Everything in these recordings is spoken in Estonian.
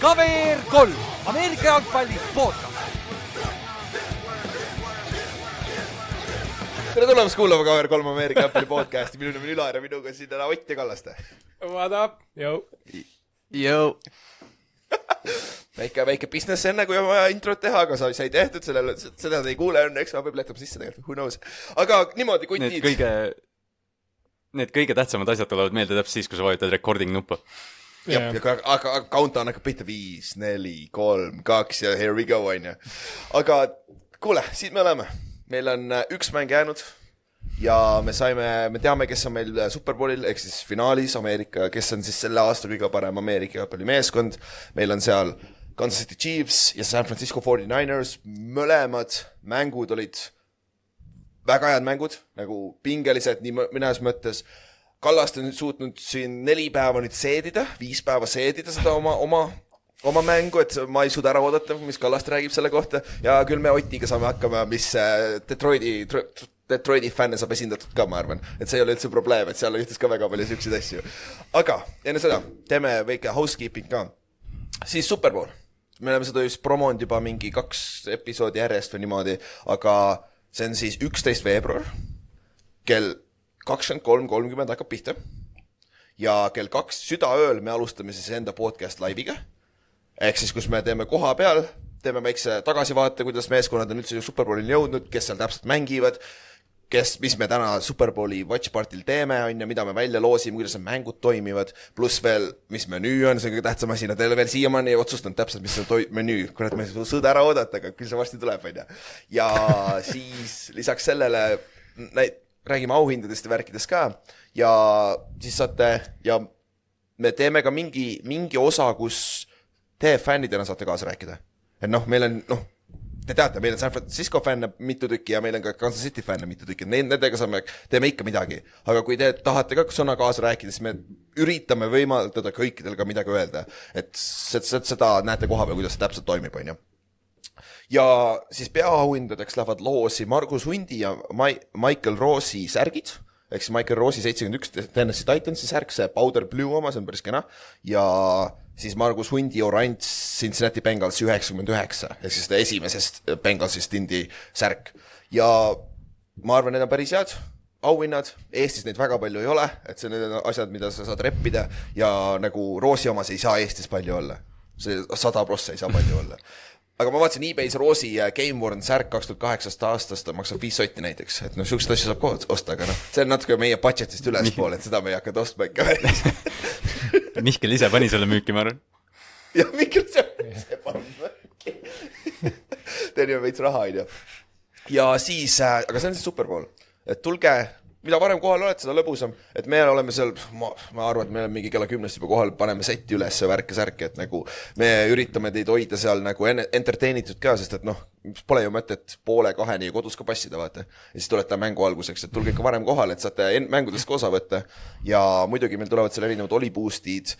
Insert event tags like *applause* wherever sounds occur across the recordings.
KVR kolm, Ameerika jalgpalli podcast. tere tulemast kuulama KVR3 Ameerika jalgpalli podcasti, minu nimi on Ülar ja minuga siin täna Ott ja Kallaste. What up, jõu. väike, väike business enne, kui on vaja introt teha, aga sai, sai tehtud sellele, seda te ei kuule õnneks, ma peab lähtuma sisse tegelikult, who knows. aga niimoodi, Need kutid. kõige, need kõige tähtsamad asjad tulevad meelde täpselt siis, kui sa vajutad recording nuppu. jah, aga, aga aga countdown hakkab pihta viis, neli, kolm, kaks ja here we go onju. aga kuule, siin me oleme, meil on äh, üks mäng jäänud ja me saime, me teame, kes on meil äh, Superbowlil ehk siis finaalis Ameerika, kes on siis selle aasta kõige parem Ameerika jalgpallimeeskond. meil on seal Kansas City Chiefs ja San Francisco 49ers, mõlemad mängud olid väga head mängud, nagu pingelised nii mõ- mõnes mõttes. Kallaste on suutnud siin neli päeva nüüd seedida, viis päeva seedida seda oma, oma, oma mängu, et ma ei suuda ära oodata, mis Kallaste räägib selle kohta ja küll me Otiga saame hakkama, mis äh, Detroiti, Detroiti fänne saab esindatud ka, ma arvan, et see ei ole üldse probleem, et seal juhtus ka väga palju siukseid asju. aga enne seda teeme väike housekeeping ka, siis Superbowl me oleme seda just promonud juba mingi kaks episoodi järjest või niimoodi, aga see on siis üksteist veebruar kell kakskümmend kolm kolmkümmend hakkab pihta. ja kell kaks südaööl me alustame siis enda podcast laiviga. ehk siis, kus me teeme koha peal, teeme väikse tagasivaate, kuidas meeskonnad on üldse Superbowlini jõudnud, kes seal täpselt mängivad kes, mis me täna Superbowli watch party'l teeme, on ju, mida me välja loosime, kuidas need mängud toimivad, pluss veel, mis menüü on, see on kõige tähtsam asi, nad ei ole veel siiamaani otsustanud täpselt, mis toi- menüü, kurat, ma ei saa sõda ära oodata, aga küll see varsti tuleb, on ju. ja *laughs* siis lisaks sellele näit-, räägime auhindadest ja värkidest ka ja siis saate ja me teeme ka mingi, mingi osa, kus te fännidena saate kaasa rääkida. et noh, meil on noh, te teate, meil on San Francisco fänne mitu tükki ja meil on ka Kansas City fänne mitu tükki, nendega saame, teeme ikka midagi. aga kui te tahate ka sõna kaasa rääkida, siis me üritame võimaldada kõikidel ka midagi öelda. et seda, näete koha peal, kuidas see täpselt toimib, on ju ja siis peaauhindadeks lähevad loosi Margus Hundi ja Mai-, Michael Roosi särgid, ehk siis Michael Roosi seitsekümmend üks Tennessee Titansi särk, see powder blue oma, see on päris kena, ja siis Margus Hundi oranž Cincinnati Bengals üheksakümmend üheksa, ehk siis seda esimesest Bengalsist tindi särk. ja ma arvan, need on päris head auhinnad, Eestis neid väga palju ei ole, et see, need on asjad, mida sa saad reppida ja nagu Roosi omas ei saa Eestis palju olla. see sada prossa ei saa palju olla *laughs* aga ma vaatasin e-Bay's Roosi äh, Game Worn särk kaks tuhat kaheksast aastast, ta maksab viis sotti näiteks, et noh, siukseid asju saab kohe osta, aga noh, see on natuke meie budget'ist ülespool, et seda me ei hakanud ostma ikka päris. *laughs* Mihkel ise pani selle müüki, ma arvan. ja mingi see, see paneb märki. *laughs* teenime veits raha, onju. ja siis äh,, aga see on siis Superbowl, et tulge, mida varem kohal olete, seda lõbusam, et me oleme seal, ma, ma arvan, et me oleme mingi kella kümnest juba kohal, paneme setti üles ja värke-särke, et nagu me üritame teid hoida seal nagu enne- entertain itud ka, sest et noh, pole ju mõtet poole kaheni kodus ka passida, vaata. ja siis tulete mängu alguseks, et tulge ikka varem kohale, et saate mängudest ka osa võtta. ja muidugi meil tulevad seal erinevad Oli boost'id,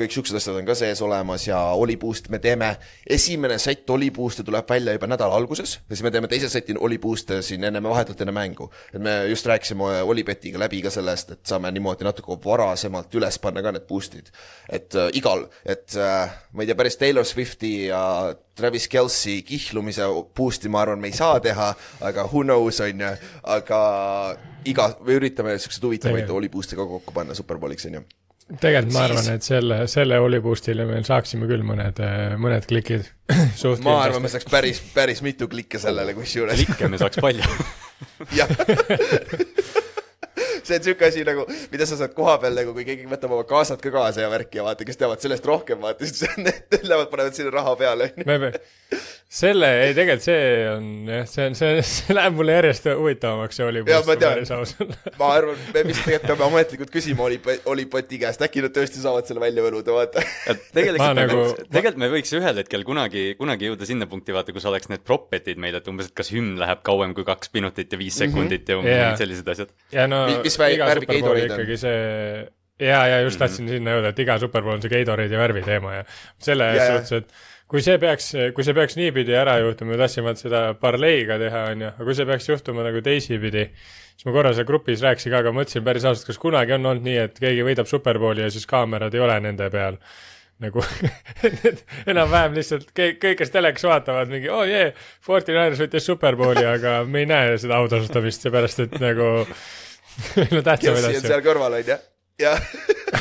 kõik siuksed asjad on ka sees olemas ja Oli boost me teeme, esimene sett Oli boost'e tuleb välja juba nädala alguses ja siis me teeme teise seti Oli boost'e siin enne, vahetult enne mängu. et me just rääkisime Olibetiga läbi ka sellest, et saame niimoodi natuke varasemalt üles panna ka need boost'id. et äh, igal, et äh, ma ei tea, päris Taylor Swifti ja Travis Kelci kihlumise boost'i ma arvan, me ei saa teha, aga who knows, on ju, aga iga, me üritame siukseid huvitavaid. Oli boost'e ka kokku panna Superbowliks, on ju. tegelikult ma Siis- arvan, et selle, selle Oliboostile me saaksime küll mõned, mõned klikid *clears throat* suht ma arvan, me saaks päris, päris mitu klikke sellele kusjuures. klikke me saaks palju. *laughs* jah. see on siuke asi nagu, mida sa saad koha peal nagu, kui keegi võtab oma kaasad ka kaasa ja värki ja vaata, kes teavad sellest rohkem, vaata, siis *laughs* need lähevad, panevad sinna raha peale, me pe-, selle, ei tegelikult see on jah, see on, see, see läheb mulle järjest huvitavamaks, see Jaa, ma tean. *laughs* ma arvan, me vist tegelikult peame ametlikult küsima Oli, Olipoti käest, äkki nad tõesti saavad selle välja võluda, vaata. et tegelikult nagu- võiks, tegelikult me võiks ühel hetkel kunagi, kunagi jõuda sinna punkti, vaata, kus oleks need prop-bet'id meil, et umbes, et kas hümn läheb kauem kui kaks minutit ja viis sekundit ja umbes mingid sellised asjad. ja no Mi- mis vä- iga on? ikkagi see ja, ja just tahtsin sinna jõuda, et iga Superbowl on see Gatorade ja värvi teema ja selle ja. suhtes, et kui see peaks, kui see peaks niipidi ära juhtuma, me tahtsime seda parleiga teha, onju, aga kui see peaks juhtuma nagu teisipidi, siis ma korra seal grupis rääkisin ka, aga mõtlesin päris ausalt, kas kunagi on olnud nii, et keegi võidab superbowli ja siis kaamerad ei ole nende peal nagu *laughs* enam-vähem lihtsalt kõik, kõik, kes telekas vaatavad mingi oo oh, jee yeah,, Forty Niners võitis superbowli, aga me ei näe seda autasustamist, seepärast et nagu *laughs* no on asju. seal kõrval, onju. Ja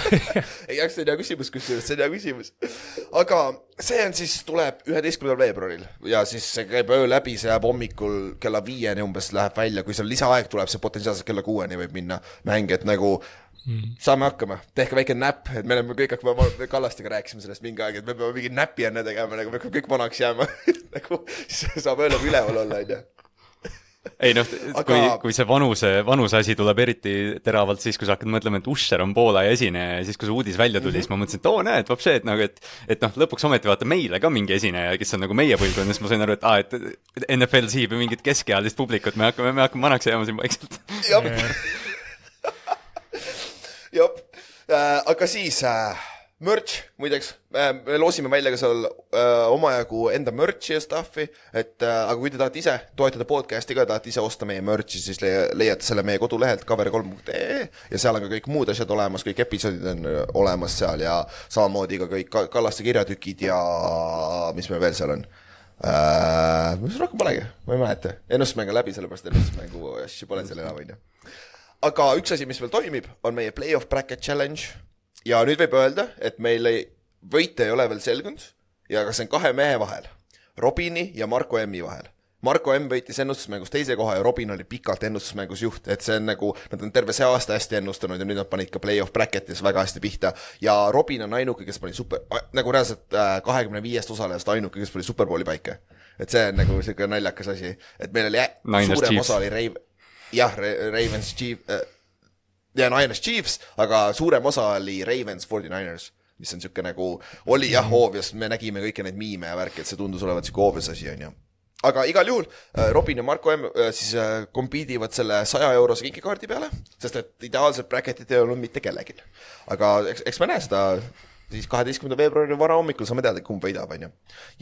*laughs* ei, aga see on hea küsimus, kusjuures see on hea küsimus. aga see on siis, tuleb üheteistkümnendal veebruaril ja siis see käib öö läbi, see jääb hommikul kella viieni umbes läheb välja, kui seal lisaaeg tuleb, see potentsiaalselt kella kuueni võib minna mäng, et nagu Mm. saame hakkama, tehke väike näpp, et me oleme kõik hakkame, me Kallastega rääkisime sellest mingi aeg, et me peame mingi näpi enne tegema, nagu me kõik vanaks jääma *laughs* nagu saab öö läbi üleval olla, onju. Ei noh, Aga- kui, kui see vanuse, vanuse asi tuleb eriti teravalt siis, kui sa hakkad mõtlema, et Usher on Poola esineja ja siis, kui see uudis välja tuli mm, -hmm. siis ma mõtlesin, et oo näed, vapšee, et nagu, et et noh, lõpuks ometi vaata meile ka mingi esineja, kes on nagu meie põlvkond ja siis ma sain aru, et aa, et NFL sihib ju mingit keskealist publikut, me hakkame, me hakkame vanaks jääma siin vaikselt. jah, jah, aga siis äh, merch, muideks äh,, me loosime välja ka seal äh, omajagu enda merch'i ja stuff'i, et äh, aga kui te tahate ise toetada podcast'i ka, tahate ise osta meie merch'i, siis leia- leiate selle meie kodulehelt cover3.ee ja seal on ka kõik muud asjad olemas, kõik episoodid on äh, olemas seal ja samamoodi ka kõik Ka- Kallaste kirjatükid ja mis meil veel seal on. Äh,. mis rohkem polegi, ma ei mäleta, ennustusmäng on läbi, sellepärast ennustusmängu asju pole seal enam, onju aga üks asi, mis veel toimib, on meie play-off bracket challenge ja nüüd võib öelda, et meil ei, võite ei ole veel selgunud ja kas see on kahe mehe vahel, Robini ja Marko M-i vahel. Marko M võitis ennustusmängus teise koha ja Robin oli pikalt ennustusmängus juht, et see on nagu, nad on terve see aasta hästi ennustanud ja nüüd nad panid ka play-off bracket'is väga hästi pihta ja Robin on ainuke, kes pani super, nagu reaalselt kahekümne viiest osalejast ainuke, kes pani superbowli paika. et see on nagu siuke naljakas asi, et meil oli suurem osa oli Rave-, jah, Ravens Chief äh,, ja Niners Chiefs, aga suurem osa oli Ravens 49ers, mis on siuke nagu, oli jah obvious, me nägime kõiki neid miime ja värki, et see tundus olevat siuke obvious asi, onju aga igal juhul äh, Robin ja Marko M äh, siis äh, compete ivad selle saja eurose kinkekaardi peale, sest et ideaalset bracket'it ei olnud mitte kellelgi. aga eks, eks me näe seda siis kaheteistkümnenda veebruari varahommikul saame teada, kumb võidab, onju.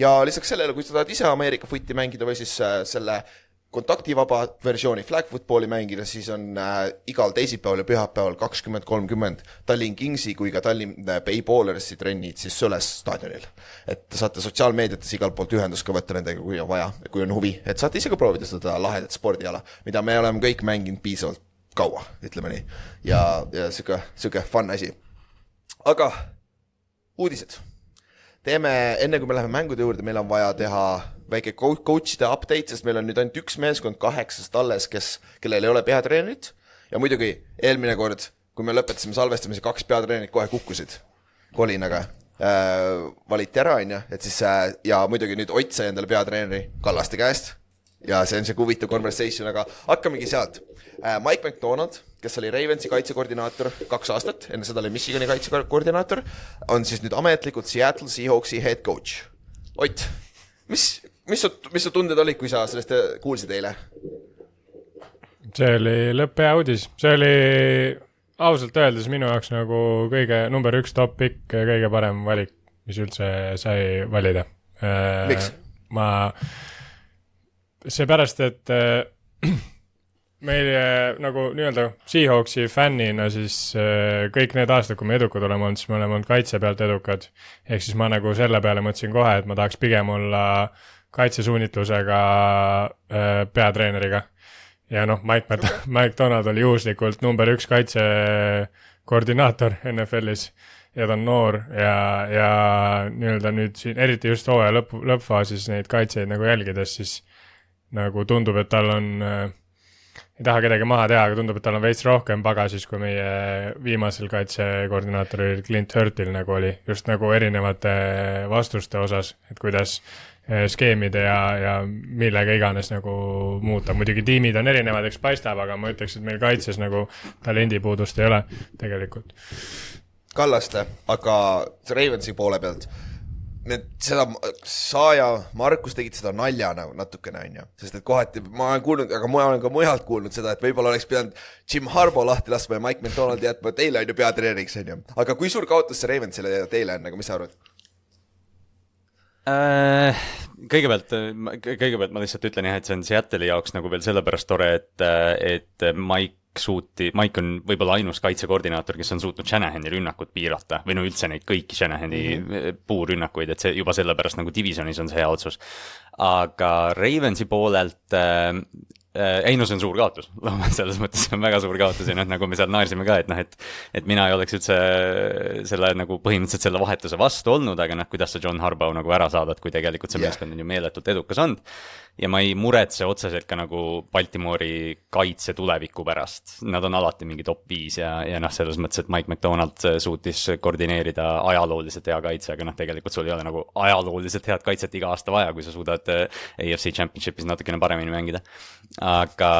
ja lisaks sellele, kui sa tahad ise Ameerika footi mängida või siis selle kontaktivaba versiooni flag footballi mängida, siis on äh, igal teisipäeval ja pühapäeval kakskümmend kolmkümmend Tallinn Kingsi kui ka Tallinn äh, Bay Ballersi trennid siis Sõles staadionil. et te saate sotsiaalmeediates igalt poolt ühendust ka võtta nendega, kui on vaja, kui on huvi, et saate ise ka proovida seda lahedat spordiala, mida me oleme kõik mänginud piisavalt kaua, ütleme nii. ja, ja sihuke, sihuke fun asi. aga uudised teeme, enne kui me läheme mängude juurde, meil on vaja teha väike co- coach'ide update, sest meil on nüüd ainult üks meeskond kaheksast alles, kes, kellel ei ole peatreenerit ja muidugi eelmine kord, kui me lõpetasime salvestamise, kaks peatreenerit kohe kukkusid kolinaga äh,, valiti ära, onju, et siis äh, ja muidugi nüüd Ott sai endale peatreeneri Kallaste käest ja see on siuke huvitav conversation, aga hakkamegi sealt äh,. Mike McDonald, kes oli Ravensi kaitsekoordinaator kaks aastat, enne seda oli Michigani kaitsekoordinaator, on siis nüüd ametlikult Seattle Seahawksi head coach. Ott, mis, mis su, mis su tunded olid, kui sa sellest äh, kuulsid eile? see oli lõpphea uudis, see oli ausalt öeldes minu jaoks nagu kõige number üks top pick, kõige parem valik, mis üldse sai valida. Miks? ma, seepärast, et äh, *clears throat* meil äh, nagu nii-öelda Seahawksi fännina siis äh, kõik need aastad, kui me edukad oleme olnud, siis me oleme olnud kaitse pealt edukad. ehk siis ma nagu selle peale mõtlesin kohe, et ma tahaks pigem olla kaitsesuunitlusega äh, peatreeneriga. Ja noh, Mike Mc-, *laughs* Mike Donald oli juhuslikult number üks kaitsekoordinaator NFL-is ja ta on noor ja, ja nii-öelda nüüd siin, eriti just hooaja lõpp, lõppfaasis neid kaitseid nagu jälgides, siis nagu tundub, et tal on äh, ei taha kedagi maha teha, aga tundub, et tal on veits rohkem pagasis kui meie viimasel kaitsekoordinaatoril Clint Hurtil nagu oli, just nagu erinevate vastuste osas, et kuidas skeemide ja, ja millega iganes nagu muuta, muidugi tiimid on erinevad, eks paistab, aga ma ütleks, et meil kaitses nagu talendipuudust ei ole tegelikult. Kallaste, aga Ravensi poole pealt, need, seda, sa ja Markus tegid seda naljana natukene, onju, sest et kohati ma olen kuulnud, aga ma olen ka mujalt kuulnud seda, et võib-olla oleks pidanud Jim Harbo lahti laskma ja Mike McDonaldi jätma teile on ju peatreeneriks, onju. aga kui suur kaotus see Ravensile ja teile on, nagu mis sa arvad? Äh, kõigepealt, kõigepealt ma lihtsalt ütlen jah, et see on Seattle'i jaoks nagu veel sellepärast tore, et, et Mike suuti, Mike on võib-olla ainus kaitsekoordinaator, kes on suutnud Shanahani rünnakut piirata või no üldse neid kõiki Shanahani mm -hmm. puurünnakuid, et see juba sellepärast nagu divisionis on see hea otsus. aga Ravensi poolelt äh, äh, ei no see on suur kaotus, *laughs* selles mõttes see on väga suur kaotus ja noh, nagu me seal naersime ka, et noh, et et mina ei oleks üldse selle nagu põhimõtteliselt selle vahetuse vastu olnud, aga noh, kuidas sa John Harbaugh nagu ära saadad, kui tegelikult see yeah. meeskond on ju meeletult edukas olnud ja ma ei muretse otseselt ka nagu Baltimori kaitse tuleviku pärast. Nad on alati mingi top viis ja, ja noh, selles mõttes, et Mike McDonald suutis koordineerida ajalooliselt hea kaitse, aga noh, tegelikult sul ei ole nagu ajalooliselt head kaitset iga aasta vaja, kui sa suudad äh, AFC Championship'is natukene paremini mängida. Aga,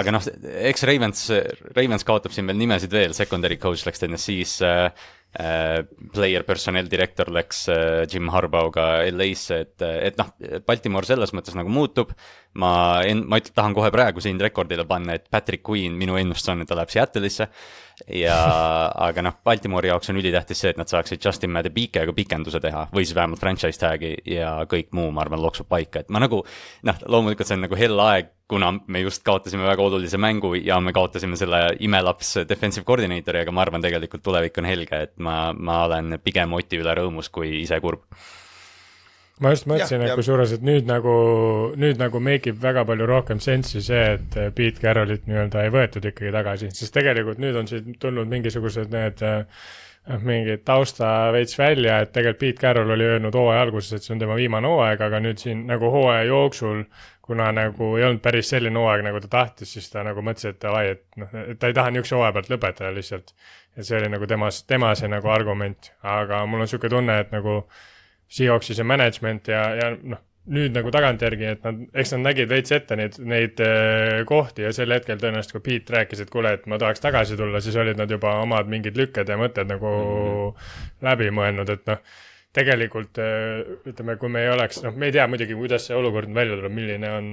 aga noh, eks Ravens, Ravens kaotab siin veel nimesid veel, secondary coach läks TNS-isse äh, Äh, player personnel direktor läks äh, Jim Harbaugh'ga LA-sse, et, et noh, Baltimore selles mõttes nagu muutub. ma, ma tahan kohe praegu siin rekordile panna, et Patrick Queen, minu ennustus on, et ta läheb Seattle'isse ja aga noh, Baltimori jaoks on ülitähtis see, et nad saaksid Justin Madebikega pikenduse teha või siis vähemalt franchise tag'i ja kõik muu, ma arvan, loksub paika, et ma nagu noh, loomulikult see on nagu hell aeg, kuna me just kaotasime väga olulise mängu ja me kaotasime selle imelaps defensive coordinator'i, aga ma arvan, tegelikult tulevik on helge, et ma, ma olen pigem Oti üle rõõmus kui ise kurb ma just mõtlesin, et kusjuures, et nüüd nagu, nüüd nagu make ib väga palju rohkem sensi see, et eh, Pete Carrollit nii-öelda ei võetud ikkagi tagasi, sest tegelikult nüüd on siin tulnud mingisugused need äh, mingid tausta veits välja, et tegelikult Pete Carroll oli öelnud hooaja alguses, et see on tema viimane hooaeg, aga nüüd siin nagu hooaja jooksul, kuna nagu ei olnud päris selline hooaeg, nagu ta tahtis, siis ta nagu mõtles, et davai, et noh, et ta ei taha niisuguse hooaja pealt lõpetada lihtsalt. et see oli nagu temas, tema see nagu argument, aga mul on niisugune tunne, et nagu äh, Seahawksi see management ja, ja noh, nüüd nagu tagantjärgi, et nad, eks nad nägid veits ette neid, neid äh, kohti ja sel hetkel tõenäoliselt, kui Pete rääkis, et kuule, et ma tahaks tagasi tulla, siis olid nad juba omad mingid lükked ja mõtted nagu mm -hmm. läbi mõelnud, et noh, tegelikult äh, ütleme, kui me ei oleks, noh, me ei tea muidugi, kuidas see olukord välja tuleb, milline on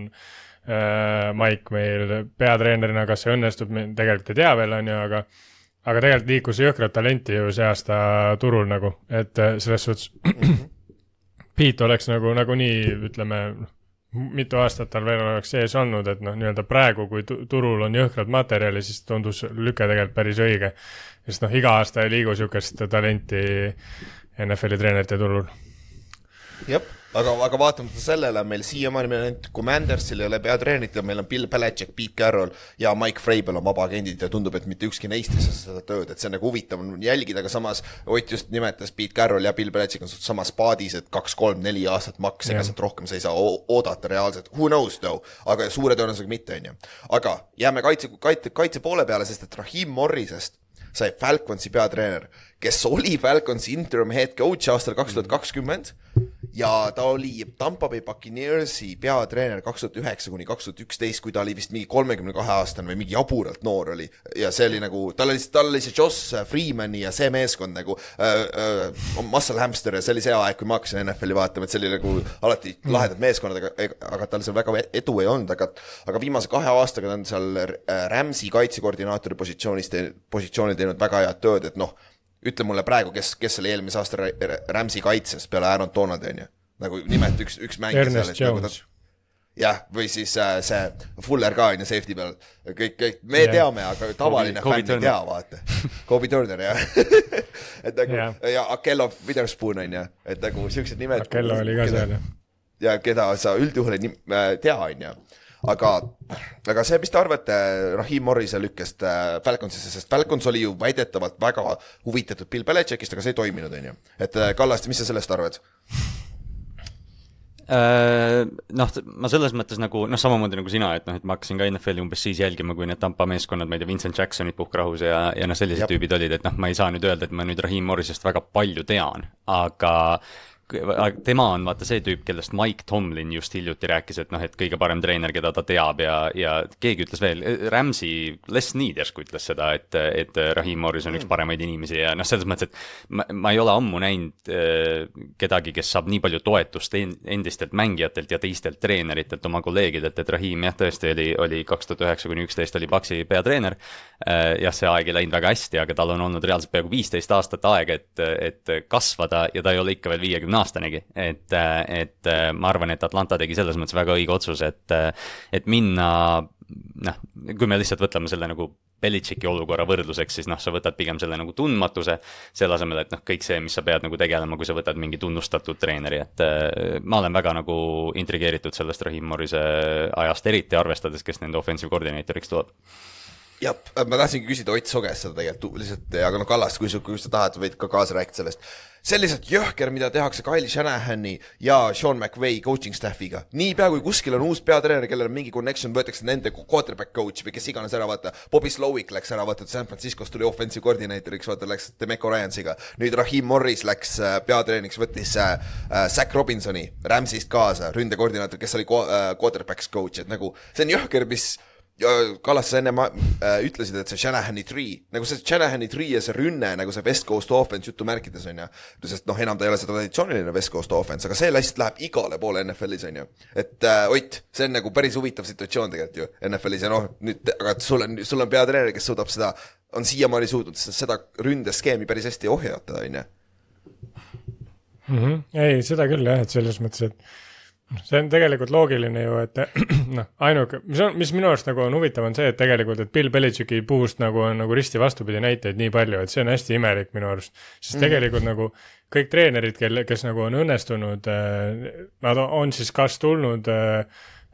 äh, Mike meil peatreenerina, kas see õnnestub, me tegelikult ei tea veel, on ju, aga aga tegelikult liikus jõhkrat talenti ju see aasta turul nagu, et äh, selles suhtes mhm. Pete oleks nagu nagunii, ütleme, mitu aastat tal veel oleks sees olnud, et noh, nii-öelda praegu, kui turul on jõhkrad materjali, siis tundus lüke tegelikult päris õige. sest noh, iga aasta ei liigu niisugust talenti NFL-i treenerite turul. jah aga, aga vaatamata sellele on meil siiamaani, meil ainult Commandersil ei ole peatreenerit ja meil on Bill Belichik, Pete Carroll ja Mike Vrabel on vabaagendid ja tundub, et mitte ükski neist ei saa seda tööd, et see on nagu huvitav jälgida, aga samas Ott just nimetas, Pete Carroll ja Bill Belichik on suht samas paadis, et kaks-kolm-neli aastat maks, ega sealt rohkem sa ei saa oodata reaalselt, who knows though, aga suure tõenäosusega mitte, on ju. aga jääme kaitse, kaitse, kaitse poole peale, sest et Rahim Morrisest sai Falconsi peatreener, kes oli Falconsi interim head coach aastal kaks tuhat kakskümmend ja ta oli Tampa Bay Buccaneersi peatreener kaks tuhat üheksa kuni kaks tuhat üksteist, kui ta oli vist mingi kolmekümne kahe aastane või mingi jaburalt noor oli. ja see oli nagu, tal oli, tal oli see Joss Freemani ja see meeskond nagu äh, äh, Muscle Hamster ja see oli see aeg, kui ma hakkasin NFL-i vaatama, et see oli nagu alati mm. lahedad meeskonnad, aga, aga tal seal väga edu ei olnud, aga aga viimase kahe aastaga ta on seal äh, Rams'i kaitsekoordinaatori positsioonis positsioonil teinud väga head tööd, et noh ütle mulle praegu, kes, kes oli eelmise aasta Rams'i kaitses peale Aaron Donaldi, on ju. nagu nimeta üks, üks mängija seal, et nagu ta jah, või siis äh, see Fuller ka on ju safety peal, kõik, kõik, me yeah. teame, aga tavaline Kobe, fänn ei tea, vaata. Kobe Turner jah *laughs* et nagu yeah. ja Akello Witherspoon on ju, et nagu siuksed nimed. Akello oli ka seal jah. ja keda sa üldjuhul ei äh, tea, on ju aga, aga see, mis te arvate Rahim Morrise lükkest äh, Falconsisse, sest Falcons oli ju väidetavalt väga huvitatud Bill Belichickist, aga see ei toiminud, on ju. et äh, Kallaste, mis sa sellest arvad? Äh, noh, ma selles mõttes nagu noh, samamoodi nagu sina, et noh, et ma hakkasin ka NFL-i umbes siis jälgima, kui need Tampa meeskonnad, ma ei tea, Vincent Jacksonid puhkrahus ja, ja noh, sellised Jab. tüübid olid, et noh, ma ei saa nüüd öelda, et ma nüüd Rahim Morrisest väga palju tean, aga tema on vaata see tüüp, kellest Mike Tomlin just hiljuti rääkis, et noh, et kõige parem treener, keda ta teab ja, ja keegi ütles veel, Ramsey, Les Need järsku ütles seda, et, et Rahim Morris on üks mm. paremaid inimesi ja noh, selles mõttes, et ma, ma ei ole ammu näinud äh, kedagi, kes saab nii palju toetust endistelt mängijatelt ja teistelt treeneritelt, oma kolleegidelt, et Rahim jah, tõesti oli, oli kaks tuhat üheksa kuni üksteist oli Paxi peatreener äh,. jah, see aeg ei läinud väga hästi, aga tal on olnud reaalselt peaaegu viisteist aastat aega, et, et kasvada ja ta ei ole ikka veel viiekümne aastanigi, et, et ma arvan, et Atlanta tegi selles mõttes väga õige otsuse, et, et minna noh, kui me lihtsalt võtame selle nagu Belichicki olukorra võrdluseks, siis noh, sa võtad pigem selle nagu tundmatuse, selle asemel, et noh, kõik see, mis sa pead nagu tegelema, kui sa võtad mingi tunnustatud treeneri, et äh, ma olen väga nagu intrigeeritud sellest Rahim Morrise ajast, eriti arvestades, kes nende offensive koordineeritoriks tuleb. Jah, ma tahtsingi küsida Ott Su käest seda tegelikult lihtsalt, aga noh, Kallas, kui sa, kui sa tahad, võid ka kaasa rääkida sellest. See on lihtsalt jõhker, mida tehakse Kyle Shanahani ja Sean McVay coaching staff'iga. niipea kui kuskil on uus peatreener, kellel on mingi connection, võetakse nende quarterback coach või kes iganes ära, vaata. Bobby Slowick läks ära, vaata, San Franciscost tuli offensive koordineeritoriks, vaata, läks Demeco Ryansiga. nüüd Rahim Morris läks äh, peatreeneriks, võttis äh, äh, Zack Robinsoni Rams'ist kaasa, ründekoordinaator, kes oli äh, quarterback's coach, et nagu see on jõhker, mis Kallas, sa enne ma, äh, ütlesid, et see Shanahani tree, nagu see Shanahani tree ja see rünne nagu see West Coast offense jutumärkides on ju. sest noh, enam ta ei ole see traditsiooniline West Coast offense, aga see lihtsalt läheb igale poole NFL-is on ju. et äh, Ott, see on nagu päris huvitav situatsioon tegelikult ju NFL-is ja noh, nüüd, aga sul on, sul on peatreener, kes suudab seda, on siiamaani suutnud seda ründeskeemi päris hästi ohjata, on ju. Mhm. ei, seda küll jah, et selles mõttes, et see on tegelikult loogiline ju, et *clears throat* noh, ainuke, mis on, mis minu arust nagu on huvitav, on see, et tegelikult, et Bill Belichicki puust nagu on nagu risti vastupidi näiteid nii palju, et see on hästi imelik minu arust. sest mm. tegelikult nagu kõik treenerid, kelle, kes nagu on õnnestunud, äh, nad on siis kas tulnud äh,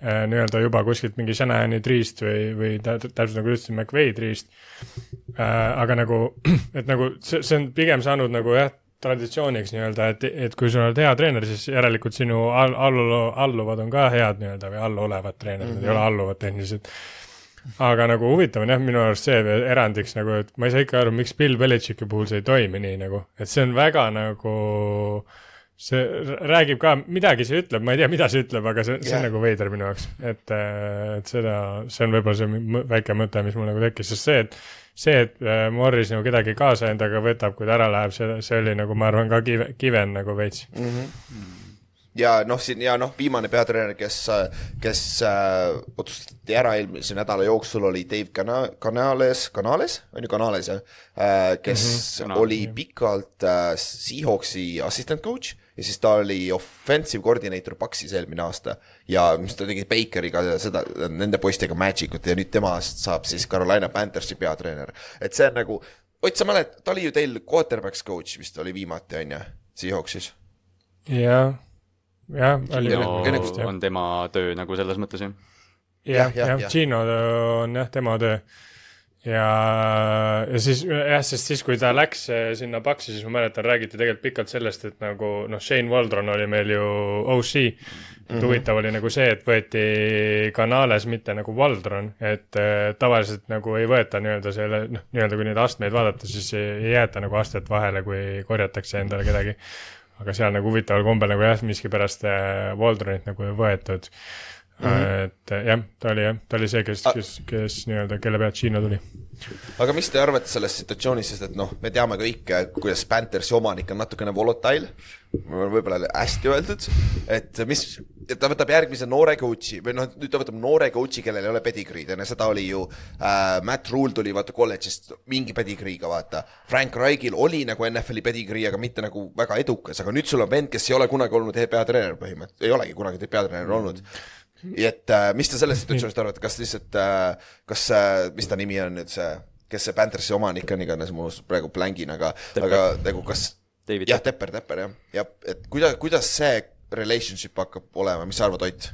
äh, nii-öelda juba kuskilt mingi Shanahani triist või, või täpselt nagu ütlesin, McVay triist aga nagu, *clears throat* et nagu see, see on pigem saanud nagu jah traditsiooniks nii-öelda, et, et kui sa oled hea treener, siis järelikult sinu all, allu, alluvad on ka head nii-öelda või allolevad treenerid mm, -hmm. ei ole alluvad tehniliselt. aga nagu huvitav on jah, minu arust see erandiks nagu, et ma ei saa ikka aru, miks Bill Belichicki puhul see ei toimi nii nagu, et see on väga nagu see räägib ka, midagi see ütleb, ma ei tea, mida see ütleb, aga see, see on yeah. nagu veider minu jaoks, et, et seda, see on võib-olla see väike mõte, mis mul nagu tekkis, sest see, et see, et äh, Morris nagu kedagi kaasa endaga võtab, kui ta ära läheb, see, see oli nagu, ma arvan, ka kive, kiven nagu veits. Mm. -hmm ja noh, siin ja noh, viimane peatreener, kes, kes äh, otsustati ära eelmise nädala jooksul, oli Dave Cana-, Canales, Canales, on ju Canales jah? Äh,, kes mm -hmm, oli pikalt äh, Seahawksi assistant coach ja siis ta oli offensive coordinator Paxis eelmine aasta. Ja mis ta tegi Bakeriga seda, nende poistega Magic ut. Ja nüüd temast saab siis Carolina Panthersi peatreener. et see on nagu, Ott, sa mäletad, ta oli ju teil quarterback's coach vist oli viimati, on ju, Seahawksis? jah, jah, oli no, on tema töö nagu selles mõttes jah, jah, jah, Gino on jah, tema töö ja, ja siis jah, sest siis, kui ta läks eh, sinna Paxi, siis ma mäletan, räägiti tegelikult pikalt sellest, et nagu noh, Shane Waldron oli meil ju OC. et mm -hmm. huvitav oli nagu see, et võeti Canales, mitte nagu Waldron, et äh, tavaliselt nagu ei võeta nii-öelda selle, noh, nii-öelda kui neid astmeid vaadata, siis ei, ei jäeta nagu astet vahele, kui korjatakse endale kedagi. aga seal nagu huvitaval kombel nagu jah, miskipärast äh, Waldronit nagu ei võetud Mm -hmm. et jah, ta oli jah, ta oli see, kes, kes, kes nii-öelda, kelle pealt Hiina tuli. aga mis te arvate sellest situatsioonist, sest et noh, me teame kõik, kuidas Panthersi omanik on natukene volatile, võib-olla hästi öeldud, et mis, ta võtab järgmise noore coach'i või noh, nüüd ta võtab noore coach'i, kellel ei ole pedigreed, enne seda oli ju äh, Matt Rule tuli vaata kolledžist mingi pedigree'ga, vaata. Frank Reichil oli nagu NFL-i pedigree, aga mitte nagu väga edukas, aga nüüd sul on vend, kes ei ole kunagi olnud peatreener põhimõtteliselt, ei olegi kunagi peatreener olnud mm. -hmm nii et äh, mis te sellest situatsioonist arvate, kas lihtsalt äh,, kas äh,, mis ta nimi on nüüd see, kes see Panthersi omanik on iganes, mul praegu blängin, aga, aga nagu kas jah, Tepper, Tepper jah, jah, et kuidas, kuidas see relationship hakkab olema, mis sa arvad, Ott?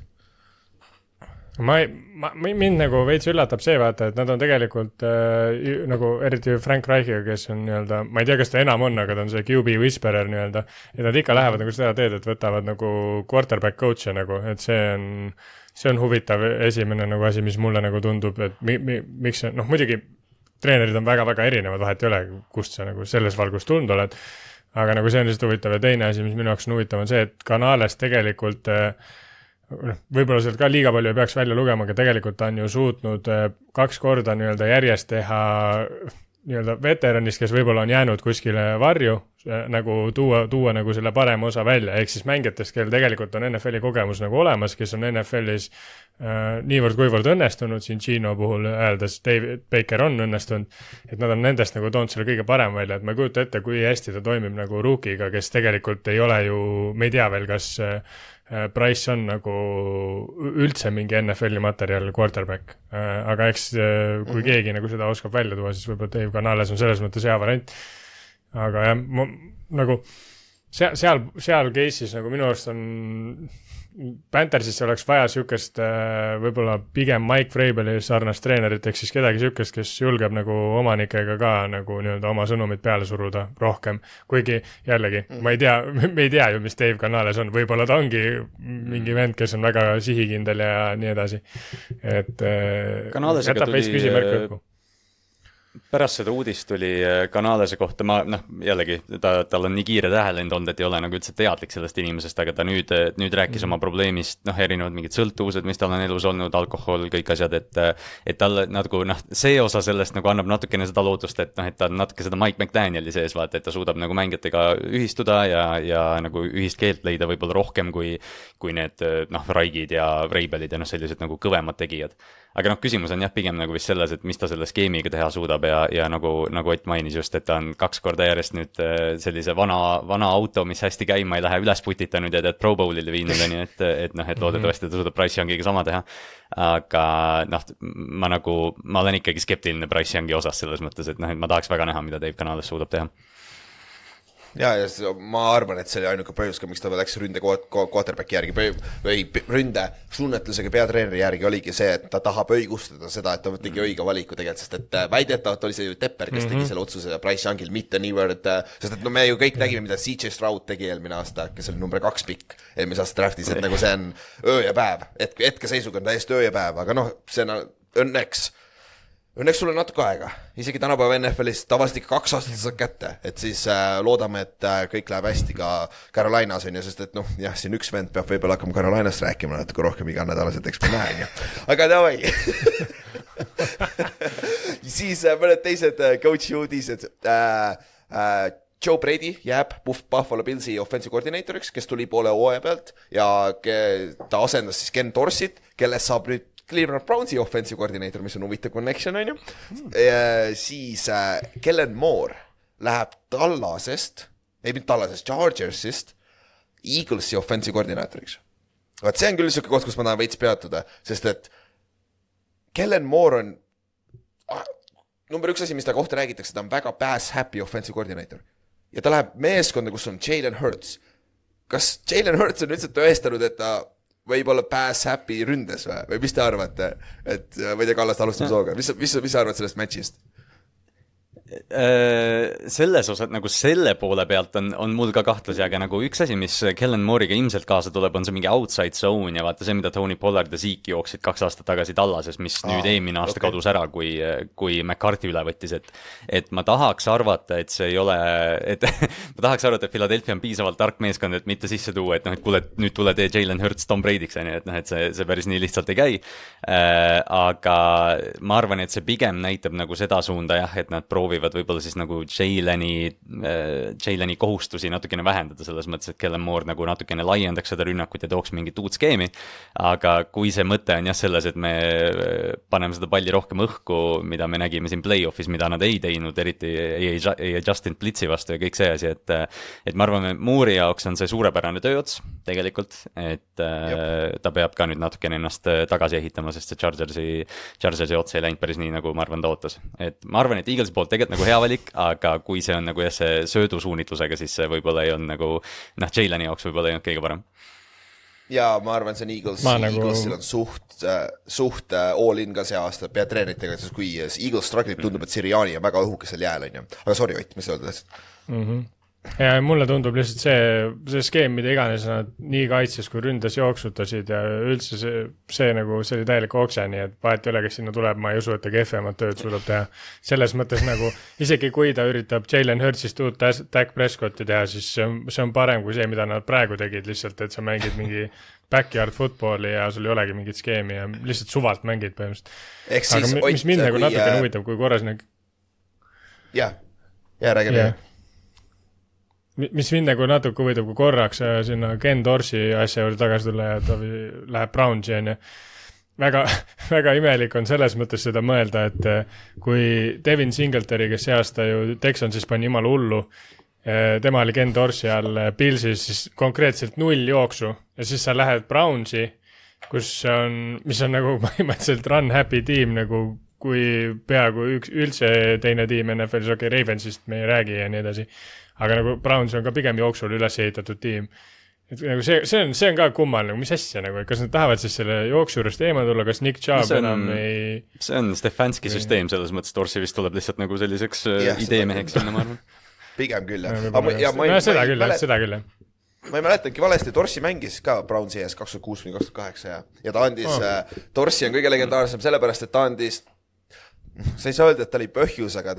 Ma ei, ma, mind nagu veits üllatab see, vaata, et nad on tegelikult äh, nagu eriti Frank Reichiga, kes on nii-öelda, ma ei tea, kas ta enam on, aga ta on see QB whisperer nii-öelda. et nad ikka lähevad nagu seda teed, et võtavad nagu quarterback coach'e nagu, et see on, see on huvitav esimene nagu asi, mis mulle nagu tundub, et mi-, mi-, miks see, noh muidugi treenerid on väga-väga erinevad, vahet ei ole, kust sa nagu selles valgus tulnud oled. aga nagu see on lihtsalt huvitav ja teine asi, mis minu jaoks on huvitav, on see, et Canales tegelikult äh, noh, võib-olla sealt ka liiga palju ei peaks välja lugema, aga tegelikult ta on ju suutnud äh, kaks korda nii-öelda järjest teha nii-öelda veteranist, kes võib-olla on jäänud kuskile varju nagu tuua, tuua nagu selle parema osa välja, ehk siis mängijatest, kellel tegelikult on NFL-i kogemus nagu olemas, kes on NFL-is äh, niivõrd-kuivõrd õnnestunud, siin Gino puhul öeldes David Baker on õnnestunud, et nad on nendest nagu toonud selle kõige parema välja, et ma ei kujuta ette, kui hästi ta toimib nagu rook'iga, kes tegelikult ei ole ju, me ei tea veel, kas äh, Price on nagu üldse mingi NFL-i materjal quarterback, äh, aga eks äh, kui -hmm. keegi nagu seda oskab välja tuua, siis võib-olla Dave Canales on selles mõttes hea variant aga jah, ma nagu seal, seal, seal case'is nagu minu arust on Panthersisse oleks vaja sihukest äh, võib-olla pigem Mike Vrabeli sarnast treenerit, ehk siis kedagi sihukest, kes julgeb nagu omanikega ka nagu nii-öelda oma sõnumit peale suruda rohkem. kuigi jällegi mm., ma ei tea, *laughs* me ei tea ju, mis Dave Canales on, võib-olla ta ongi mingi vend, kes on väga sihikindel ja nii edasi. et äh, küsimärke õhku pärast seda uudist tuli äh, Kanadase kohta, ma noh, jällegi ta, tal on nii kiire tähelend olnud, et ei ole nagu üldse teadlik sellest inimesest, aga ta nüüd, nüüd rääkis mm. oma probleemist, noh, erinevad mingid sõltuvused, mis tal on elus olnud, alkohol, kõik asjad, et et tal nagu noh, see osa sellest nagu annab natukene seda lootust, et noh, et ta on natuke seda Mike McDanieli sees, vaata, et ta suudab nagu mängijatega ühistuda ja, ja nagu ühist keelt leida võib-olla rohkem kui kui need noh, Raigid ja Vreibelid ja noh, sellised nagu kõvemad tegijad aga noh, küsimus on jah, pigem nagu vist selles, et mis ta selle skeemiga teha suudab ja, ja nagu, nagu Ott mainis just, et ta on kaks korda järjest nüüd äh, sellise vana, vana auto, mis hästi käima ei lähe, üles putitanud ja tead Pro Bowlile viinud, on ju, et, et noh, et loodetavasti ta suudab Price Youngiga sama teha. aga noh, ma nagu, ma olen ikkagi skeptiline Price Youngi osas selles mõttes, et noh, et ma tahaks väga näha, mida Dave Canales suudab teha ja, ja ma arvan, et see oli ainuke põhjus ka, miks ta läks ründe quarterback'i järgi või ründe suunatlusega peatreeneri järgi oligi see, et ta tahab õigustada seda, et ta tegi õige valiku tegelikult, sest et äh, väidetavalt oli see ju Tepper, kes mm -hmm. tegi mhm. selle otsuse Price Youngil, mitte niivõrd, äh, sest et no me ju kõik nägime, mida CJ Stroud tegi eelmine aasta, kes oli number kaks pikk eelmise aasta draft'is, et nagu see on öö ja päev, et hetkeseisuga on täiesti öö ja päev, aga noh, see on õnneks Õnneks sul on natuke aega, isegi tänapäeva NFL-is tavaliselt ikka kaks aastat saad kätte, et siis äh, loodame, et äh, kõik läheb hästi ka Carolinas on ju, sest et noh, jah, siin üks vend peab võib-olla hakkama Carolinast rääkima natuke rohkem iganädalaselt, eks me näe, on ju. aga davai *laughs* siis äh, mõned teised äh, coach'i uudised äh,. Äh, Joe Brady jääb Buffalo Pillsi offensive koordineeritoriks, kes tuli poole hooaja pealt ja ta asendas siis Ken Dorsit, kellest saab nüüd Cleveland Brownsi offensive koordineeter, mis on huvitav connection, on ju. siis äh, Kellen Moore läheb Tallasest, ei mitte Tallasest, Chargersist Eaglesi offensive koordinaatoriks. vot see on küll niisugune koht, kus ma tahan veits peatuda, sest et Kellen Moore on ah, number üks asi, mis ta kohta räägitakse, ta on väga pass happy offensive koordineeter. ja ta läheb meeskonda, kus on Jalen Hurts. kas Jalen Hurts on üldse tõestanud, et ta võib-olla pass happy ründes või, või mis te arvate, et ma ei tea, Kallaste alustame sooga, mis, mis, mis sa arvad sellest match'ist? Äh, selles osas nagu selle poole pealt on, on mul ka kahtlusi, aga nagu üks asi, mis Kellen Moore'iga ilmselt kaasa tuleb, on see mingi outside zone ja vaata see, mida Tony Pollard ja Zeke jooksid kaks aastat tagasi Tallases, mis Aa, nüüd eelmine aasta okay. kadus ära, kui, kui McCarthy üle võttis, et et ma tahaks arvata, et see ei ole, et *laughs* ma tahaks arvata, et Philadelphia on piisavalt tark meeskond, et mitte sisse tuua, et noh, et kuule, nüüd tule tee Jalen Hurts Tom Brady'ks, on ju, et noh, et see, see päris nii lihtsalt ei käi äh,. aga ma arvan, et see pigem näitab nagu seda suunda jah, et nad proovivad võib-olla siis nagu Jaleni äh,, Jaleni kohustusi natukene vähendada, selles mõttes, et Kellen Moore nagu natukene laiendaks seda rünnakut ja tooks mingit uut skeemi. aga kui see mõte on jah selles, et me äh, paneme seda palli rohkem õhku, mida me nägime siin play-off'is, mida nad ei teinud, eriti ei, ei, ei Justin Blitzi vastu ja kõik see asi, et et me arvame, Moore'i jaoks on see suurepärane tööots tegelikult, et äh, ta peab ka nüüd natukene ennast äh, tagasi ehitama, sest see Chargersi, Chargersi ots ei läinud päris nii, nagu ma arvan, ta ootas. et ma arvan, et Eaglesi poolt tegelikult nagu hea valik, aga kui see on nagu jah, see söödusuunitlusega, siis see võib-olla ei olnud nagu noh, Jalani jaoks võib-olla ei olnud kõige parem ja ma arvan, see on Eagles, nagu- Eaglesil nagu... on suht äh,, suht äh, all in ka see aasta peatreeneritega, sest kui Eagles struggle ib, tundub, et Siriani on väga õhukesel jääl, on ju. aga sorry, Ott, mis sa öelda tahtsid mm? -hmm ja mulle tundub lihtsalt see, see skeem, mida iganes nad nii kaitses kui ründes jooksutasid ja üldse see, see nagu, see oli täielik okse, nii et vahet ei ole, kes sinna tuleb, ma ei usu, et ta kehvemat tööd suudab teha. selles mõttes nagu isegi kui ta üritab Jalen Hurtsist uut Dak Prescotti teha, siis see on, see on parem kui see, mida nad praegu tegid, lihtsalt et sa mängid mingi backyard football'i ja sul ei olegi mingit skeemi ja lihtsalt suvalt mängid põhimõtteliselt. aga mis mind nagu natukene huvitav, kui korra sinna. jah, ja räägi mi- mis mind nagu natuke huvitab, kui korraks äh, sinna Ken Dorsi asja juurde tagasi tulla ja ta läheb Brownsi, on ju. väga, *laughs* väga imelik on selles mõttes seda mõelda, et äh, kui Devin Singletary, kes see aasta ju Texansis pani jumala hullu, tema oli Ken Dorsi all äh, Pilsis, siis konkreetselt null jooksu ja siis sa lähed Brownsi, kus on, mis on nagu *laughs* põhimõtteliselt run happy tiim nagu kui peaaegu üks, üldse teine tiim NFL-is, okei okay,, Ravensist me ei räägi ja nii edasi. Aga nagu Browns on ka pigem jooksul üles ehitatud tiim. et nagu see, see on, see on ka kummaline, nagu mis asja nagu, kas nad tahavad siis selle jooksu juurest eemale tulla, kas Nick Chubb see on- enam ei, see on Stefanski süsteem selles mõttes, Dorsey vist tuleb lihtsalt nagu selliseks äh, Jah, seda ideemeheks sinna, ma arvan. pigem küll jah. ja ma ei, no seda küll jah, seda küll jah. ma ei mäletanudki valesti, Dorsi mängis ka Brownsi ees kaks tuhat kuus kuni kaks tuhat kaheksa ja, ja ta andis Oh. oh., Dorsi on kõige legendaarsem sellepärast, et ta andis, *laughs* sa ei saa öelda, et ta oli põhjus, aga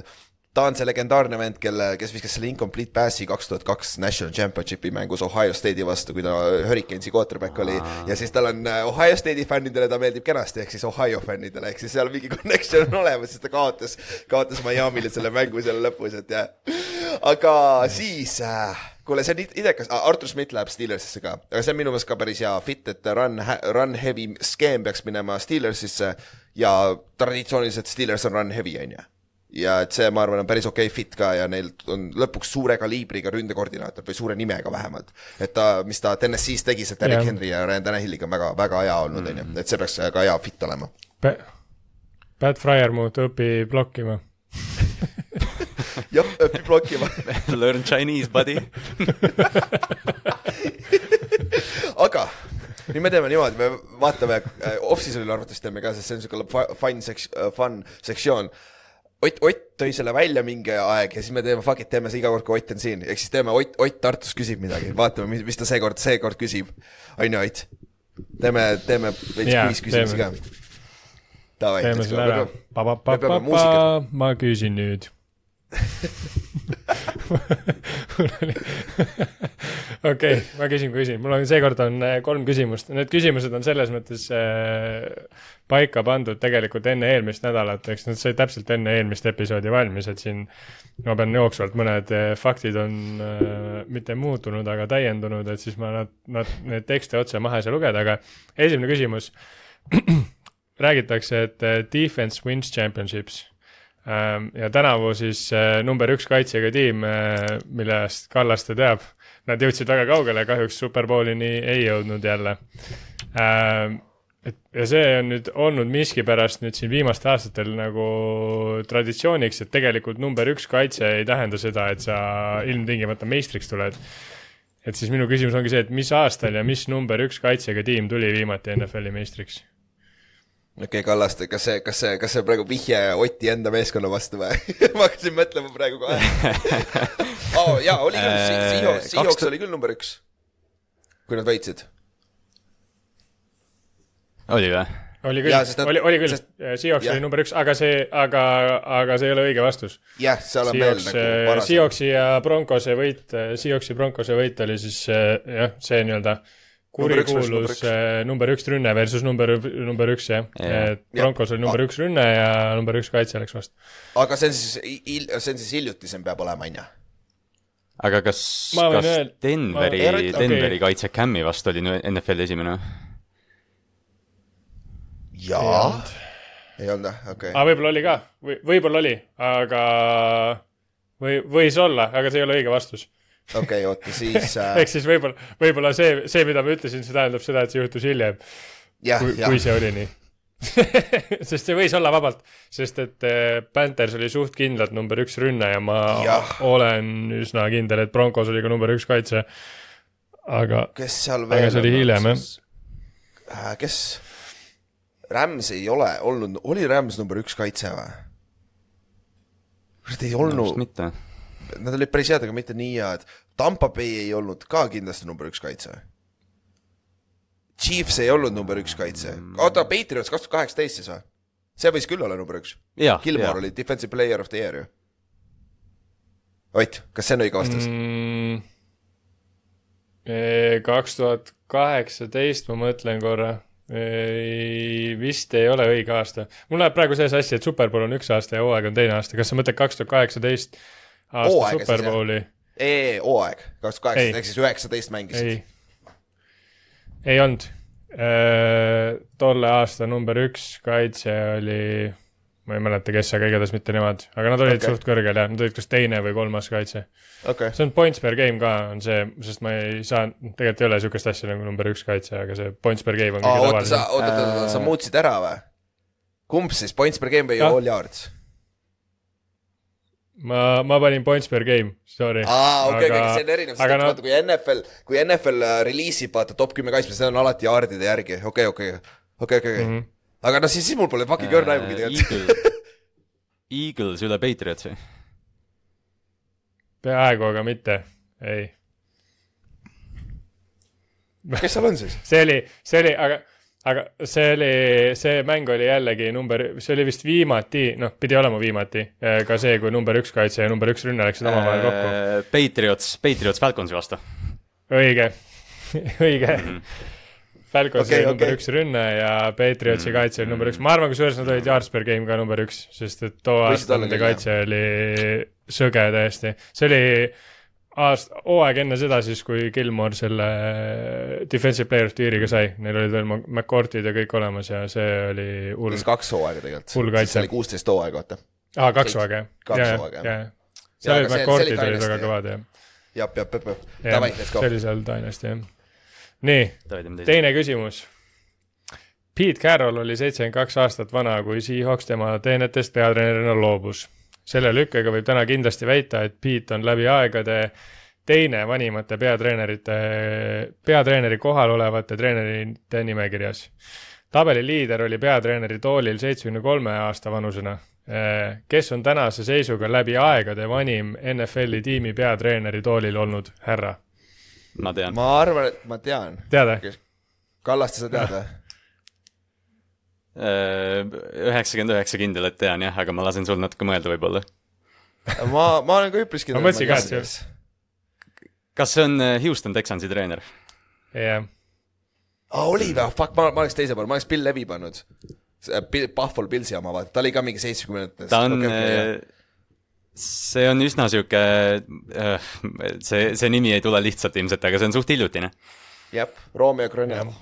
ta on see legendaarne vend, kelle, kes viskas selle incomplete pass'i kaks tuhat kaks National Championshipi mängus Ohio State'i vastu, kui ta Hurricanesi quarterback oli. Ja siis tal on äh, Ohio State'i fännidele ta meeldib kenasti, ehk siis Ohio fännidele, ehk siis seal mingi *laughs* connection on olemas, siis ta kaotas, kaotas Miami'le selle mängu seal lõpus, et jah. aga siis äh, kuule, see on ide- idekas. Ah,, Artur Schmidt läheb Steelersisse ka, aga see on minu meelest ka päris hea fit, et run, run heavy skeem peaks minema Steelersisse. Ja traditsiooniliselt Steelers on run heavy, on ju. Ja et see, ma arvan, on päris okei okay fit ka ja neil on lõpuks suure kaliibriga ründekoordinaator või suure nimega vähemalt. et ta, mis ta TNS-is tegi, see Derek yeah. Henry ja Ryan Tannehilliga on väga, väga hea olnud, on ju, et see peaks ka hea fit olema. Pat Fryermuth õpib blokkima. *laughs* jah, õpib blokkima *laughs* Learn Chinese, buddy. *laughs* aga nüüd me teeme niimoodi, me vaatame äh, off-season'il arvates teeme ka, sest see on siuke fun seks-, fun sektsioon. Ott, Ott tõi selle välja mingi aeg ja siis me teeme fuck it, teeme see iga kord, kui Ott on siin, ehk siis teeme Ott, Ott Tartus küsib midagi, vaatame, mis, mis ta seekord, seekord küsib. on ju, Ott? teeme, teeme veits Jaa, kviis küsimusi ka teeme.. Selle ära. me peame muusikat, ma küsin nüüd. okei, ma küsin, küsin, mul on seekord on äh, kolm küsimust, need küsimused on selles mõttes äh, paika pandud tegelikult enne eelmist nädalat, eks nad said täpselt enne eelmist episoodi valmis, et siin ma pean jooksvalt, mõned äh, faktid on äh, mitte muutunud, aga täiendunud, et siis ma nad, nad, need tekste otse maha ei saa lugeda, aga esimene küsimus *clears throat* räägitakse, et äh, defense wins championships. ja tänavu siis number üks kaitsega tiim, millest Kallaste teab, nad jõudsid väga kaugele, kahjuks superbowlini ei jõudnud jälle. Et ja see on nüüd olnud miskipärast nüüd siin viimastel aastatel nagu traditsiooniks, et tegelikult number üks kaitse ei tähenda seda, et sa ilmtingimata meistriks tuled. et siis minu küsimus ongi see, et mis aastal ja mis number üks kaitsega tiim tuli viimati NFL-i meistriks? okei okay,, Kallaste, kas see, kas see, kas see praegu vihje Oti enda meeskonna vastu või? *laughs* ma hakkasin mõtlema praegu kohe *laughs* oh,. jaa, oli küll, Äh, Seahawks, Seahawks oli küll number üks. kui nad võitsid. Oli või? oli küll oli, oli küll sest-, Seahawks oli number üks, aga see, aga, aga see ei ole õige vastus. jah, seal on veel nagu, varasem. Seahawksi ja Broncose võit, Seahawksi Broncose võit oli siis äh, jah, see nii-öelda kurikuulus number üks rünne versus number, number üks jah Jah. et Broncos oli number üks rünne ja number üks kaitse läks vastu. aga see on siis, see on siis hiljutisem peab olema, on ju? aga kas, kas öelda- Denveri ma-. Denveri kaitse Cam'i vastu oli NFL-i esimene või? jaa. ei olnud jah, okei aga võib-olla oli ka, või võib-olla oli, aga või võis olla, aga see ei ole õige vastus. okei, oota siis äh, *laughs* ehk, siis võib-olla, võib-olla see, see, mida ma ütlesin, see tähendab seda, et see juhtus hiljem, jah, kui, jah kui, see oli nii. *laughs* sest see võis olla vabalt, sest et äh, Panthers oli suht kindlalt number üks rünne ja ma Jah. olen üsna kindel, et Broncos oli ka number üks kaitse. aga kes seal Aga see oli hiljem, siis? Äh, kes? Rams ei ole olnud, oli Rams number üks kaitse või? kurat ei olnud, nad olid päris head, aga mitte nii head. Tampa Bay ei olnud ka kindlasti number üks kaitse. Chiefs ei olnud number üks kaitse. oota, Patriots kaks tuhat kaheksateist siis või? see võis küll olla number üks. Gilmore oli defensive player of the year ju. Ott, kas see on õige vastus mm.? mm,. kaks tuhat kaheksateist, ma mõtlen korra. Vist ei ole õige aasta. mul läheb praegu see sassi, et Superbowl on üks aasta ja hooaeg on teine aasta. kas sa mõtled kaks tuhat kaheksateist aasta Hooaega siis, jah? Superbowli? ei, hooaeg, kaks tuhat Ei. kaheksateist ehk siis üheksateist mängisid. ei, ei olnud. tolle aasta number üks kaitse oli, ma ei mäleta, kes, aga igatahes mitte nemad, aga nad olid okay. suht kõrgel ja nad olid kas teine või kolmas kaitse. okei, see on points per game ka, on see, sest ma ei saa, tegelikult ei ole niisugust asja nagu number üks kaitse, aga see points per game on kõige oota, sa, tavalisem. oota, oota, sa muutsid ära või? kumb siis, points per game või Jah. all yards? ma, ma panin points per game, sorry. aa, okei, okei, Aga- see on erinev, sest no- vaata, kui NFL, kui NFL äh, reliisib, vaata top kümme kaitsme, see on alati yardide järgi, okei, okei, okei, okei, okei. Mhm. Aga no siis, siis mul pole fucking õrna aimugi tegelikult. Eagle, Eagles üle Patriotsi. peaaegu, aga mitte, ei. kes seal on siis? *laughs* see oli, see oli, aga, aga see oli, see mäng oli jällegi number, see oli vist viimati, noh, pidi olema viimati, ka see, kui number üks kaitse ja number üks rünne läksid omavahel kokku. Äh, Patriots, Patriots Falconsi vastu. õige, *laughs* õige. Falcons Okei, oli number okei. üks rünne ja Patriotsi kaitse oli number üks, ma arvan, kusjuures nad olid yards per game ka number üks, sest et too aasta nende kaitse oli sõge täiesti, see oli aasta, hooaeg enne seda siis, kui Gilmore selle defensive player of the year'iga sai, neil olid veel McCourtid ja kõik olemas ja see oli hull kaks hooaega tegelikult. See oli kuusteist hooaega, vaata. aa, kaks hooaega, Kaks jah, hooaega, jah, jah. jah. seal olid McCourtid oli olid väga kõvad jah. jap, jap, jap. Jah, Davai, let's go see. oli seal Dynasty jah. nii, teine küsimus. Pete Carroll oli seitsekümmend kaks aastat vana, kui Seahawks tema teenetest peatreenerina loobus. selle lükkega võib täna kindlasti väita, et Pete on läbi aegade teine vanimate peatreenerite, peatreeneri kohal olevate treenerite nimekirjas. tabeli liider oli peatreeneri toolil seitsmekümne kolme aasta vanusena, kes on tänase seisuga läbi aegade vanim NFL-i tiimi peatreeneri toolil olnud härra. Ma tean. ma arvan, et ma tean. tead või? Kallaste, sa tead või? Äh, üheksakümmend üheksa kindel, et tean jah, aga ma lasen sul natuke mõelda võib-olla. ma, ma olen ka üpriski Ma mõtlesin ka, et see- kas see on äh, Houston Texansi treener? jah, aa, oli või? Fuck, ma, ma oleks teise peal, ma oleks Bill Levi pannud. Buffalo Pillsi oma, vaata, ta oli ka mingi seitsmekümnendates. ta on okay,, see on üsna sihuke, see, see nimi ei tule lihtsalt ilmselt, aga see on suht hiljutine. jah, Romeo Grönel.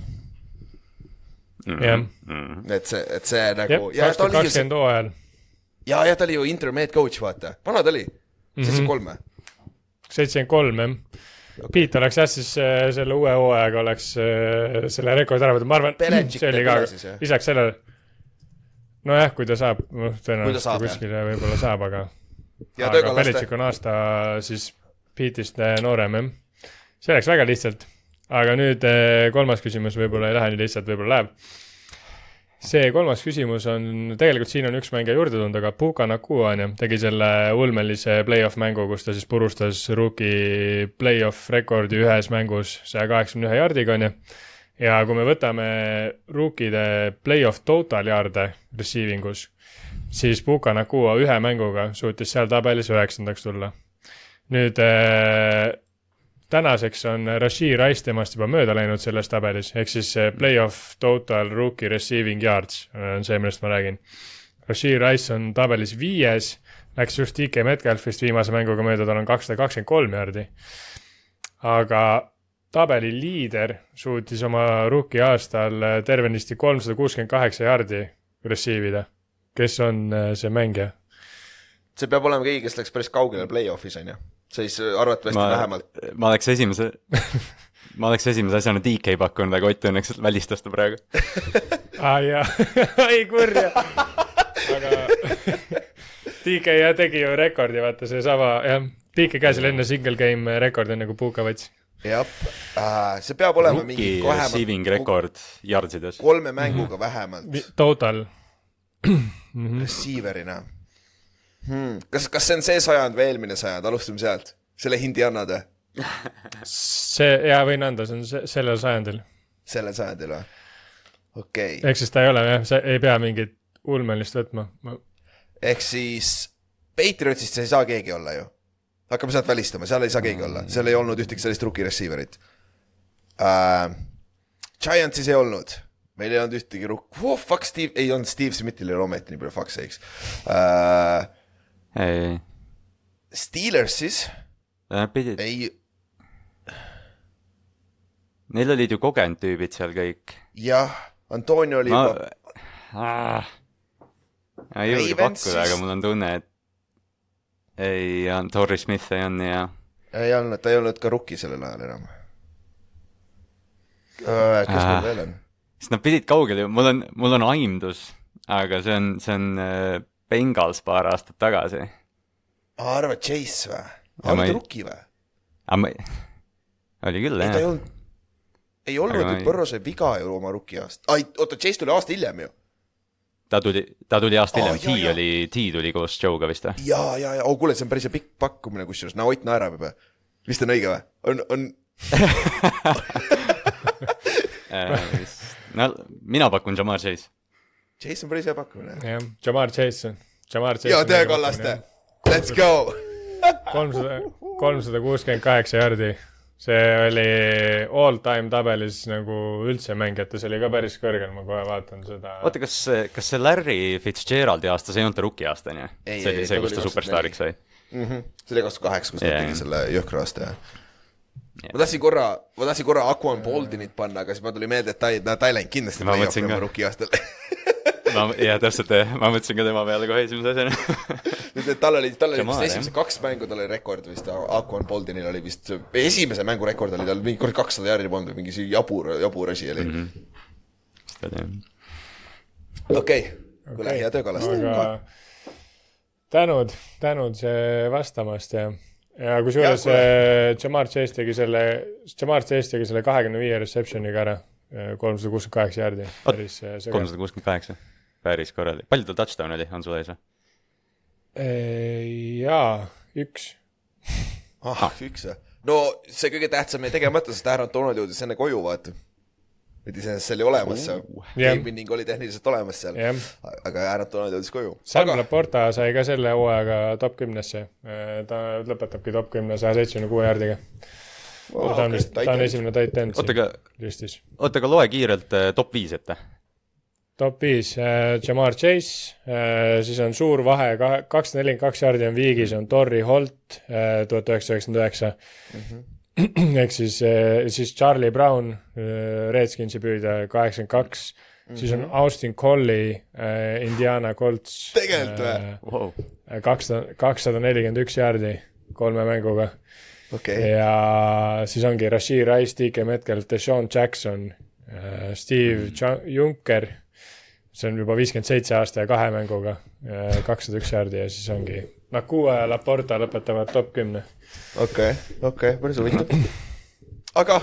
jah. et see, et see jah, nagu, ja kaks ta tuhat oli ju see, kakskümmend hooajal, ja, ja ta oli ju intermeed coach, vaata, vana ta oli, seitsekümmend kolm või? seitsekümmend kolm jah. Piit oleks jah, siis äh, selle uue hooajaga oleks äh, selle rekordi ära võtnud, ma arvan, Belichik see oli ka jah?, lisaks sellele, nojah, kui ta saab, noh, Kui ta tõenäoliselt saab, kuskile võib-olla saab, aga aga Belichik on aasta siis Piitist äh, noorem jah. see läks väga lihtsalt, aga nüüd äh, kolmas küsimus võib-olla ei lähe nii lihtsalt, võib-olla läheb. see kolmas küsimus on, tegelikult siin on üks mängija juurde tulnud, aga Puka Nakua on ju, tegi selle ulmelise play-off mängu, kus ta siis purustas rookie play-off rekordi ühes mängus saja kaheksakümne ühe jardiga on ju. ja kui me võtame rookide play-off total yard'e receiving us, siis Puka Nakua ühe mänguga suutis seal tabelis üheksandaks tulla. nüüd äh, tänaseks on Rashid Rice temast juba mööda läinud selles tabelis, ehk siis see play-off total rookie receiving yards on see, millest ma räägin. Rashid Rice on tabelis viies, läks just DK Metcalfist viimase mänguga mööda, tal on kakssada kakskümmend kolm jardi. aga tabeli liider suutis oma rookie aastal tervenisti kolmsada kuuskümmend kaheksa jardi receive ida. Kes on äh, see mängija? see peab olema keegi, kes läks päris kaugele play-off'is, on ju. siis arvatavasti ma vähemalt, ma oleks esimese, *laughs* ma oleks esimese asjana DK pakkunud, aga Ott õnneks välistas ta praegu. *laughs* aa jaa, *laughs* ei kurja. aga DK jah tegi ju rekordi, vaata seesama jah, DK käis oli enne single game rekord, enne kui Puka võttis. jah äh,, see peab olema mingi rookie vähemalt receiving rekord yardsides. kolme mänguga vähemalt Total, *clears throat* receiver'ina hmm.. kas, kas see on see sajand või eelmine sajand, alustame sealt, selle hindi annad või? see, jaa, võin anda, see on se- sellel sajandil. sellel sajandil või? okei okay., ehk siis ta ei ole jah, sa ei pea mingit ulmelist võtma. ehk siis Patriotsist ei saa keegi olla ju. hakkame sealt välistama, seal ei saa keegi olla, seal ei olnud ühtegi sellist rookie receiver'it uh,. Giantsis ei olnud, meil ei olnud ühtegi ruk- oh,, fuck Steve, ei olnud Steve Smithil ei ole ometi nii palju fuck sakes uh,. ei, Steelersis Nad pidid, ei, neil olid ju kogenud tüübid seal kõik. jah, Antonio oli ma juba, ah,, ma ei julge pakkuda, aga mul on tunne, et ei, Torrey Smith ei olnud nii hea. ei olnud, ta ei olnud ka rookie sellel ajal enam. kes Ah. mul veel on? Sest nad pidid kaugele ju, mul on, mul on aimdus, aga see on, see on äh, Bengals paar aastat tagasi. arvad Chase või? Oli ei- ta rookie või? aga ma, oli küll ei, ta ei jah. olnud, ei olnud ju ei-, Põrro sai viga ju oma rookie aasta. ai, oota, Chase tuli aasta hiljem ju. ta tuli, ta tuli aasta Aa, hiljem, jaa, T oli, T tuli koos Joe'ga vist või? ja, ja, ja, oh kuule, see on päris pikk pakkumine kusjuures, no Ott naerab juba. vist on õige või? on, on, *laughs* no mina pakun Jamar Chase. Chase on päris hea pakkumine. jah, Jamar Chase, Jamar Chase. ja Teo Kallaste, let's go. kolmsada, kolmsada kuuskümmend kaheksa jardi. see oli all time tabelis nagu üldse mängijates oli ka päris kõrgel, ma kohe vaatan seda. oota, kas, kas see Larry Fitzgeraldi aasta, see ei olnud ta rookie aasta, on ju? Ei, see oli ta see, kus ta superstaariks sai. see oli kaks tuhat kaheksa, kus ta Jaa, tegi selle jõhkra aasta, jah. Ma tahtsin korra, ma tahtsin korra Aquan Boldinit panna, aga siis mul tuli meelde, et ta ei, ta ei läinud kindlasti Ma play-off'i mõtlesin oma ka. rookie aastal. *laughs* ma, jah, täpselt, ma mõtlesin ka tema peale kohe esimese asjana. *laughs* tal oli, tal oli vist esimesed kaks mängu, tal oli rekord vist, Aquan Boldinil oli vist, esimese mängu rekord oli tal mingi kord kakssada järgi või mingi see jabur, jabur asi oli. Mhm. okei, kuule, hea töö, Kallaste. aga tänud, tänud see vastamast ja, ja kusjuures äh, Jamar Chase tegi selle, Jamar Chase tegi selle kahekümne viie reception'iga ära, kolmsada kuuskümmend kaheksa jardi, päris äh, kolmsada kuuskümmend kaheksa, päris korralik. palju tal touchdown oli, on sul ees või? jaa, üks. ah, üks või? no see kõige tähtsam jäi tegemata, sest Aaron Donald jõudis enne koju, vaata. Et iseenesest see oli olemas seal. Jah. game winning oli tehniliselt olemas seal. jah, aga Aaron Donald jõudis koju. Sam Laporta sai ka selle hooajaga top kümnesse. ta lõpetabki top kümne saja seitsmekümne kuue jardiga. ta on vist, ta on esimene tight end siin aga, listis. oota, aga loe kiirelt äh, top viis ette. top viis äh,, Jamar Chase äh,, siis on suur vahe, kakssada nelikümmend kaks jardi on viigis, on Torrey Holt äh, tuhat üheksasada üheksakümmend üheksa. *clears throat* ehk siis äh,, siis Charlie Brown äh,, Redskinsi püüdja kaheksakümmend kaks, siis on Austin Collie äh,, Indiana Colts. Tegelikult või? Kakssada, kakssada nelikümmend üks jardi kolme mänguga. Okei, ja siis ongi Rashid Rice, DK Metcalf, Deshaun Jackson, Steve Ja- Junker, see on juba viiskümmend seitse aasta ja kahe mänguga, kakssada üks jardi ja siis ongi Nakua ja Laporta lõpetavad top kümne. okei, okei, päris huvitav. aga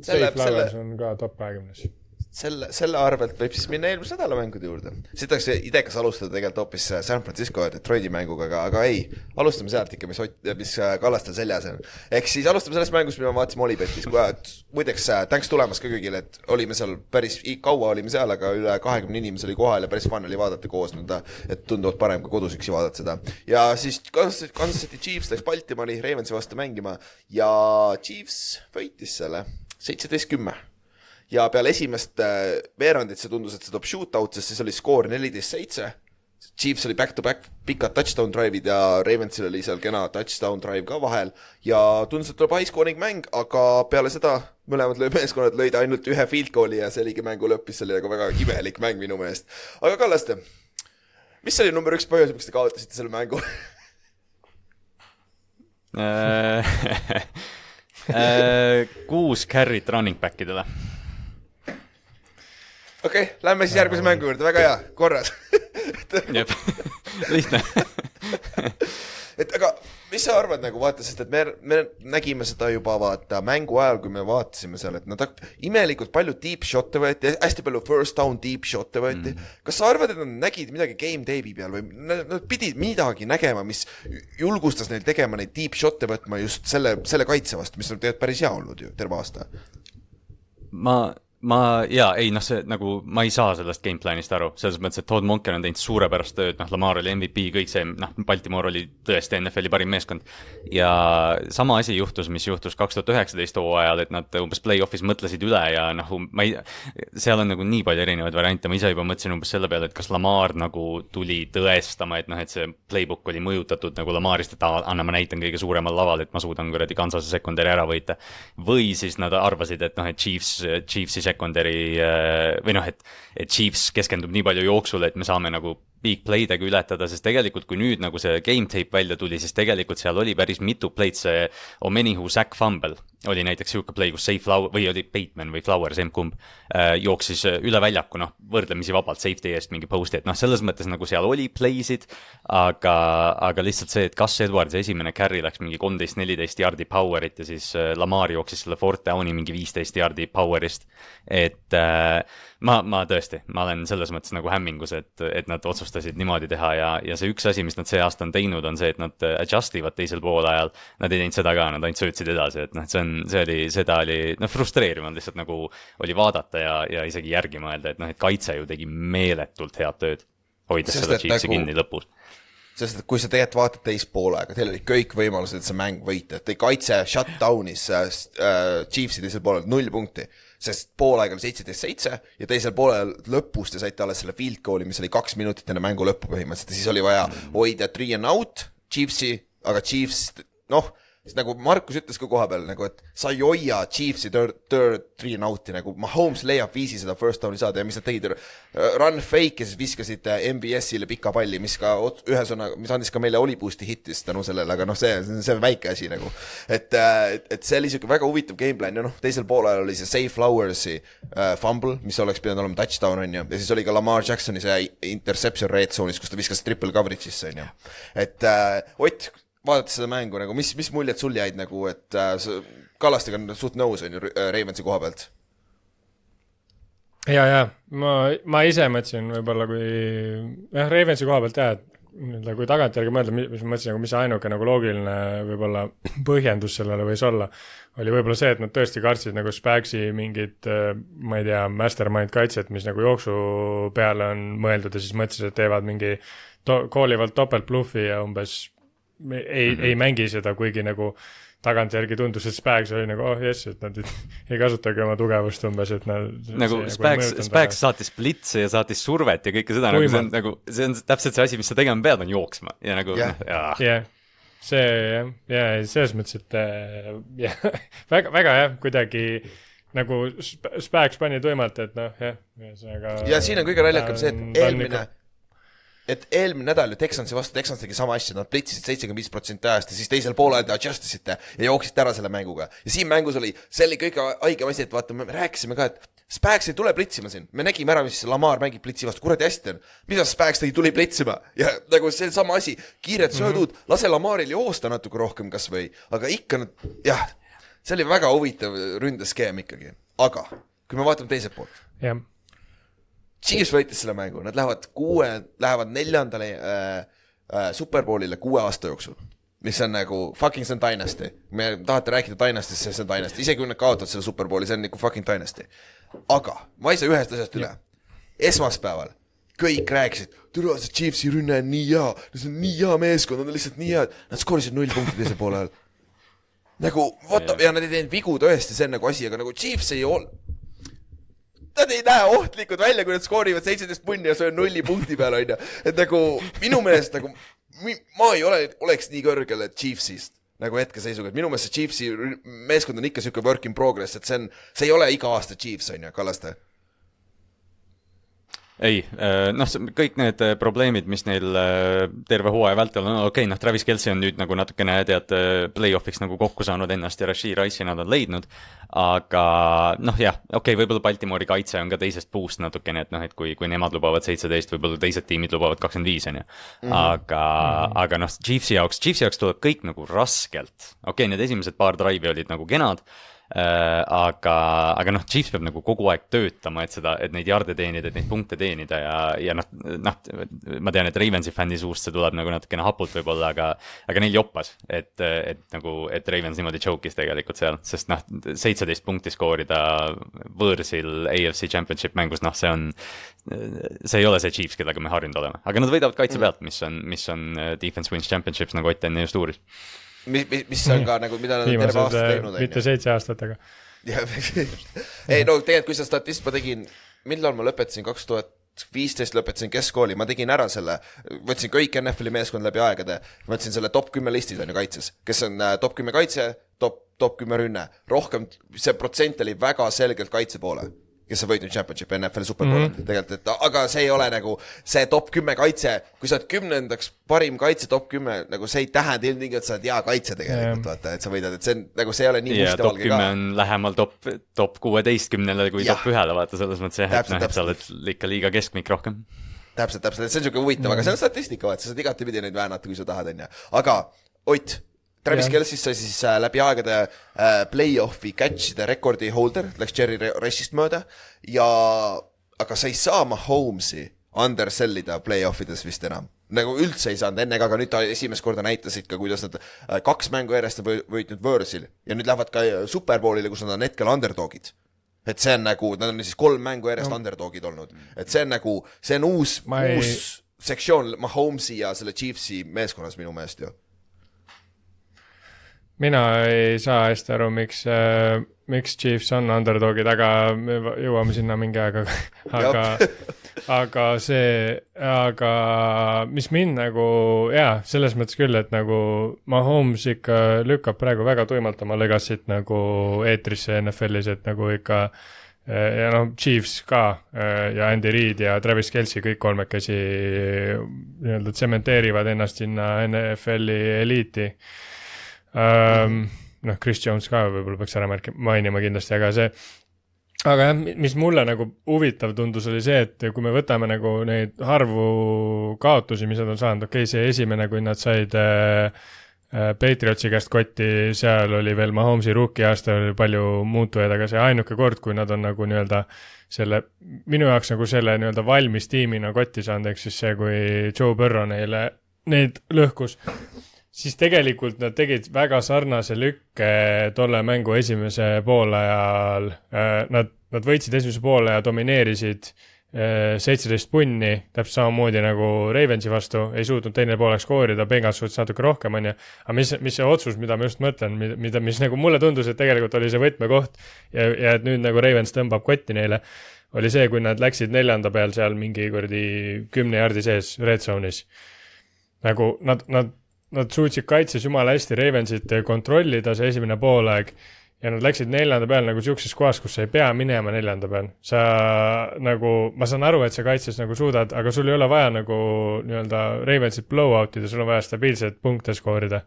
selle Flowers, on ka top kahekümnes. selle, selle arvelt võib siis minna eelmise nädala mängude juurde. siit oleks idekas alustada tegelikult hoopis San Francisco ja Detroiti mänguga, aga, aga ei, alustame sealt ikka, mis Ott, mis äh, Kallastel seljas on. ehk siis alustame sellest mängust, mida me vaatasime Olipetis, muideks äh, tänks tulemast ka kõigile, et olime seal päris kaua olime seal, aga üle kahekümne inimese oli kohal ja päris fun oli vaadata koos nõnda, et tunduvalt parem kui kodus üksi vaadata seda. ja siis Kansas Kansas City Chiefs läks Baltimori Ravensi vastu mängima ja Chiefs võitis selle seitseteist kümme ja peale esimest äh, veerandit see tundus, et see toob shootout, sest siis oli skoor neliteist seitse. Chiefs oli back-to-back pikad touchdown drive'id ja Ravensil oli seal kena touchdown drive ka vahel ja tundus, et tuleb high scoring mäng, aga peale seda mõlemad meeskonnad lõid ainult ühe field goal'i ja see oligi mängu lõpp, mis oli nagu väga imelik mäng minu meelest. aga Kallaste, mis oli number üks põhjus, miks te kaotasite selle mängu? *laughs* *laughs* Äh, kuus carry't running back idele. Okei okay,, lähme siis järgmise mängu juurde, väga hea, korras *laughs* jep, lihtne. *laughs* et aga mis sa arvad nagu vaata, sest et me, me nägime seda juba vaata mängu ajal, kui me vaatasime seal, et nad imelikult palju deep shot'e võeti, hästi palju first down deep shot'e võeti mm.. kas sa arvad, et nad nägid midagi game tape'i peal või nad, nad pidid midagi nägema, mis julgustas neil tegema neid deep shot'e võtma just selle, selle kaitse vastu, mis on tegelikult päris hea olnud ju terve aasta. ma, ma jaa, ei noh, see nagu ma ei saa sellest gameplan'ist aru, selles mõttes, et Todd Monken on teinud suurepärast tööd, noh, Lamar oli MVP, kõik see, noh, Baltimore oli tõesti NFL-i parim meeskond. ja sama asi juhtus, mis juhtus kaks tuhat üheksateist hooajal, et nad umbes play-off'is mõtlesid üle ja noh, ma ei, seal on nagu nii palju erinevaid variante, ma ise juba mõtlesin umbes selle peale, et kas Lamar nagu tuli tõestama, et noh, et see playbook oli mõjutatud nagu Lamarist, et anna, ma näitan kõige suuremal laval, et ma suudan kuradi Kansase secondary ära võita. või siis nad arvasid, et noh, et Chiefs, Chiefsi secondary äh, või noh, et, et Chiefs keskendub nii palju jooksule, et me saame nagu big play'dega ületada, sest tegelikult kui nüüd nagu see game tape välja tuli, siis tegelikult seal oli päris mitu play'd, see Omenihu sack fumble oli näiteks sihuke play, kus Safe Flower või oli Bateman või Flowers, emb-kumb äh,, jooksis üle väljaku, noh, võrdlemisi vabalt safety eest mingi post'i, et noh, selles mõttes nagu seal oli play'sid, aga, aga lihtsalt see, et kas Edwards esimene carry läks mingi kolmteist, neliteist jardi power'it ja siis äh, Lamar jooksis selle fourth down'i mingi viisteist jardi power'ist, et äh, ma, ma tõesti, ma olen selles mõttes nagu hämmingus, et, et nad otsustasid niimoodi teha ja, ja see üks asi, mis nad see aasta on teinud, on see, et nad adjust ivad teisel poolajal. Nad ei teinud seda ka, nad ainult söötsid edasi, et noh, et see on, see oli, seda oli noh, frustreeriv on lihtsalt nagu oli vaadata ja, ja isegi järgi mõelda, et noh, et kaitse ju tegi meeletult head tööd. hoides Sest seda et Chiefsi nagu- kinni lõpus. sest et kui sa tegelikult vaatad teist poolega, teil olid kõik võimalused, et see mäng võita, te kaitse shutdown'is äh, Chiefsi teisel poolel null punkti. Sest poolaeg oli seitseteist seitse ja teisel poolel lõpus te saite alles selle field goal'i, mis oli kaks minutit enne mängu lõppu põhimõtteliselt. Ja siis oli vaja hoida three and out Chiefsi, aga Chiefs noh siis nagu Markus ütles ka koha peal nagu, et sa ei hoia Chiefsi third, third three and out'i nagu, Mahomes leiab viisi seda first down'i saada ja mis nad tegid, run fake ja siis viskasid äh, MBS-ile pika palli, mis ka ühesõnaga, mis andis ka meile Oli boost'i hittis tänu sellele, aga noh, see, see on väike asi nagu. et, et, et see oli siuke väga huvitav gameplan ja noh, teisel poolel oli see Safe Flowers'i äh, fumble, mis oleks pidanud olema touchdown on ju, ja siis oli ka Lamar Jacksoni see interception red zone'is, kus ta viskas triple coverage'isse on ju. et äh, Ott, vaadates seda mängu nagu, mis, mis muljed sul jäid nagu, et äh, Kallastega on suht nõus, on ju, Ravensi koha pealt? ja, ja ma, ma ise mõtlesin võib-olla kui jah, Ravensi koha pealt jah, et nii-öelda kui tagantjärgi mõelda, mis ma mõtlesin nagu, mis ainuke nagu loogiline võib-olla põhjendus sellele võis olla, oli võib-olla see, et nad tõesti kartsid nagu Spagsi mingit, ma ei tea, mastermind kaitset, mis nagu jooksu peale on mõeldud ja siis mõtlesid, et teevad mingi to-, koolivad topeltbluffi ja umbes ei mm. -hmm. ei mängi seda, kuigi nagu tagantjärgi tundus, et Spags oli nagu oh jess, et nad *laughs* ei kasutagi oma tugevust umbes, et nad nagu Spags, Spags saatis blitse ja saatis survet ja kõike seda, nagu see on nagu, see on täpselt see asi, mis sa tegema pead, on jooksma ja nagu Jah. jaa. jah, see jah, ja selles mõttes, et äh, *laughs* jah, väga, väga jah, kuidagi nagu Sp- Spags pani tuimalt, et noh jah, ühesõnaga ja siin on kõige naljakam see, et eelmine et eelmine nädal ju Texansi vastu, Texans tegi sama asja, nad blitsisid seitsekümmend viis protsenti ajast ja siis teisel poolel te adjust isite ja jooksite ära selle mänguga. ja siin mängus oli, see oli kõige haigem asi, et vaata, me rääkisime ka, et Spags ei tule blitsima siin, me nägime ära, mis Lamar mängib blitsi vastu, kuradi hästi on. mida Spags tegi, tuli blitsima ja nagu see sama asi, kiired söödud. Mm, -hmm. lase Lamaril joosta natuke rohkem kasvõi, aga ikka nad, jah, see oli väga huvitav ründeskeem ikkagi, aga kui me vaatame teiselt poolt, jah, Chiefs võitis selle mängu, nad lähevad kuue, lähevad neljandale äh, äh, superbowlile kuue aasta jooksul. mis on nagu fucking see on dynasty, me tahate rääkida dynasty'st, see on dynasty, isegi kui nad kaotavad selle superbowli, see on nagu fucking dynasty. aga ma ei saa ühest asjast üle. esmaspäeval kõik rääkisid, türa see Chiefsi rünne on nii hea, see on nii hea meeskond, nad on lihtsalt nii head, nad skoorisid null punkti teisel poolel. nagu what the, ja nad ei teinud vigu tõesti, see on nagu asi, aga nagu Chiefs ei ol-, Nad ei näe ohtlikud välja, kui nad skoorivad seitseteist punni ja see on nulli punkti peal, onju. et nagu minu meelest nagu, ma ei ole, oleks nii kõrgel, Chiefsist nagu hetkeseisuga, et minu meelest see Chiefsi meeskond on ikka siuke work in progress, et see on, see ei ole iga aasta Chiefs, onju, Kallaste. ei, noh, kõik need äh, probleemid, mis neil äh, terve hooaja vältel on, okei okay,, noh, Travis Kelci on nüüd nagu natukene tead play-off'iks nagu kokku saanud ennast ja Rashid Rice'i nad on leidnud. aga noh, jah, okei okay,, võib-olla Baltimori kaitse on ka teisest puust natukene, et noh, et kui, kui nemad lubavad seitseteist, võib-olla teised tiimid lubavad kakskümmend viis, on ju. aga mm, -hmm. aga noh, Chiefsi jaoks, Chiefsi jaoks tuleb kõik nagu raskelt. okei okay,, need esimesed paar drive'i olid nagu kenad aga, aga noh, Chiefs peab nagu kogu aeg töötama, et seda, et neid jarde teenida, et neid punkte teenida ja, ja noh, noh, ma tean, et Ravensi fänni suust see tuleb nagu natukene hapult võib-olla, aga, aga neil joppas, et, et nagu, et Ravens niimoodi choke'is tegelikult seal, sest noh, seitseteist punkti skoorida võõrsil AFC Championship mängus, noh, see on, see ei ole see Chiefs, kellega me harjunud oleme, aga nad võidavad kaitse pealt, mis on, mis on defense wins championships, nagu Ott enne just uuris mis, mis, mis on ka nagu, mida nad on terve aasta teinud. mitte seitse aastat, aga. *laughs* ei no tegelikult, kui sa statist, ma tegin, millal ma lõpetasin, kaks tuhat viisteist lõpetasin keskkooli, ma tegin ära selle, võtsin kõik NFL-i meeskond läbi aegade, võtsin selle top kümme listid on ju kaitses, kes on äh, top kümme kaitse, top, top kümme rünne, rohkem, see protsent oli väga selgelt kaitse poole kes on võitnud championship'i NFL superbowli mm -hmm. tegelikult, et aga see ei ole nagu see top kümme kaitse, kui sa oled kümnendaks parim kaitse top kümme, nagu see ei tähenda ilmtingimata, sa oled hea kaitse tegelikult yeah., vaata, et sa võidad, et see on nagu see ei ole nii yeah, mustvalge ka. on lähemal top, top kuueteistkümnele kui ja. top ühele, vaata selles mõttes jah, et noh, et sa oled ikka liiga keskmik rohkem täpselt, täpselt, see on niisugune huvitav mm, -hmm. aga see on statistika, vaata, sa saad igatepidi neid väänata, kui sa tahad, on ju. aga Ott, Travis Kelce'ist sai siis äh, läbi aegade äh, play-off'i catch'ide rekordi holder, läks Jerry Rushist mööda ja aga sa ei saa Mahomes'i undersell ida play-off ides vist enam. nagu üldse ei saanud enne ka, aga nüüd ta esimest korda näitasid ka, kuidas nad äh, kaks mängu järjest on võitnud võõrsil ja nüüd lähevad ka superbowlile, kus nad on hetkel underdog'id et see on nagu, nad on siis kolm mängu järjest no. underdog'id olnud, et see on nagu, see on uus, uus ei... sektsioon Mahomes'i ja selle Chiefsi meeskonnas minu meelest ju mina ei saa hästi aru, miks äh,, miks Chiefs on underdog'id, aga me jõuame sinna mingi aeg, aga, *laughs* *laughs* aga see, aga mis mind nagu jaa, selles mõttes küll, et nagu Mahomes ikka lükkab praegu väga tuimalt oma legacy't nagu eetrisse NFL-is, et nagu ikka äh, ja noh, Chiefs ka äh, ja Andy Reid ja Travis Kelci kõik kolmekesi nii-öelda tsementeerivad ennast sinna NFL-i eliiti ähm,. noh, Chris Jones ka võib-olla peaks ära märkima, mainima kindlasti, aga see, aga jah, mis mulle nagu huvitav tundus, oli see, et kui me võtame nagu neid harvu kaotusi, mis nad on saanud, okei okay,, see esimene, kui nad said äh, äh Patriotsi käest kotti, seal oli veel Mahomes'i rookie aasta oli palju muutujaid, aga see ainuke kord, kui nad on nagu nii-öelda selle, minu jaoks nagu selle nii-öelda valmis tiimina kotti saanud, ehk siis see, kui Joe Burrow neile, neid lõhkus siis tegelikult nad tegid väga sarnase lükke tolle mängu esimese poole ajal. Äh, nad, nad võitsid esimese poole ja domineerisid äh, seitseteist punni, täpselt samamoodi nagu Ravensi vastu, ei suutnud teine poolek skoorida, Bengals suutis natuke rohkem, on ju. aga mis, mis see otsus, mida ma just mõtlen, mida, mis nagu mulle tundus, et tegelikult oli see võtmekoht ja, ja et nüüd nagu Ravens tõmbab kotti neile, oli see, kui nad läksid neljanda peal seal mingi kuradi kümne jardi sees red zone'is. nagu nad, nad nad suutsid kaitses jumala hästi Ravensit kontrollida see esimene poolaeg ja nad läksid neljanda peal nagu sihukeses kohas, kus sa ei pea minema neljanda peal. sa nagu, ma saan aru, et sa kaitses nagu suudad, aga sul ei ole vaja nagu nii-öelda Ravensit blow out ida, sul on vaja stabiilselt punkte skoorida.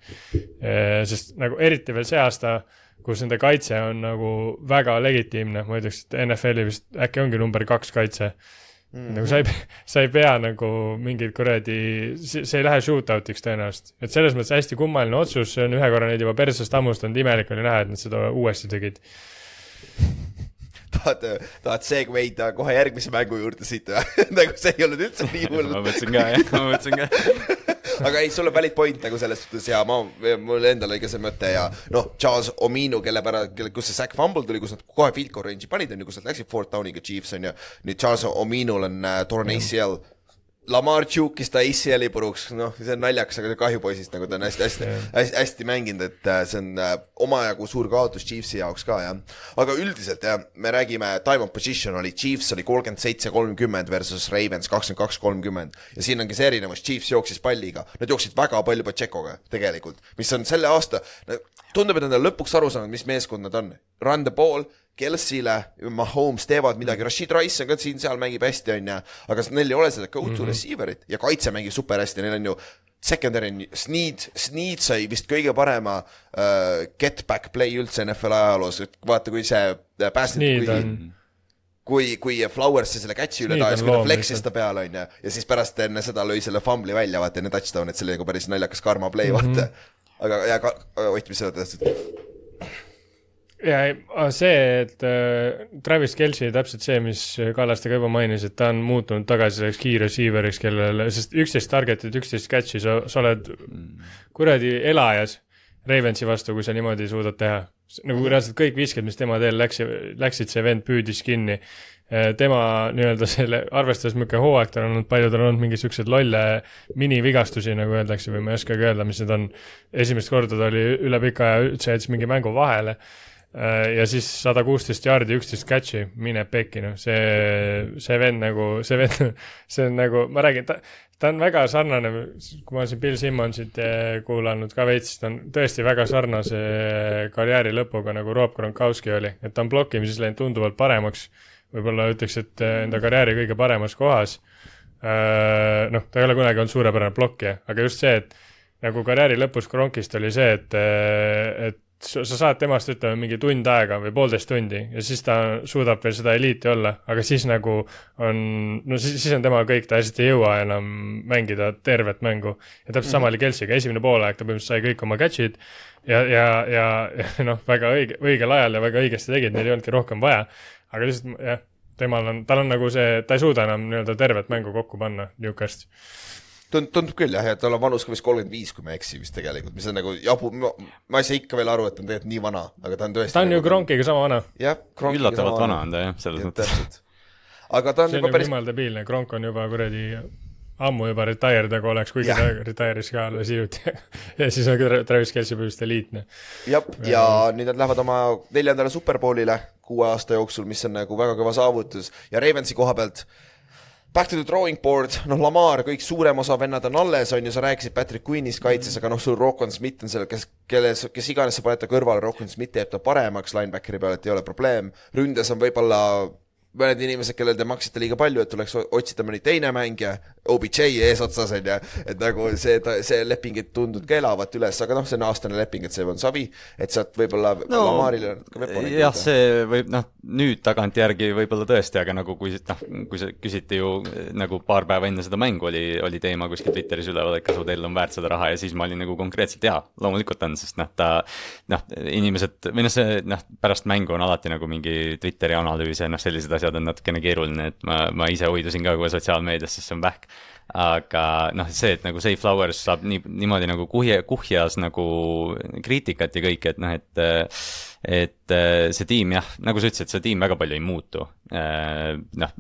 sest nagu eriti veel see aasta, kus nende kaitse on nagu väga legitiimne, ma ütleks, et NFL-i vist äkki ongi number kaks kaitse Mm. Nagu sa ei, sa ei pea nagu mingeid kuradi, see ei lähe shootout'iks tõenäoliselt. et selles mõttes hästi kummaline otsus, see on ühe korra neid juba persest hammustanud, imelik oli näha, et nad seda uuesti tegid. *laughs* Tahad, tahad segway'da kohe järgmise mängu juurde siit või? *laughs* Nagu see ei olnud üldse nii hull. Ma mõtlesin ka jah, ma mõtlesin ka *laughs* *laughs* aga ei, sul on valid point nagu selles suhtes ja ma, mul endal oli ka see mõte ja noh, Charles Ominu, kelle pärast, kelle, kus see sack fumble tuli, kus nad kohe field goal range'i panid, on ju, kus nad läksid fourth down'iga Chiefs on ju. nüüd Charles Ominul on uh, torn ACL mm Lamar Tšukis ta ACL-i puruks, noh, see on naljakas, aga kahju poisist, nagu ta on hästi-hästi yeah., hästi, hästi mänginud, et äh, see on äh, omajagu suur kaotus Chiefsi jaoks ka, jah. aga üldiselt jah, me räägime, time of position oli, Chiefs oli kolmkümmend seitse, kolmkümmend versus Ravens kakskümmend kaks, kolmkümmend. ja siin ongi see erinevus, Chiefs jooksis palliga, nad jooksid väga palju Pachecoga tegelikult, mis on selle aasta, tundub, et nad on lõpuks aru saanud, mis meeskond nad on. Run the ball Kelsile, Mahomes teevad midagi, Rashid Rice on ka siin-seal mängib hästi, on ju, aga neil ei ole seda go-to mm -hmm. receiver'it. Ja kaitse mängib super hästi, neil on ju secondary on Sneed, Sneed sai vist kõige parema uh, get back play üldse NFL ajaloos, et vaata, kui see uh, päästeti, kui on kui, kui Flowers selle catch'i üle tahes, kui ta flex'is ta peale, on ju, ja siis pärast enne seda lõi selle fumbli välja, vaata, enne touchdown'i, et see oli nagu päris naljakas karma play, vaata. mm. -hmm. Aga, ja Ott, mis sa tahtsid? ja see, et äh, Travis Kelci täpselt see, mis Kallaste ka juba mainis, et ta on muutunud tagasi selleks key receiver'iks, kellel, sest üksteist target'it, üksteist catch'i, sa, sa oled kuradi elajas Ravensi vastu, kui sa niimoodi suudad teha. nagu reaalselt kõik visked, mis tema teel läks, läksid, see vend püüdis kinni. Tema nii-öelda selle, arvestades, milline hooaeg tal on olnud, palju tal on olnud mingeid siukseid lolle minivigastusi, nagu öeldakse, või ma ei oskagi öelda, mis need on. esimest korda ta oli üle pika aja üldse jättis mingi mängu vahele. Ja siis sada kuusteist jaardi, üksteist catch'i, mine pekki, noh, see, see vend nagu, see vend, *laughs* see on nagu, ma räägin, ta, ta on väga sarnane, kui ma olen siin Bill Simmonsit eh, kuulanud ka veits, ta on tõesti väga sarnase karjääri lõpuga, nagu Rob Gronkowski oli, et ta on blokkimises läinud tunduvalt paremaks, võib-olla ütleks, et eh, enda karjääri kõige paremas kohas, noh, ta ei ole kunagi olnud suurepärane blokkija, aga just see, et nagu karjääri lõpus Gronkist oli see, et, eh, et sa saad temast, ütleme, mingi tund aega või poolteist tundi ja siis ta suudab veel seda eliiti olla, aga siis nagu on, no siis, siis on tema kõik, ta lihtsalt ei jõua enam mängida tervet mängu. ja täpselt sama oli Kelsiga, esimene poolaeg ta põhimõtteliselt sai kõik oma catch'id ja, ja, ja, ja noh, väga õige, õigel ajal ja väga õigesti tegid, neil ei olnudki rohkem vaja. Aga lihtsalt jah, temal on, tal on nagu see, ta ei suuda enam nii-öelda tervet mängu kokku panna, niisugust tund-, tundub küll jah, ja tal on vanus ka vist kolmkümmend viis, kui ma ei eksi vist tegelikult, mis on nagu jabu, ma ei saa ikka veel aru, et ta on tegelikult nii vana, aga ta on tõesti ta on nagu, ju Kronkiga sama vana. jah, üllatavalt vana on ta jah, selles mõttes. aga ta on see on juba juba päris jumal debiilne, Kronk on juba kuradi ammu juba retired nagu oleks, kuigi Jah. ta retire'is ka alles hiljuti *laughs* ja siis on ka Tra- Travis Kelci põhimõtteliselt eliitne. jah, ja nüüd nad lähevad oma neljandale superbowlile kuue aasta jooksul, mis on nagu väga kõva saavutus ja Ravensi koha pealt Back to the drawing board, noh, Lamar, kõik suurem osa vennad on alles, on ju, sa rääkisid Patrick Quinnist kaitses, aga noh, sul Rokon Smith on seal, kes, kelles, kes iganes sa paned ta kõrvale, Rokon Smith teeb ta paremaks linebackeri peal, et ei ole probleem. ründes on võib-olla mõned inimesed, kellel te maksite liiga palju, et tuleks otsida mõni teine mängija, OBJ eesotsas on ju, et nagu see, see leping ei tundunud ka elavat üles, aga noh, see on aastane leping, et see on savi, et sealt võib-olla no, Lamarile natuke veponeid jah, see võib noh, nüüd tagantjärgi võib-olla tõesti, aga nagu kui noh, kui see küsiti ju nagu paar päeva enne seda mängu oli, oli teema kuskil Twitteris üleval, et kas Odell on väärt seda raha ja siis ma olin nagu konkreetselt jaa, loomulikult on, sest noh, ta noh, inimesed või noh, see noh, pärast mängu on alati nagu mingi Twitteri analüüs ja noh, sellised asjad on natukene keeruline, et ma, ma ise hoidusin ka kohe sotsiaalmeedias, sest see on vähk. Aga noh, see, et nagu Safe Flowers saab nii, niimoodi nagu kuhja, kuhjas nagu kriitikat ja kõike, et noh, et et äh, see tiim jah, nagu sa ütlesid, see tiim väga palju ei muutu. noh,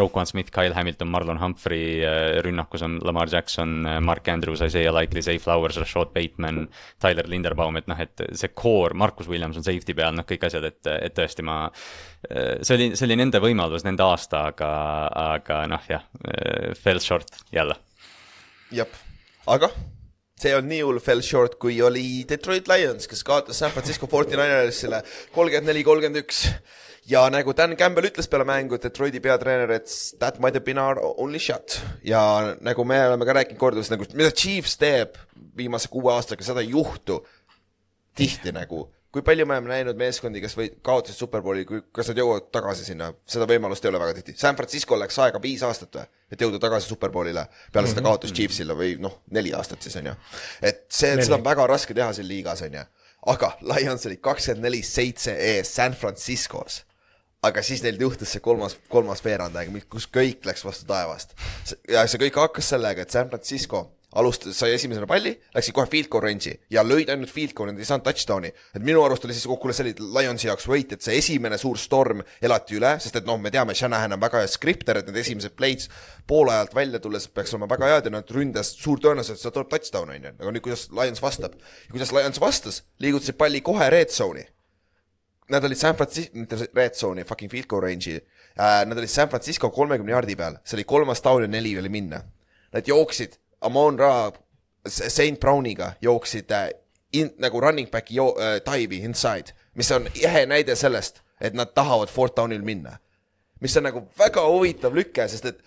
Roquan Smith, Kyle Hamilton, Marlon Humphrey, rünnakus on Lamar Jackson, Mark Andrews, Isaiah Likely, Safe Flowers, Rashad Bateman, Tyler Linderbaum, et noh, et see core, Marcus Williams on safety peal, noh, kõik asjad, et, et tõesti ma see oli, see oli nende võimalus, nende aasta, aga, aga noh, jah, fell short jälle. jah, aga see on nii hull fell short, kui oli Detroit Lions, kes kaotas San Francisco 49ersile kolmkümmend neli, kolmkümmend üks. ja nagu Dan Campbell ütles peale mängu, Detroiti peatreener, et that might have been our only shot. ja nagu me oleme ka rääkinud korduvalt, nagu mida Chiefs teeb viimase kuue aastaga, seda ei juhtu tihti nagu kui palju me oleme näinud meeskondi, kes või kaotasid Superbowli, kui, kas nad jõuavad tagasi sinna, seda võimalust ei ole väga tihti. San Francisco läks aega viis aastat või, et jõuda tagasi Superbowlile peale seda kaotust Chiefsile või noh, neli aastat siis on ju. et see, seda on väga raske teha siin liigas on ju. aga Lions oli kakskümmend neli seitse ees San Franciscos aga siis neil juhtus see kolmas, kolmas veerandaeg, kus kõik läks vastu taevast. ja see kõik hakkas sellega, et San Francisco alustas, sai esimesena palli, läksid kohe field goal range'i ja lõid ainult field goal'i, nad ei saanud touchdown'i. et minu arust oli siis kokku see oli Lionsi jaoks võit, et see esimene suur storm elati üle, sest et noh, me teame, Shanahan on väga hea skripter, et need esimesed play'd poole ajalt välja tulles peaks olema väga head ja nad ründas suur tõenäosus, et sealt tuleb touchdown on ju, aga nüüd kuidas Lions vastab. kuidas Lions vastas, liigutasid palli kohe red zone'i Nad olid San Francisco, mitte red zone'i, fucking field goal range'i äh,. Nad olid San Francisco kolmekümne jaardi peal, see oli kolmas down ja neli oli minna. Nad jooksid Amon Ra St Browniga jooksid äh, in, nagu running back'i jo- äh, dive'i inside, mis on ehe näide sellest, et nad tahavad fourth down'il minna. mis on nagu väga huvitav lüke, sest et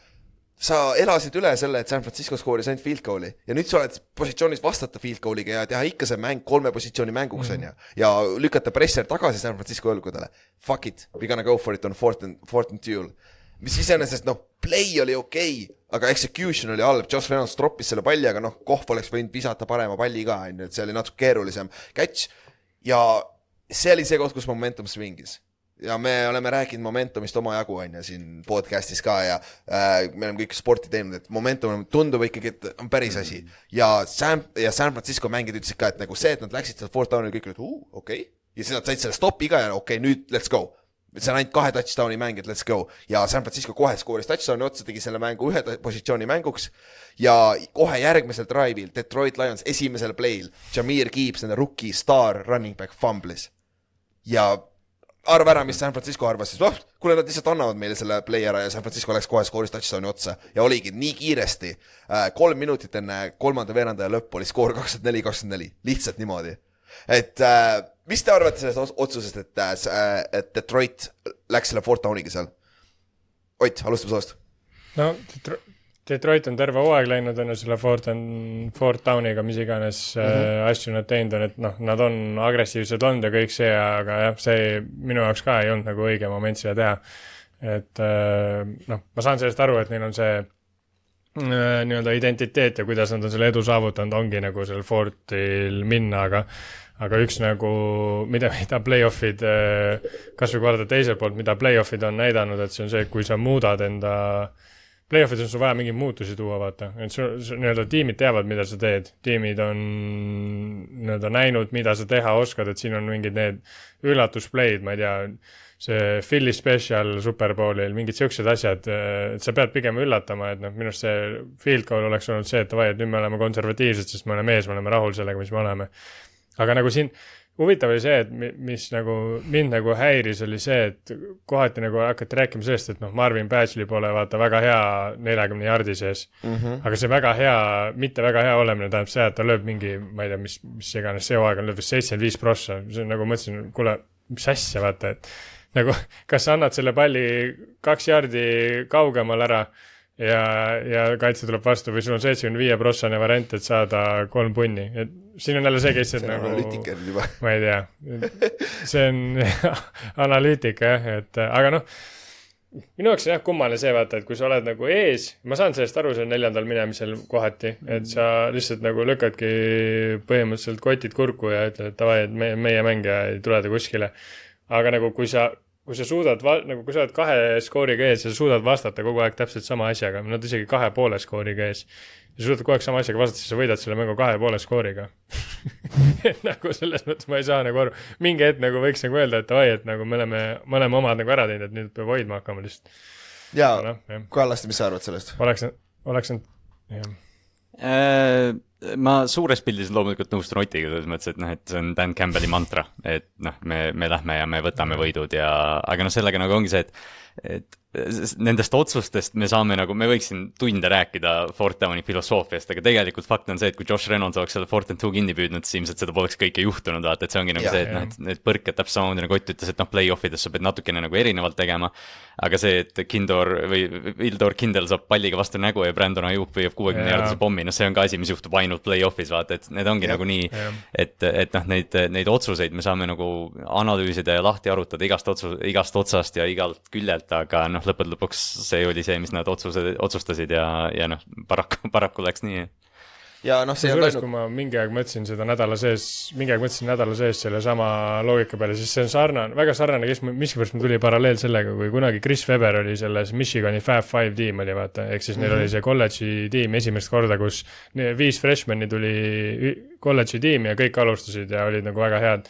sa elasid üle selle, et San Francisco skooris ainult field goal'i ja nüüd sa oled positsioonis vastata field goal'iga ja teha ikka see mäng kolme positsiooni mänguks onju mm -hmm. ja lükata presser tagasi San Francisco õlgudele. Fuck it, we gonna go for it on fourth and, fourth and duel. Mis iseenesest noh, play oli okei okay,, aga execution oli halb, Josh Reynolds troppis selle palli, aga noh, Kohv oleks võinud visata parema palli ka onju, et see oli natuke keerulisem catch ja see oli see koht, kus momentum swing'is ja me oleme rääkinud momentumist omajagu, on ju, siin podcast'is ka ja äh, me oleme kõik sporti teinud, et momentum tundub ikkagi, et on päris asi. ja San, ja San Francisco mängijad ütlesid ka, et nagu see, et nad läksid sealt fourth down'i kõik olid, okei ja siis nad said selle stopi ka ja okei okay,, nüüd let's go. See on ainult kahe touchdown'i mäng, et let's go. ja San Francisco kohe skooris touchdown'i otsa, tegi selle mängu ühe positsiooni mänguks. Ja kohe järgmisel drive'il Detroit Lions esimesel play'l Jameer Gibbs, nende rookie staar running back fumblis ja arva ära, mis San Francisco arvas, siis. Oh, kuule, nad lihtsalt annavad meile selle play ära ja San Francisco läks kohe skooris touchdown'i otsa. Ja oligi nii kiiresti äh,, kolm minutit enne kolmanda veerandaja lõppu oli skoor kakskümmend neli, kakskümmend neli, lihtsalt niimoodi. et äh, mis te arvate sellest otsusest, et äh,, et Detroit läks selle fourth down'iga seal? Ott, alustame sinust. no Detro- Detroit on terve hooaeg läinud on ju selle Fort and, Fort Downiga, mis iganes mm Mhm. -hmm. äh, asju nad teinud on, et noh, nad on agressiivsed olnud ja kõik see, aga jah, see minu jaoks ka ei olnud nagu õige moment seda teha. et äh, noh, ma saan sellest aru, et neil on see äh, nii-öelda identiteet ja kuidas nad on selle edu saavutanud, ongi nagu sellel Fortil minna, aga aga üks nagu, mida, mida play-off'id, kas või kui vaadata teiselt poolt, mida play-off'id on näidanud, et see on see, kui sa muudad enda Play-off'is on sul vaja mingeid muutusi tuua, vaata, et sul, sul nii-öelda tiimid teavad, mida sa teed, tiimid on nii-öelda näinud, mida sa teha oskad, et siin on mingid need üllatusplay'd, ma ei tea, see Philly special Superbowlil, mingid siuksed asjad, et sa pead pigem üllatama, et noh, minu arust see field goal oleks olnud see, et davai, et nüüd me oleme konservatiivsed, sest me oleme ees, me oleme rahul sellega, mis me oleme. Aga nagu siin huvitav oli see, et mi- mis nagu mind nagu häiris, oli see, et kohati nagu hakati rääkima sellest, et noh, Marvin Badgley pole vaata väga hea neljakümne jardi sees mm. -hmm. aga see väga hea, mitte väga hea olemine tähendab seda, et ta lööb mingi, ma ei tea, mis, mis iganes see hooaeg on, lööb vist seitsekümmend viis prossa, see on nagu mõtlesin, kuule, mis asja, vaata, et nagu kas sa annad selle palli kaks jardi kaugemal ära ja, ja kaitse tuleb vastu või sul on seitsmekümne viie prossane variant, et saada kolm punni, et siin on jälle see case, et nagu *laughs* ma ei tea, see on *laughs* analüütika jah, et aga noh, minu jaoks on jah kummaline see vaata, et kui sa oled nagu ees, ma saan sellest aru, seal neljandal minemisel kohati, et sa lihtsalt nagu lükkadki põhimõtteliselt kotid kurku ja ütled, et davai, et meie, meie mängija ei tule ta kuskile. aga nagu kui sa, kui sa suudad nagu kui sa oled kahe skooriga ees ja sa suudad vastata kogu aeg täpselt sama asjaga, nad isegi kahe poole skooriga ees ja sa suudad kogu aeg sama asjaga vastata, siis sa võidad selle mängu kahe poole skooriga *laughs* et nagu selles mõttes ma ei saa nagu aru, mingi hetk nagu võiks nagu öelda, et davai, et nagu me oleme, me oleme omad nagu ära teinud, et nüüd peab hoidma hakkama lihtsalt. ja noh, jah, Kallaste, mis sa arvad sellest? oleks, oleks jah. Äh, ma suures pildis loomulikult nõustun Otiga selles mõttes, et noh, et see on Dan Campbelli mantra, et noh, me, me lähme ja me võtame võidud ja, aga noh, sellega nagu ongi see, et, et nendest otsustest me saame nagu, me võiks siin tunde rääkida Fort Downi filosoofiast, aga tegelikult fakt on see, et kui Josh Reynolds oleks selle Fort and Two kinni püüdnud, siis ilmselt seda poleks kõike juhtunud, vaata, et see ongi nagu Jah. see, et noh, et need põrked täpselt samamoodi nagu Ott ütles, et noh, play-off ides sa pead natukene nagu erinevalt tegema. aga see, et Kindor või Vildor Kindel saab palliga vastu nägu ja Brandon Ayuk püüab kuuekümne Jaa. jaardise pommi, noh, see on ka asi, mis juhtub ainult play-off'is, vaata, et need ongi Jah. nagu nii et, et noh, neid, neid otsuseid me saame nagu analüüsida ja lahti arutada igast otsu-, igast otsast ja igalt küljelt, aga noh, lõppude lõpuks see oli see, mis nad otsuse, otsustasid ja, ja noh, paraku, paraku läks nii. ja noh, see on kusjuures, ainult kui ma mingi aeg mõtlesin seda nädala sees, mingi aeg mõtlesin nädala sees sellesama loogika peale, siis see on sarnane, väga sarnane, kes, miskipärast mul tuli paralleel sellega, kui kunagi Chris Webber oli selles Michigani Fab Five tiim oli vaata, ehk siis neil Mhm. oli see kolledži tiim esimest korda, kus viis freshman'i tuli kolledži tiimi ja kõik alustasid ja olid nagu väga head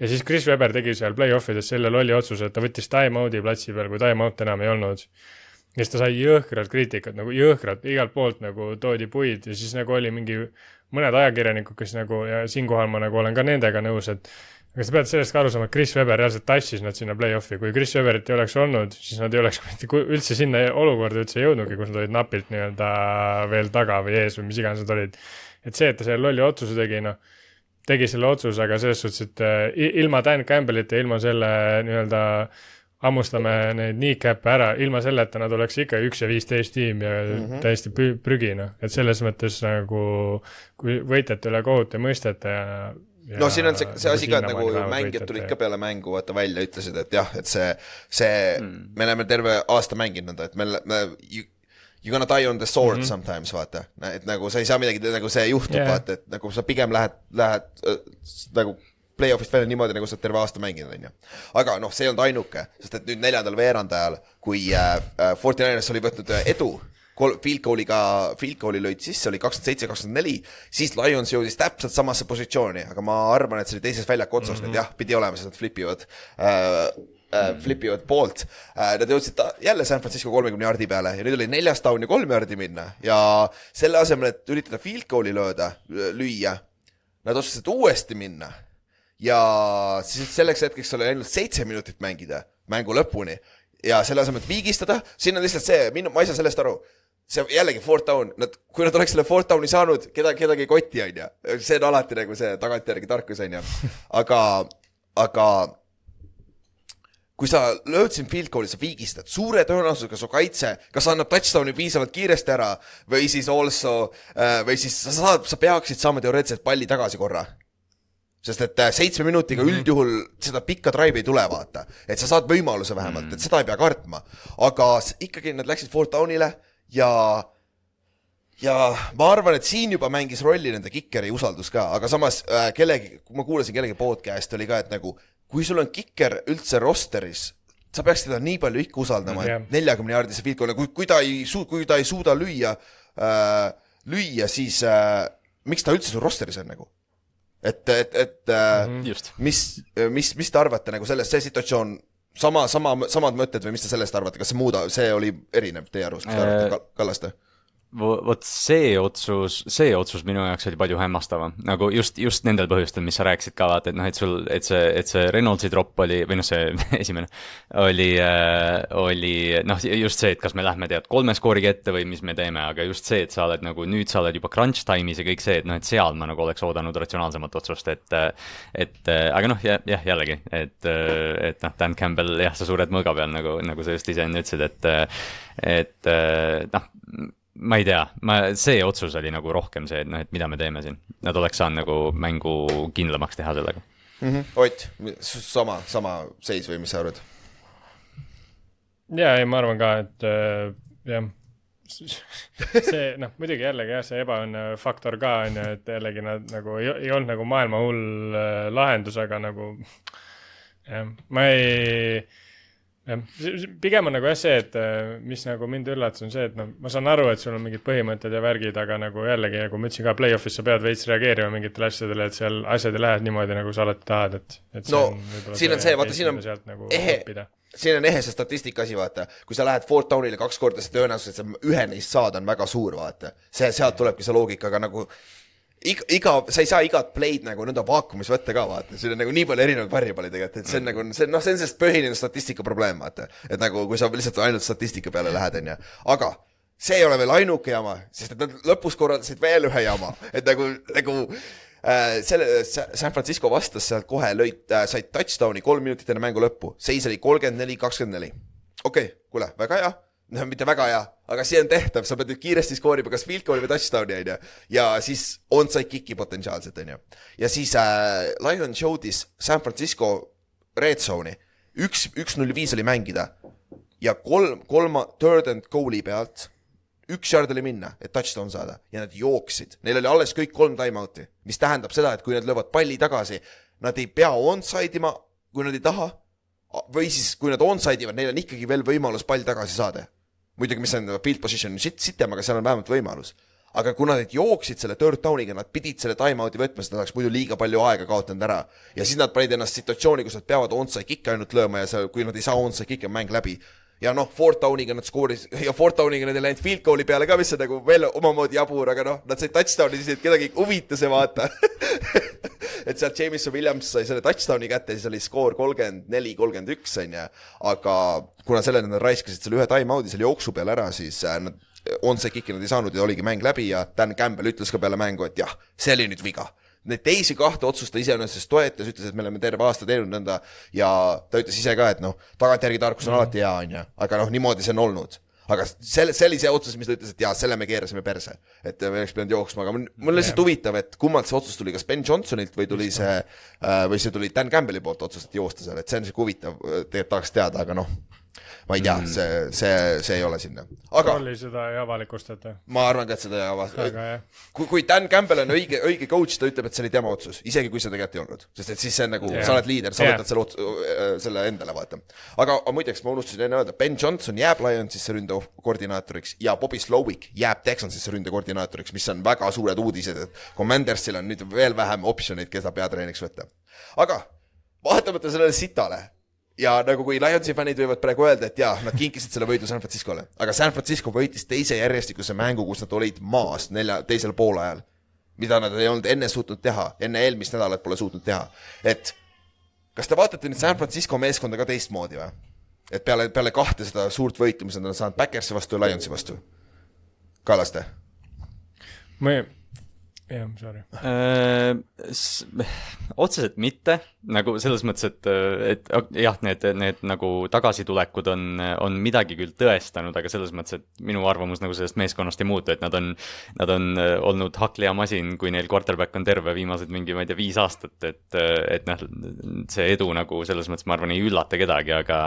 ja siis Chris Webber tegi seal play-off ides selle lolli otsuse, et ta võttis time-out'i platsi peal, kui time-out enam ei olnud. ja siis ta sai jõhkrat kriitikat, nagu jõhkrat, igalt poolt nagu toodi puid ja siis nagu oli mingi mõned ajakirjanikud, kes nagu ja siinkohal ma nagu olen ka nendega nõus, et aga sa pead sellest ka aru saama, et Chris Webber reaalselt tassis nad sinna play-off'i, kui Chris Webberit ei oleks olnud, siis nad ei oleks *laughs* üldse sinna olukorda üldse jõudnudki, kus nad olid napilt nii-öelda veel taga või ees või mis iganes nad olid. et see, et ta selle lolli otsuse tegi, noh, tegi selle otsuse, aga selles suhtes, et äh, ilma Dan Campbellita, ilma selle nii-öelda hammustame neid kneecap'e ära, ilma selleta nad oleks ikka üks ja viisteist tiim ja mm -hmm. täiesti prügi, noh, et selles mõttes nagu kui võitlete üle kohut ja mõistete ja, ja no siin on see, see asi ka, et nagu mängijad tulid ja- ka peale mängu vaata välja, ütlesid, et jah, et see, see mm., me oleme terve aasta mänginud nõnda, et me, me you, gonna die on the sword mm -hmm. sometimes vaata, et nagu sa ei saa midagi, nagu see juhtub yeah. vaata, et nagu sa pigem lähed, lähed äh, nagu play-off'ist välja niimoodi, nagu sa oled terve aasta mänginud, onju. aga noh, see ei olnud ainuke, sest et nüüd neljandal veerandajal, kui äh, äh, Forty Niners oli võtnud äh, edu, kol-, field goal'iga, field goal'i lõid sisse, oli kakskümmend seitse, kakskümmend neli, siis Lions jõudis täpselt samasse positsiooni, aga ma arvan, et see oli teises väljaku otsas mm -hmm. nüüd jah, pidi olema, sest nad flip ivad äh, äh, flip ivad poolt äh,. Nad jõudsid ta, jälle San Francisco kolmekümne jardi peale ja nüüd oli neljas down ja kolm jardi minna ja selle asemel, et üritada field goal'i lööda, lüüa, nad otsustasid uuesti minna ja siis selleks hetkeks oli ainult seitse minutit mängida mängu lõpuni ja selle asemel, et viigistada, siin on lihtsalt see, minu, ma ei saa sellest aru see jällegi fourth down, nad, kui nad oleks selle fourth down'i saanud, keda, kedagi ei koti, onju. see on alati nagu see tagantjärgi tarkus, onju. aga, aga kui sa lööd siin field goal'i, sa viigistad, suure tõenäosusega su kaitse, kas annab touchdown'i piisavalt kiiresti ära või siis also äh, või siis sa saad, sa peaksid saama teoreetiliselt palli tagasi korra sest et äh, seitsme minutiga üldjuhul seda pikka drive'i ei tule, vaata. et sa saad võimaluse vähemalt, et seda ei pea kartma. aga ikkagi nad läksid fourth down'ile ja, ja ma arvan, et siin juba mängis rolli nende kikeri usaldus ka, aga samas äh, kellegi, ma kuulasin kellegi podcast'i oli ka, et nagu kui sul on kiker üldse roster'is, sa peaks teda nii palju ikka usaldama, Jah. et neljakümne jaardise field goal'i, kui, kui ta ei suu-, kui ta ei suuda lüüa äh,, lüüa, siis äh, miks ta üldse sul roster'is on nagu? et, et, et äh, mm -hmm. just. mis, mis, mis te arvate nagu sellest, see situatsioon, sama, sama, samad mõtted või mis te sellest arvate, kas see muuda, see oli erinev teie arust, mis te arvate Äh, Kal- Kallaste? Vot see otsus, see otsus minu jaoks oli palju hämmastavam, nagu just, just nendel põhjustel, mis sa rääkisid ka, vaata, et noh, et sul, et see, et see Reynoldsi tropp oli, või noh, see *laughs* esimene oli äh,, oli noh, just see, et kas me lähme tead kolme skooriga ette või mis me teeme, aga just see, et sa oled nagu nüüd sa oled juba crunch time'is ja kõik see, et noh, et seal ma nagu oleks oodanud ratsionaalsemat otsust, et et aga noh, jah, jah, jällegi, et, et noh, Dan Campbell jah, sa sured mõõga peal nagu, nagu sa just ise enne ütlesid, et et noh, ma ei tea, ma, see otsus oli nagu rohkem see, et noh, et mida me teeme siin. Nad oleks saanud nagu mängu kindlamaks teha sellega. Ott, sama, sama seis või mis sa arvad? ja, ei, ma arvan ka, et äh, jah, see noh, muidugi jällegi jah, see ebaõnne faktor ka on ju, et jällegi nad nagu ei, ei olnud nagu maailma hull äh, lahendus, aga nagu jah, ma ei jah, pigem on nagu jah see, et äh, mis nagu mind üllatas, on see, et noh, ma saan aru, et sul on mingid põhimõtted ja värgid, aga nagu jällegi, nagu ma ütlesin ka, play-off'is sa pead veits reageerima mingitele asjadele, et seal asjad ei lähe niimoodi, nagu sa alati tahad, et, et No, on siin on see, vaata, siin on sealt nagu ehe- siin on ehe see statistika asi, vaata. kui sa lähed fourth down'ile kaks korda, see tõenäosus, et sa ühe neist saad, on väga suur, vaata. see, sealt tulebki see loogika, aga nagu iga, iga, sa ei saa igat play'd nagu nõnda vaakumis võtta ka, vaata. siin on nagu nii palju erinevaid variable'e tegelikult, et see on nagu, see on, noh, see on sellest põhiline statistika probleem, vaata. et nagu, kui sa lihtsalt ainult statistika peale lähed, onju. aga see ei ole veel ainuke jama, sest et nad lõpus korraldasid veel ühe jama, et nagu, nagu äh, selle, San Francisco vastas sealt kohe, lõid äh,, said touchdown'i kolm minutit enne mängu lõppu, seis oli kolmkümmend neli, kakskümmend neli. okei okay,, kuule, väga hea, no mitte väga hea, aga see on tehtav, sa pead nüüd kiiresti skoorima kas field goal'i või touchdown'i onju. ja siis onside kick'i potentsiaalselt onju. ja siis äh, Lions jõudis San Francisco red zone'i, üks, üks null viis oli mängida ja kolm, kolma third and goal'i pealt üks yard oli minna, et touchdown saada ja nad jooksid, neil oli alles kõik kolm time-out'i, mis tähendab seda, et kui nad löövad palli tagasi, nad ei pea onside ima, kui nad ei taha. või siis, kui nad onside ivad, neil on ikkagi veel võimalus pall tagasi saada. muidugi, mis on field position sit-, sitem, aga seal on vähemalt võimalus. aga kuna nad jooksid selle third down'iga, nad pidid selle time-out'i võtma, sest nad oleks muidu liiga palju aega kaotanud ära. ja siis nad panid ennast situatsiooni, kus nad peavad onside kick'i ainult lööma ja see, kui nad ei saa onside kick'i, on mäng läbi ja noh, fourth down'iga nad skooris *laughs* ja fourth down'iga nad ei läinud field goal'i peale ka, mis on nagu veel omamoodi jabur, aga noh, nad said touchdown'i, siis et kedagi ei huvita see vaata. *laughs* et sealt Jameson Williams sai selle touchdown'i kätte, siis oli skoor kolmkümmend neli, kolmkümmend üks onju. aga kuna sellele nad raiskasid selle ühe time-out'i selle jooksu peale ära, siis äh, nad onside kick'i nad ei saanud ja oligi mäng läbi ja Dan Campbell ütles ka peale mängu, et jah, see oli nüüd viga Neid teisi kahte otsust ta iseenesest toetas, ütles, et me oleme terve aasta teinud nõnda ja ta ütles ise ka, et noh, tagantjärgi tarkus on alati hea, onju, aga noh, niimoodi see on olnud. aga selle, see oli see otsus, mis ta ütles, et jaa, selle me keerasime perse, et me oleks pidanud jooksma, aga mul on lihtsalt huvitav, et kummalt see otsus tuli, kas Ben Johnsonilt või tuli see äh, või see tuli Dan Campbelli poolt otsus, et joosta seal, et see on siuke huvitav, tegelikult tahaks teada, aga noh, ma ei tea mm., see, see, see ei ole sinna. aga rolli seda ei avalikustata. ma arvan ka, et seda ei avasta. väga hea. kui, kui Dan Campbell on õige, õige coach, ta ütleb, et see oli tema otsus, isegi kui see tegelikult ei olnud, sest et siis see on nagu yeah., sa oled liider, sa Jah. võtad selle ots-, selle endale, vaata. aga, muideks ma unustasin enne öelda, Ben Johnson jääb Lionsisse ründekoordinaatoriks ja Bobby Slowick jääb Texansisse ründekoordinaatoriks, mis on väga suured uudised, et Commandersil on nüüd veel vähem optsioneid, keda peatreeniks võtta. aga vaatamata sellele sitale ja nagu kui Lionsi fännid võivad praegu öelda, et jaa, nad kinkisid selle võidu San Franciscole, aga San Francisco võitis teise järjestikuse mängu, kus nad olid maas nelja, teisel poolajal. mida nad ei olnud enne suutnud teha, enne eelmist nädalat pole suutnud teha, et kas te vaatate nüüd San Francisco meeskonda ka teistmoodi või? et peale, peale kahte seda suurt võitu, mis nad on saanud Backersi vastu ja Lionsi vastu. Kallaste, ma ei, jah, sorry. Äh, otseselt mitte, nagu selles mõttes, et, et ok- jah, need, need nagu tagasitulekud on, on midagi küll tõestanud, aga selles mõttes, et minu arvamus nagu sellest meeskonnast ei muutu, et nad on, nad on äh, olnud hakklihamasin, kui neil quarterback on terve viimased mingi, ma ei tea, viis aastat, et, et noh, see edu nagu selles mõttes, ma arvan, ei üllata kedagi, aga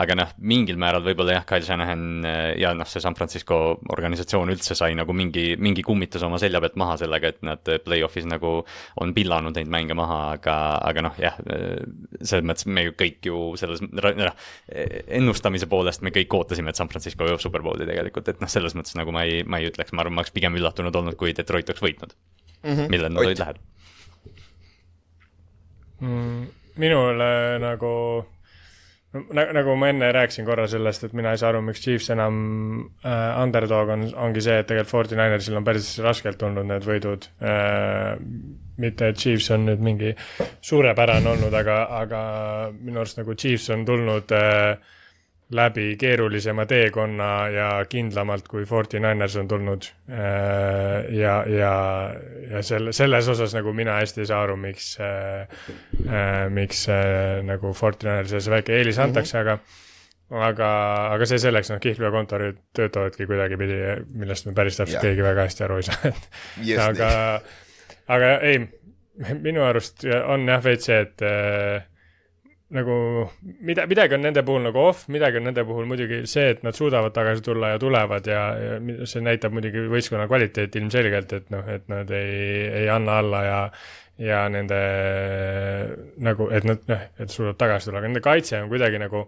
aga noh, mingil määral võib-olla jah, Kyle Shanahan äh, ja noh, see San Francisco organisatsioon üldse sai nagu mingi, mingi kummitus oma selja pealt maha sellega, et nad play-off'is nagu on pillanud neid mänge maha, aga, aga noh, jah, selles mõttes me ju kõik ju selles, noh, ennustamise poolest me kõik ootasime, et San Francisco jõuab superbowli tegelikult, et noh, selles mõttes nagu ma ei, ma ei ütleks, ma arvan, ma oleks pigem üllatunud olnud, kui Detroit oleks võitnud mm. -hmm. millal nad olid lähedal. Mm, minule nagu nagu, ma enne rääkisin korra sellest, et mina ei saa aru, miks Chiefs enam äh, underdog on, ongi see, et tegelikult 49ersil on päris raskelt tulnud need võidud äh,. mitte, et Chiefs on nüüd mingi suurepärane olnud, aga, aga minu arust nagu Chiefs on tulnud äh, läbi keerulisema teekonna ja kindlamalt, kui 49ers on tulnud äh,. ja, ja, ja selle, selles osas nagu mina hästi ei saa aru, miks äh,, äh, miks nagu 49ersile see väike eelis antakse mm, -hmm. aga aga, aga see selleks, noh, Kihlve kontorid töötavadki kuidagipidi, millest me päris täpselt Jah. keegi väga hästi aru ei saa, *laughs* Yes, aga, aga ei, minu arust on jah veits see, et äh, nagu mida, midagi on nende puhul nagu off, midagi on nende puhul muidugi see, et nad suudavad tagasi tulla ja tulevad ja, ja see näitab muidugi võistkonna kvaliteeti ilmselgelt, et noh, et nad ei, ei anna alla ja ja nende nagu, et nad noh, et suudavad tagasi tulla, aga nende kaitse on kuidagi nagu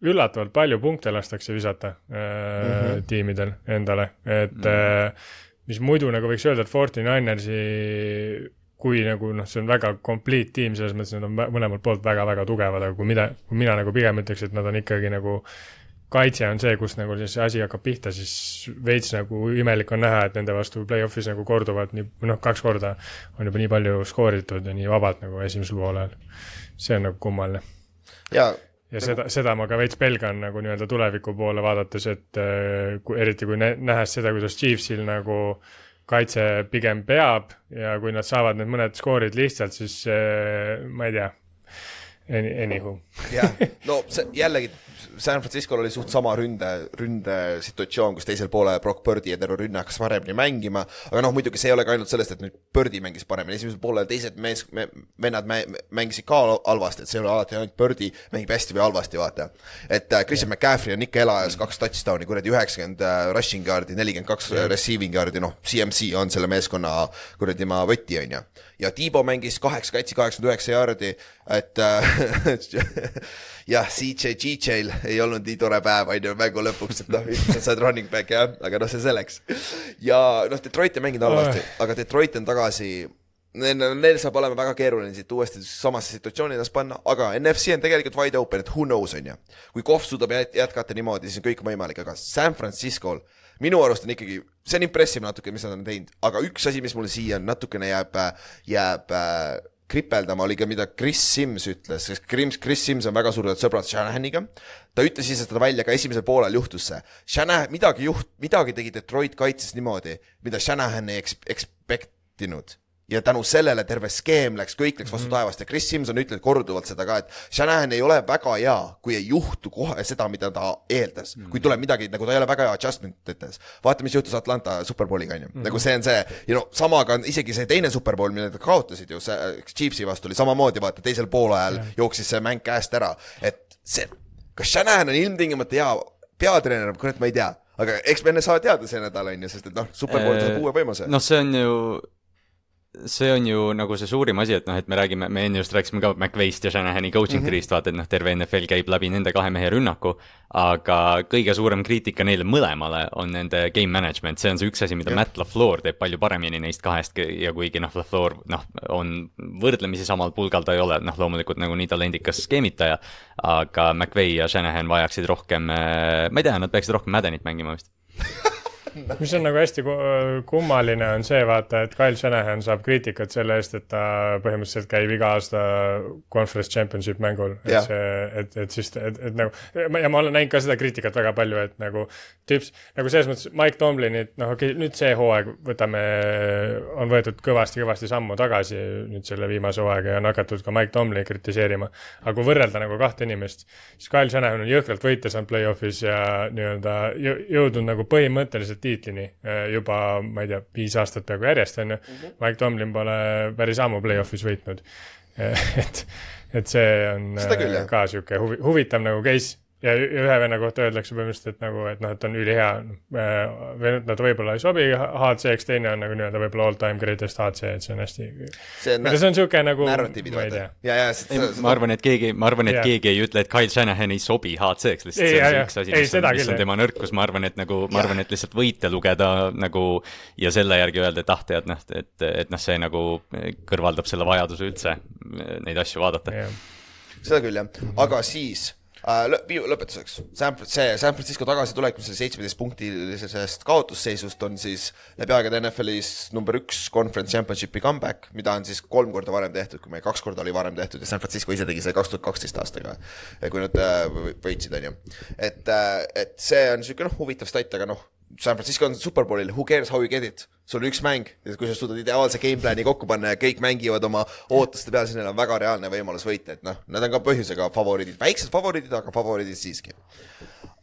üllatavalt palju punkte lastakse visata äh, mm -hmm. tiimidel endale, et mm -hmm. äh, mis muidu nagu võiks öelda, et 49ersi kui nagu noh, see on väga complete tiim, selles mõttes nad on mõlemalt poolt väga-väga tugevad, aga kui mida, kui mina nagu pigem ütleks, et nad on ikkagi nagu kaitse on see, kus nagu siis asi hakkab pihta, siis veits nagu imelik on näha, et nende vastu play-off'is nagu korduvalt nii, noh, kaks korda on juba nii palju skooritud ja nii vabalt nagu esimesel poolel. see on nagu kummaline ja ja seda, seda ma ka veits pelgan nagu nii-öelda tuleviku poole vaadates, et äh, kui eriti kui nä- nähes seda, kuidas Chiefsil nagu kaitse pigem peab ja kui nad saavad need mõned skoorid lihtsalt, siis äh, ma ei tea. Anywho, jah, no see jällegi San Francisco'l oli suht sama ründe, ründesituatsioon, kus teisel poole Brock Purdy ja terve rünne hakkas paremini mängima, aga noh, muidugi see ei ole ka ainult sellest, et nüüd Purdy mängis paremini, esimesel poolel teised mees me,, vennad mä, mängisid ka halvasti, et see ei ole alati ainult Purdy mängib hästi või halvasti, vaata. et äh, Christian McCaffrey on ikka elajas kaks touchdown'i, kuradi üheksakümmend äh, rushing yard'i, nelikümmend kaks receiving yard'i, noh, CMC on selle meeskonna kuradi maa võti, on ju. Ja Tiibo mängis kaheksa katsi, kaheksakümmend üheksa yard'i, et äh, *laughs* jah, CJ GJ-l ei olnud nii tore päev, on ju, mängu lõpuks, et noh, sa saad running back jah, aga noh, see selleks. ja noh, Detroit ei mänginud halvasti, aga Detroit on tagasi. Neil, neil saab olema väga keeruline siit uuesti samasse situatsiooni ennast panna, aga NFC on tegelikult wide open, et who knows, on ju. kui Kohv suudab jät- jätkata niimoodi, siis on kõik võimalik, aga San Francisco'l minu arust on ikkagi, see on impressive natuke, mis nad on teinud, aga üks asi, mis mulle siia natukene jääb, jääb äh, kripeldama, oli ka, mida Chris Sims ütles, sest Chris, Chris Sims on väga suured sõbrad Shanahaniga. ta ütles ise seda välja ka esimesel poolel juhtus see. Shanahan, midagi juht-, midagi tegi Detroit kaitses niimoodi, mida Shanahan ei eks-, expect inud ja tänu sellele terve skeem läks, kõik läks vastu mm -hmm. taevast ja Chris Simson ütleb korduvalt seda ka, et Shanahan ei ole väga hea, kui ei juhtu kohe seda, mida ta eeldas mm. -hmm. kui tuleb midagi, nagu ta ei ole väga hea adjustment ites. vaata, mis juhtus Atlanta superbowliga onju mm, -hmm. nagu see on see ja no samaga on isegi see teine superbowl, mille nad kaotasid ju, see Chiefsi vastu oli samamoodi, vaata teisel poolajal jooksis see mäng käest ära, et see kas Shanahan on ilmtingimata hea peatreener, kurat, ma ei tea. aga eks me enne saa teada see nädal, on ju, sest et noh, superbowlis saab uue võimaluse. noh, see on ju, see on ju nagu see suurim asi, et noh, et me räägime, me enne just rääkisime ka McVeist ja Shanahani coaching Mhm. mm -hmm. tree'st, vaata, et noh, terve NFL käib läbi nende kahe mehe rünnaku, aga kõige suurem kriitika neile mõlemale on nende game management, see on see üks asi, mida Jah. Matt LaFleur teeb palju paremini neist kahest ja kuigi noh, LaFleur noh, on võrdlemisi samal pulgal, ta ei ole noh, loomulikult nagu nii talendikas skeemitaja, aga McVay ja Shanahan vajaksid rohkem, ma ei tea, nad peaksid rohkem Maddenit mängima vist. *laughs* mis on nagu hästi ku- kummaline, on see vaata, et Kyle Shanahan saab kriitikat selle eest, et ta põhimõtteliselt käib iga aasta conference championship mängul. et Jah. see, et, et siis, et, et nagu ja ma olen näinud ka seda kriitikat väga palju, et nagu tüüps, nagu selles mõttes Mike Tomlinit, noh okei okay,, nüüd see hooaeg võtame, on võetud kõvasti-kõvasti sammu tagasi nüüd selle viimase hooaega ja on hakatud ka Mike Tomlini kritiseerima. aga kui võrrelda nagu kahte inimest, siis Kyle Shanahan on jõhkralt võite saanud play-off'is ja nii-öelda jõ- jõudnud nagu põhimõtteliselt tiitlini eh, juba, ma ei tea, viis aastat peaaegu järjest, on ju. Mike Tomlin pole päris ammu play-off'is võitnud. *laughs* et, et see on küll, jah. ka sihuke huvi, huvitav nagu case ja ühe venna kohta öeldakse põhimõtteliselt, et nagu, et noh, et on ülihea, või et nad võib-olla ei sobi HC-ks, teine on nagu nii-öelda võib-olla all time greatest HC, et see on hästi, see on see on sihuke nagu, ma ei tea.. ja, ja, sest ma arvan, et keegi, ma arvan, et Jah. keegi ei ütle, et Kyle Shanahan ei sobi HC-ks, lihtsalt Ei, see on see üks asi, Ei, mis on mis on tema nõrkus, ma arvan, et nagu, ma arvan, et lihtsalt võite lugeda nagu ja selle järgi öelda, et ah, tead noh, et, et noh, see nagu kõrvaldab selle vajaduse üldse neid asju vaadata. seda küll jah, aga siis äh, lõpetuseks, San, see San Francisco tagasitulek, mis oli seitsmeteistpunktilisest kaotusseisust, on siis läbi aegade NFL-is number üks conference championship'i comeback, mida on siis kolm korda varem tehtud, kui meil kaks korda oli varem tehtud ja San Francisco ise tegi see kaks tuhat kaksteist aastaga, kui nad äh, võ- võitsid, on ju. et, et see on niisugune noh, huvitav stat, aga noh, San Francisco on superbowlil, who cares how you get it, sul on üks mäng kui sa suudad ideaalse gameplan'i kokku panna ja kõik mängivad oma ootuste peale, siis neil on väga reaalne võimalus võita, et noh, nad on ka põhjusega favoriidid, väiksed favoriidid, aga favoriidid siiski.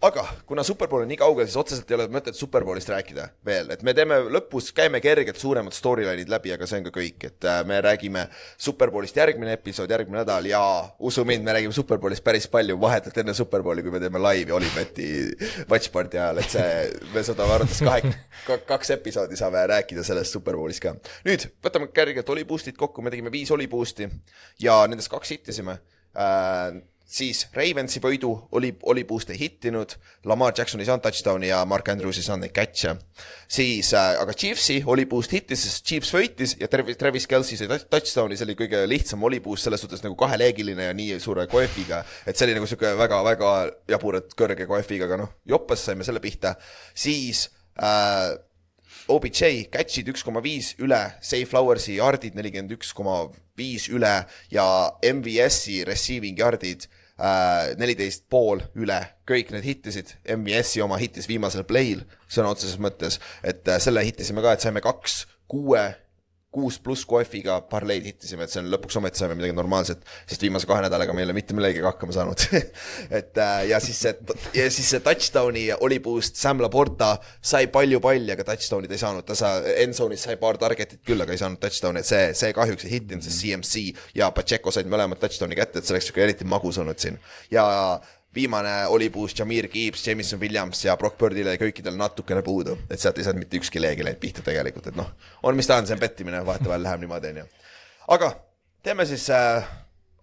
Aga kuna Superbowl on nii kaugel, siis otseselt ei ole mõtet Superbowlist rääkida veel, et me teeme lõpus, käime kergelt suuremad storyline'id läbi, aga see on ka kõik, et äh, me räägime Superbowlist järgmine episood, järgmine nädal ja usu mind, me räägime Superbowlist päris palju vahetult enne Superbowli, kui me teeme laivi Olipeti watchparty ajal, et see, me saadame arvates kahe, kaks episoodi saame rääkida sellest Superbowlist ka. nüüd võtame kergelt Oliboostid kokku, me tegime viis Oliboosti ja nendest kaks hittisime. Äh, siis Ravensi võidu oli, oli boost ei hittinud, Lamar Jackson ei saanud touchdown'i ja Mark Andrews ei saanud neid catch'e. siis äh, aga Chiefsi oli boost hittis, sest Chiefs võitis ja Travis, Travis Kelci sai touch- touchdown'i, see oli kõige lihtsam oli boost selles suhtes nagu kaheleegiline ja nii suure koefiga, et see oli nagu sihuke väga-väga jaburalt kõrge koefiga, aga noh, joppas saime selle pihta, siis äh, OBJ catch'id üks koma viis üle, Safe Flowersi yardid nelikümmend üks koma viis üle ja MVS-i receiving yardid neliteist pool üle, kõik need hittisid, MVS-i oma hittis viimasel play'l sõna otseses mõttes, et äh, selle hittisime ka, et saime kaks kuue kuus pluss kohviga parleid hittisime, et see on lõpuks ometi saime midagi normaalset, sest viimase kahe nädalaga me ei ole mitte millegagi hakkama saanud. *laughs* Et äh, ja siis see, ja siis see touchdown'i oli boost, Sam Laporta sai palju palli, aga touchdown'id ei saanud, ta sa-, endzone'is sai paar target'it küll, aga ei saanud touchdown'i, et see, see kahjuks ei hittinud, sest CMC ja Pacheco said mõlemad touchdown'i kätte, et see oleks siuke eriti magus olnud siin. Ja viimane oli boost Jamir Gibbs, Jameson Williams ja Brock Birdile ja kõikidel natukene puudu, et sealt ei saanud mitte ükski leegi läinud pihta tegelikult, et noh, on mis ta on, see on pettimine, vahetevahel läheb niimoodi, onju. aga teeme siis äh,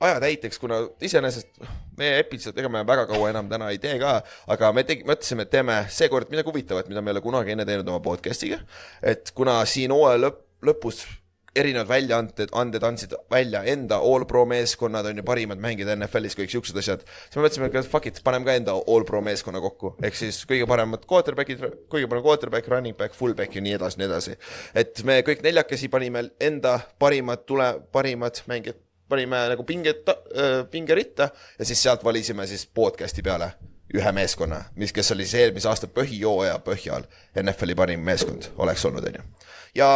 aja täiteks, kuna iseenesest meie episood, ega me väga kaua enam täna ei tee ka, aga me tegi-, mõtlesime, et teeme seekord midagi huvitavat, mida me ei ole kunagi enne teinud oma podcast'iga. et kuna siin hooaja lõpp, lõpus erinevad väljaanded, anded andsid välja enda all pro meeskonnad on ju parimad mängijad NFL-is, kõik siuksed asjad. siis me mõtlesime, et fuck it, paneme ka enda all pro meeskonna kokku, ehk siis kõige paremad quarterback'id, kõige parem quarterback, running back, fullback ja nii edasi, nii edasi. et me kõik neljakesi panime enda parimad tule, parimad mängijad, panime nagu pinget, pingeritta ja siis sealt valisime siis podcast'i peale ühe meeskonna, mis, kes oli siis eelmise aasta põhijooaja põhjal NFL-i parim meeskond oleks olnud, onju. ja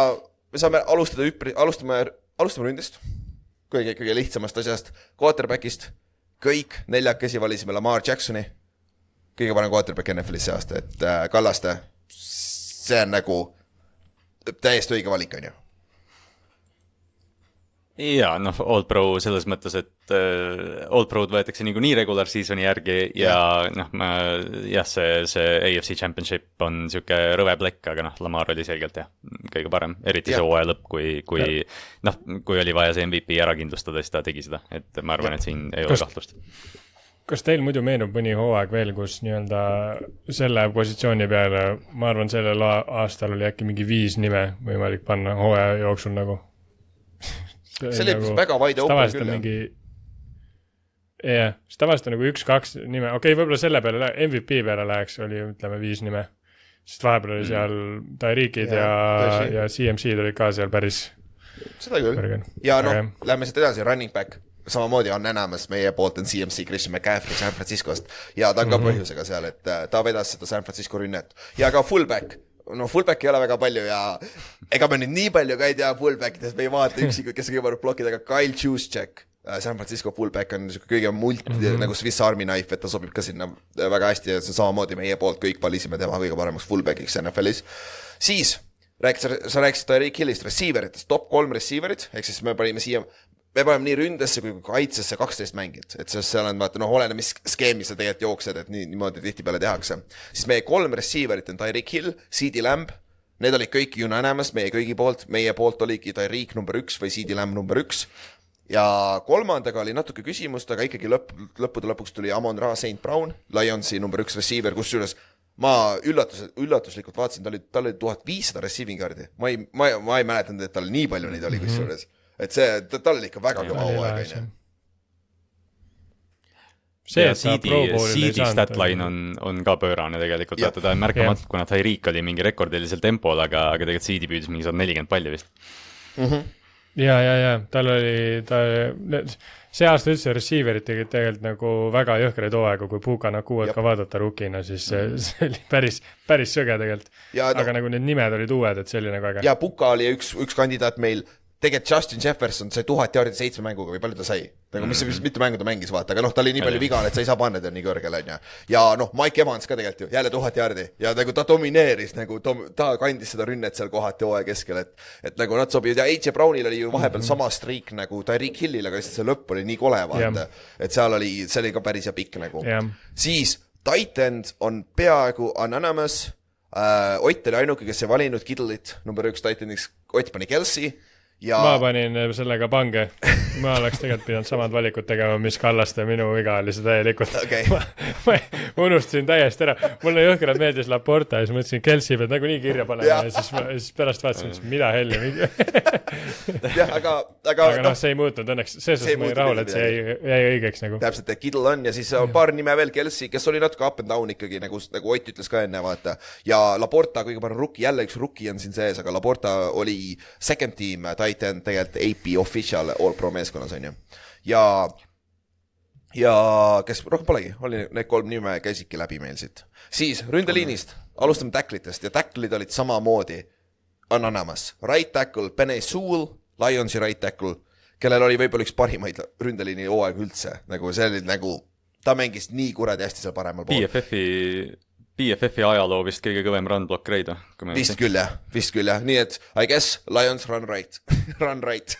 me saame alustada üpri-, alustame, alustame ründest. kõige, kõige lihtsamast asjast, quarterback'ist. kõik neljakesi valisime Lamar Jacksoni. kõige parem quarterback NFL-is see aasta, et äh, Kallaste, see on nagu täiesti õige valik, onju. jaa, noh, All Pro selles mõttes, et äh, All Pro'd võetakse niikuinii regular season'i järgi ja noh, ma jah, see, see AFC Championship on niisugune rõve plekk, aga noh, Lamar oli selgelt jah, kõige parem, eriti see Jah. hooaja lõpp, kui, kui noh, kui oli vaja see MVP ära kindlustada, siis ta tegi seda, et ma arvan, et siin ei ole Kas- kahtlust. kas teil muidu meenub mõni hooaeg veel, kus nii-öelda selle positsiooni peale, ma arvan, sellel aastal oli äkki mingi viis nime võimalik panna hooaja jooksul nagu? *laughs* see oli nagu, väga wide open küll mingi, jah, siis tavaliselt on nagu üks-kaks nime, okei okay,, võib-olla selle peale, MVP peale läheks, oli ütleme viis nime. sest vahepeal oli seal Tyreekid ja, ja, ja CMC-d olid ka seal päris seda küll. ja noh lähme siit edasi, running back, samamoodi on enamus meie poolt on CMC Christian McCaffrey San Franciscost. Ja ta on ka mm -hmm. põhjusega seal, et äh, ta vedas seda San Francisco rünnet. Ja ka fullback. No fullback'i ei ole väga palju ja ega me nüüd nii palju ka ei tea fullback idest, me ei vaata üksikuid, kes kõige parem blokid, aga Kyle Juszczyk, San Francisco fullback on niisugune kõige multi mm -hmm. nagu Swiss Army knife, et ta sobib ka sinna väga hästi ja see on samamoodi meie poolt kõik valisime tema kõige paremaks fullback'iks NFL-is. siis rääkisid, sa, rääkisid Tyreek Hillist, receiver itest, top kolm receiver'it, ehk siis me panime siia, me paneme nii ründesse kui ka kaitsesse kaksteist mängijat, et see, seal on vaata noh, oleneb, mis skeemi sa tegelikult jooksed, et nii, niimoodi tihtipeale tehakse. siis meie kolm receiver'it on Tyreek Hill, CD Lamb, need olid kõik unanimous meie kõigi poolt, meie poolt oligi Tyreek number üks või CD Lamb number üks ja kolmandaga oli natuke küsimust, aga ikkagi lõpp, lõppude lõpuks tuli Amon Ra St Brown, Lionsi number üks receiver, kusjuures ma üllatus, üllatuslikult vaatasin, tal oli, tal oli tuhat viissada receiving yard'i, ma ei, ma ei, ma ei mäletanud, et tal nii palju neid oli kusjuures. et see, tal oli ikka väga kõva hooaeg, onju. see, ja et CD CD statline on, on ka pöörane tegelikult, vaata ta on märkamatult, kuna Tyreek oli mingi rekordilisel tempol, aga, aga tegelikult CD püüdis mingi sada nelikümmend palli vist. ja, ja, ja tal oli, ta, see aasta üldse receiver'id tegid tegelikult nagu väga jõhkraid hooaegu, kui Puka Nakuat ka vaadata rukina, siis see, see oli päris, päris sõge tegelikult. Ja no- aga nagu need nimed olid uued, et see oli nagu äge. ja Puka oli üks, üks kandidaat meil, tegelikult Justin Jefferson sai tuhat jaardi seitsme mänguga või palju ta sai? nagu mis, mis, mitu mängu ta mängis, vaata, aga noh, ta oli nii palju vigane, et sa ei saa panna teda nii kõrgele, onju. ja noh, Mike Evans ka tegelikult ju, jälle tuhat jaardi ja nagu ta domineeris nagu, ta kandis seda rünnet seal kohati hooaja keskel, et et nagu nad sobivad ja AJ Brownil oli ju vahepeal sama streak nagu Tyreek Hillil, aga lihtsalt see lõpp oli nii kole, vaata. et seal oli, see oli ka päris hea pikk nagu Jah.. siis Titan on peaaegu anonymous äh,. Ott oli ainuke, kes ei valinud Kittle'it number üks Titaniks, Ott pani Kelsey ja ma panin sellega pange, ma oleks tegelikult pidanud samad valikud tegema, mis Kallaste, minu viga oli see täielikult Okei. *laughs* ma, ma unustasin täiesti ära, mulle jõhkralt meeldis Laporta ja siis mõtlesin, Kelsey peab nagunii kirja panema Jah. ja siis, siis pärast vaatasin, et mida helli mingi *laughs* jah, aga, aga, aga noh, see ei muutnud õnneks, selles suhtes ma olin rahul, et see jäi, jäi õigeks nagu. täpselt, et Kittle on ja siis on paar nime veel, Kelsey, kes oli natuke up and down ikkagi nagu, nagu Ott ütles ka enne, vaata. ja Laporta kõige parem rookie, jälle üks rookie on siin sees, aga Laporta oli second team titan tegelikult AP official all pro meeskonnas on ju. ja, ja kes rohkem polegi, oli need kolm nime käisidki läbi meil siit. siis ründeliinist, alustame tacklitest ja tacklid olid samamoodi anonymous, right tackle Benny Sewell, Lionsi right tackle, kellel oli võib-olla üks parimaid ründeliini hooaegu üldse, nagu see oli nagu, ta mängis nii kuradi hästi seal paremal pool. BFF-i, BFF-i ajaloo vist kõige kõvem run block grade või? vist küll jah, vist küll jah, nii et I guess Lions run right, *laughs* run right.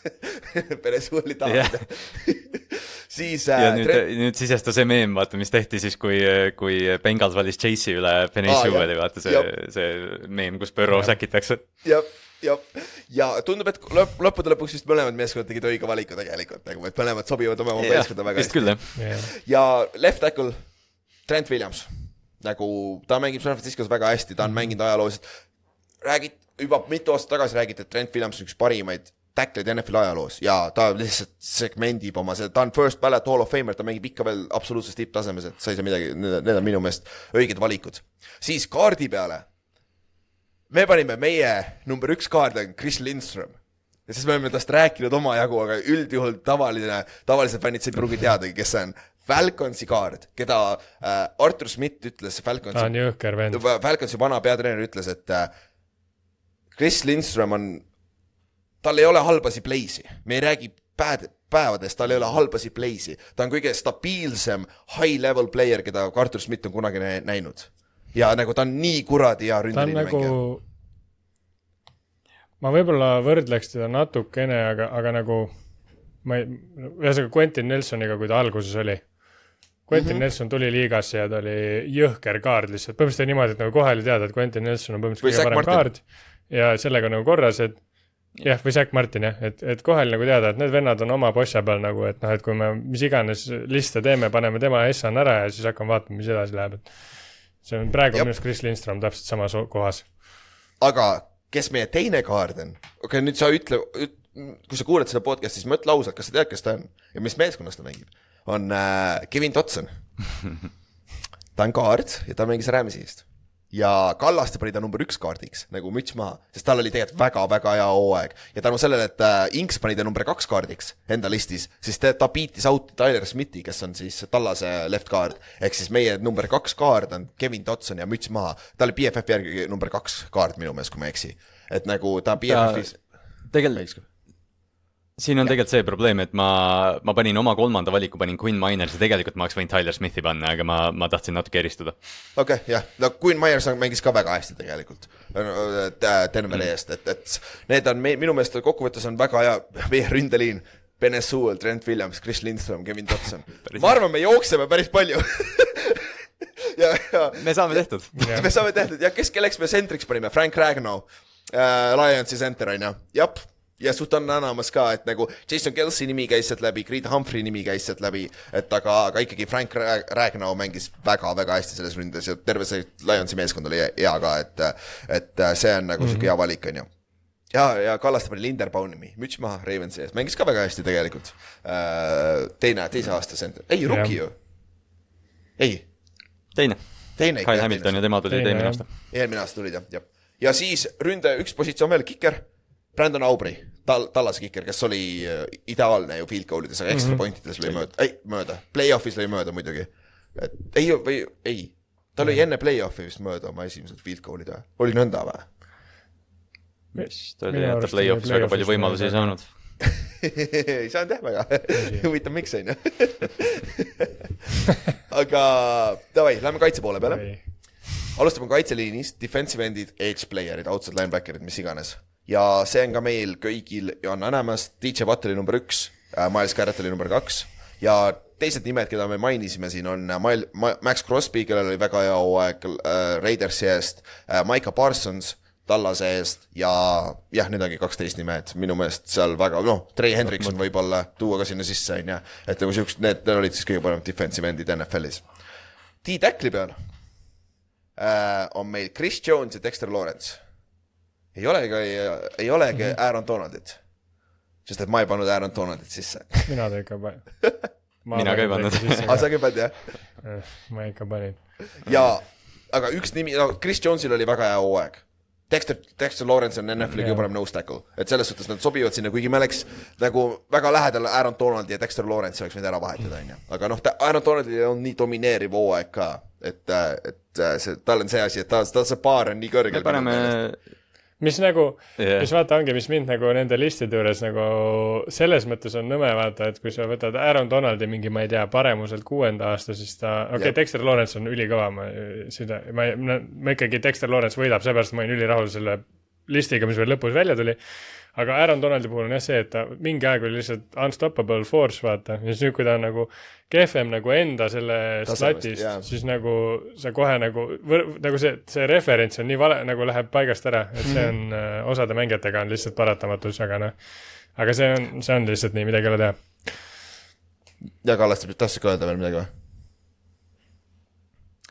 Benny Sewelli Jah. tahab. *laughs* siis ja äh, nüüd Trent-, nüüd sisestas see meem, vaata, mis tehti siis, kui, kui Bengals valis Chase'i üle Aa, Sewelli, jah. vaata see see meem, kus Burrow säkitakse. jah, jah, ja tundub, et lõpp, lõppude lõpuks vist mõlemad meeskonnad tegid õige valiku tegelikult nagu, et mõlemad sobivad oma meeskonda väga hästi. ja left tackle Trent Williams, nagu ta mängib San Franciscos väga hästi, ta on mänginud ajalooliselt, räägid, juba mitu aastat tagasi räägiti, et Trent Williams on üks parimaid tackleid NFL-i ajaloos ja ta lihtsalt segmendib oma seda, ta on first ballot hall of famer, ta mängib ikka veel absoluutses tipptasemes, et sa ei saa midagi, need on minu meelest õiged valikud. siis kaardi peale, me panime meie number üks kaard on Chris Lindström ja siis me oleme tast rääkinud omajagu, aga üldjuhul tavaline, tavalised fännid ei pruugi teadagi, kes see on. Falconsi kaart, keda äh, Artur Schmidt ütles, ta Falconsi on jõhker vend. Falconsi vana peatreener ütles, et äh, Chris Lindström on, tal ei ole halbasi play'si, me ei räägi päev, päevadest, tal ei ole halbasi play'si, ta on kõige stabiilsem high level player, keda Artur Schmidt on kunagi nä- näinud. ja nagu ta on nii kuradi hea ta on ründeliini nagu mängija., ma võib-olla võrdleks teda natukene, aga, aga nagu ma ei, ühesõnaga Quentin Nelsoniga, kui ta alguses oli. Quentin mm -hmm. Nelson tuli liigasse ja ta oli jõhker kaard lihtsalt, põhimõtteliselt oli niimoodi, et nagu kohe oli teada, et Quentin Nelson on põhimõtteliselt kõige parem kaard ja sellega nagu korras, et jah, või Zack Martin jah, et, et kohe oli nagu teada, et need vennad on oma posja peal nagu, et noh, et kui me mis iganes liste teeme, paneme tema S-on ära ja siis hakkame vaatama, mis edasi läheb, et see on praegu minu arust Chris Lindstrom täpselt samas kohas. aga kes meie teine kaard on? okei okay,, nüüd sa ütle üt,, kui sa kuulad seda podcast'i, siis mõtle ausalt, kas sa tead, kes ta on ja mis meeskonnas ta mängib? On äh, Kevin Dotson. *laughs* ta on kaard ja ta mängis Rams'i eest. ja Kallaste pani ta number üks kaardiks nagu müts maha, sest tal oli tegelikult väga-väga hea hooaeg ja tänu sellele, et äh, Inks pani ta number kaks kaardiks enda listis, siis ta, ta beat'is out'i Tyler Smithi, kes on siis Tallase left guard. ehk siis meie number kaks kaard on Kevin Dotson ja müts maha. ta oli BFF-i järgi number kaks kaard minu meelest, kui ma ei eksi. et nagu ta BFF-is tegelikult siin on tegelikult see probleem, et ma, ma panin oma kolmanda valiku, panin Quinn Minersi, tegelikult ma oleks võinud Tyler Smithi panna, aga ma, ma tahtsin natuke eristuda. okei okay,, jah, no Queen Myers mängis ka väga hästi tegelikult Denveri eest, et, et need on me, minu meelest kokkuvõttes on väga hea, *laughs* meie ründeliin. Bene Sewell, Trent Williams, Chris Lindstrom, Kevin Dotson. *laughs* ma arvan, me jookseme päris palju *laughs* ja, ja me saame tehtud. me saame tehtud ja kes, kelleks me sentriks panime, Frank Ragnow äh,, Lionsi center on ju, jah. Ja Sutan Anamas ka, et nagu Jason Kelsey nimi käis sealt läbi, Creed Humphrey nimi käis sealt läbi, et aga, aga ikkagi Frank Ra- Ragnow mängis väga-väga hästi selles ründes ja terve see Lionsi meeskond oli hea ka, et, et see on nagu sihuke hea valik, on ju ja, ja Kallaste pani Linderbaumi, müts maha Ravensi ees, mängis ka väga hästi tegelikult. teine, teise aasta center, ei, rookie ju. ei, teine, teine Kyle Hamilton ja tema Teine, eelmine aasta. eelmine aasta tulid jah, jah. ja siis ründe üks positsioon veel, kiker, Brandon Aubry, tal-, Tallase kiker, kes oli äh, ideaalne ju field goal ides, aga extra mm -hmm. point ides lõi mööda, ei mööda, play-off'is lõi mööda muidugi. et ei, või ei, tal lõi enne play-off'i vist mööda oma esimesed field goal'id või, oli nõnda või? vist oli, et ta play-off'is väga palju võimalusi ei saanud. *laughs* ei saanud jah väga, huvitav miks on ju. *laughs* aga davai, lähme kaitse poole peale. alustame kaitseliinist, defensive end'id, edge player'id, outside linebacker'id, mis iganes. Ja see on ka meil kõigil on olemas, DJ Watt oli number üks, Miles Garrett oli number kaks ja teised nimed, keda me mainisime siin on äh, Mil-, Max Crosby, kellel oli väga hea hooaeg äh, Raidersi eest äh,, Micah Parsons Tallase eest ja jah, need ongi kaksteist nime, et minu meelest seal väga, noh, Trey Hendrikson võib-olla tuua ka sinna sisse, on ju, et nagu siuksed, need need olid siis kõige paremad defensive end'id NFL-is. T-Tackli peal äh, on meil Chris Jones ja Dexter Lawrence. Ei olegi, ei olegi mm -hmm. Aaron Donaldit. sest et ma ei pannud Aaron Donaldit sisse. mina ta ikka panin. *laughs* Mina ka ei pannud. aga sa ka ei pannud jah? ma ikka panin. ja, aga üks nimi, no Chris Jones'il oli väga hea hooaeg. Dexter, Dexter Lawrence on NFL-i kõige parem nose tackle, et selles suhtes nad sobivad sinna, kuigi me oleks nagu väga lähedal Aaron Donaldi ja Dexter Lawrence'i oleks võinud ära vahetada, on ju. aga noh, Aaron Donaldil on nii domineeriv hooaeg ka, et, et see, tal on see asi, et ta, tal see baar on nii kõrgel. me paneme, mis nagu yeah., mis vaata ongi, mis mind nagu nende listide juures nagu selles mõttes on nõme vaata, et kui sa võtad Aaron Donaldi mingi, ma ei tea, paremuselt kuuenda aasta, siis ta, okei okay,, Dexter Lawrence on ülikõva, ma seda, ma ma ikkagi Dexter Lawrence võidab, seepärast ma olin ülirahul selle listiga, mis veel lõpus välja tuli. Aga Aaron Donaldi puhul on jah see, et ta mingi aeg oli lihtsalt unstoppable force, vaata, ja siis nüüd, kui ta on nagu kehvem nagu enda sellest Tasemest, latist jaa., siis nagu sa kohe nagu, nagu see, see referents on nii vale, nagu läheb paigast ära, et see on Mhm. äh, osade mängijatega on lihtsalt paratamatus, aga noh, aga see on, see on lihtsalt nii, midagi ei ole teha. ja Kallaste, tahtsid ka öelda veel midagi või?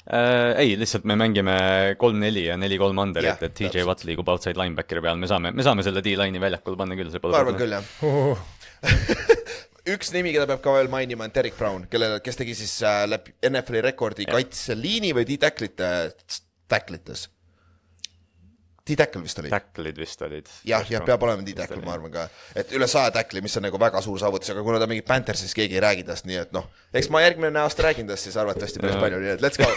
Äh, ei, lihtsalt me mängime kolm-neli ja neli-kolm under, Jah, et, et TJ täpselt. Watt liigub outside linebackeri peal, me saame, me saame selle D-line'i väljakule panna küll, see pole ma arvan küll jah. *laughs* üks nimi, keda peab ka veel mainima, on Derek Brown, kellele, kes tegi siis äh, läbi NFL-i rekordi kaitseliini või D-tacklite, tacklites. D-tackle vist oli? Tackle'id vist olid. jah, jah, peab olema D-tackle, ma arvan ka, et üle saja tackle'i, mis on nagu väga suur saavutus, aga kuna ta mängib Panthersis, keegi ei räägi tast, nii et noh, eks ma järgmine aasta räägin tast siis arvatavasti päris palju, nii et let's go.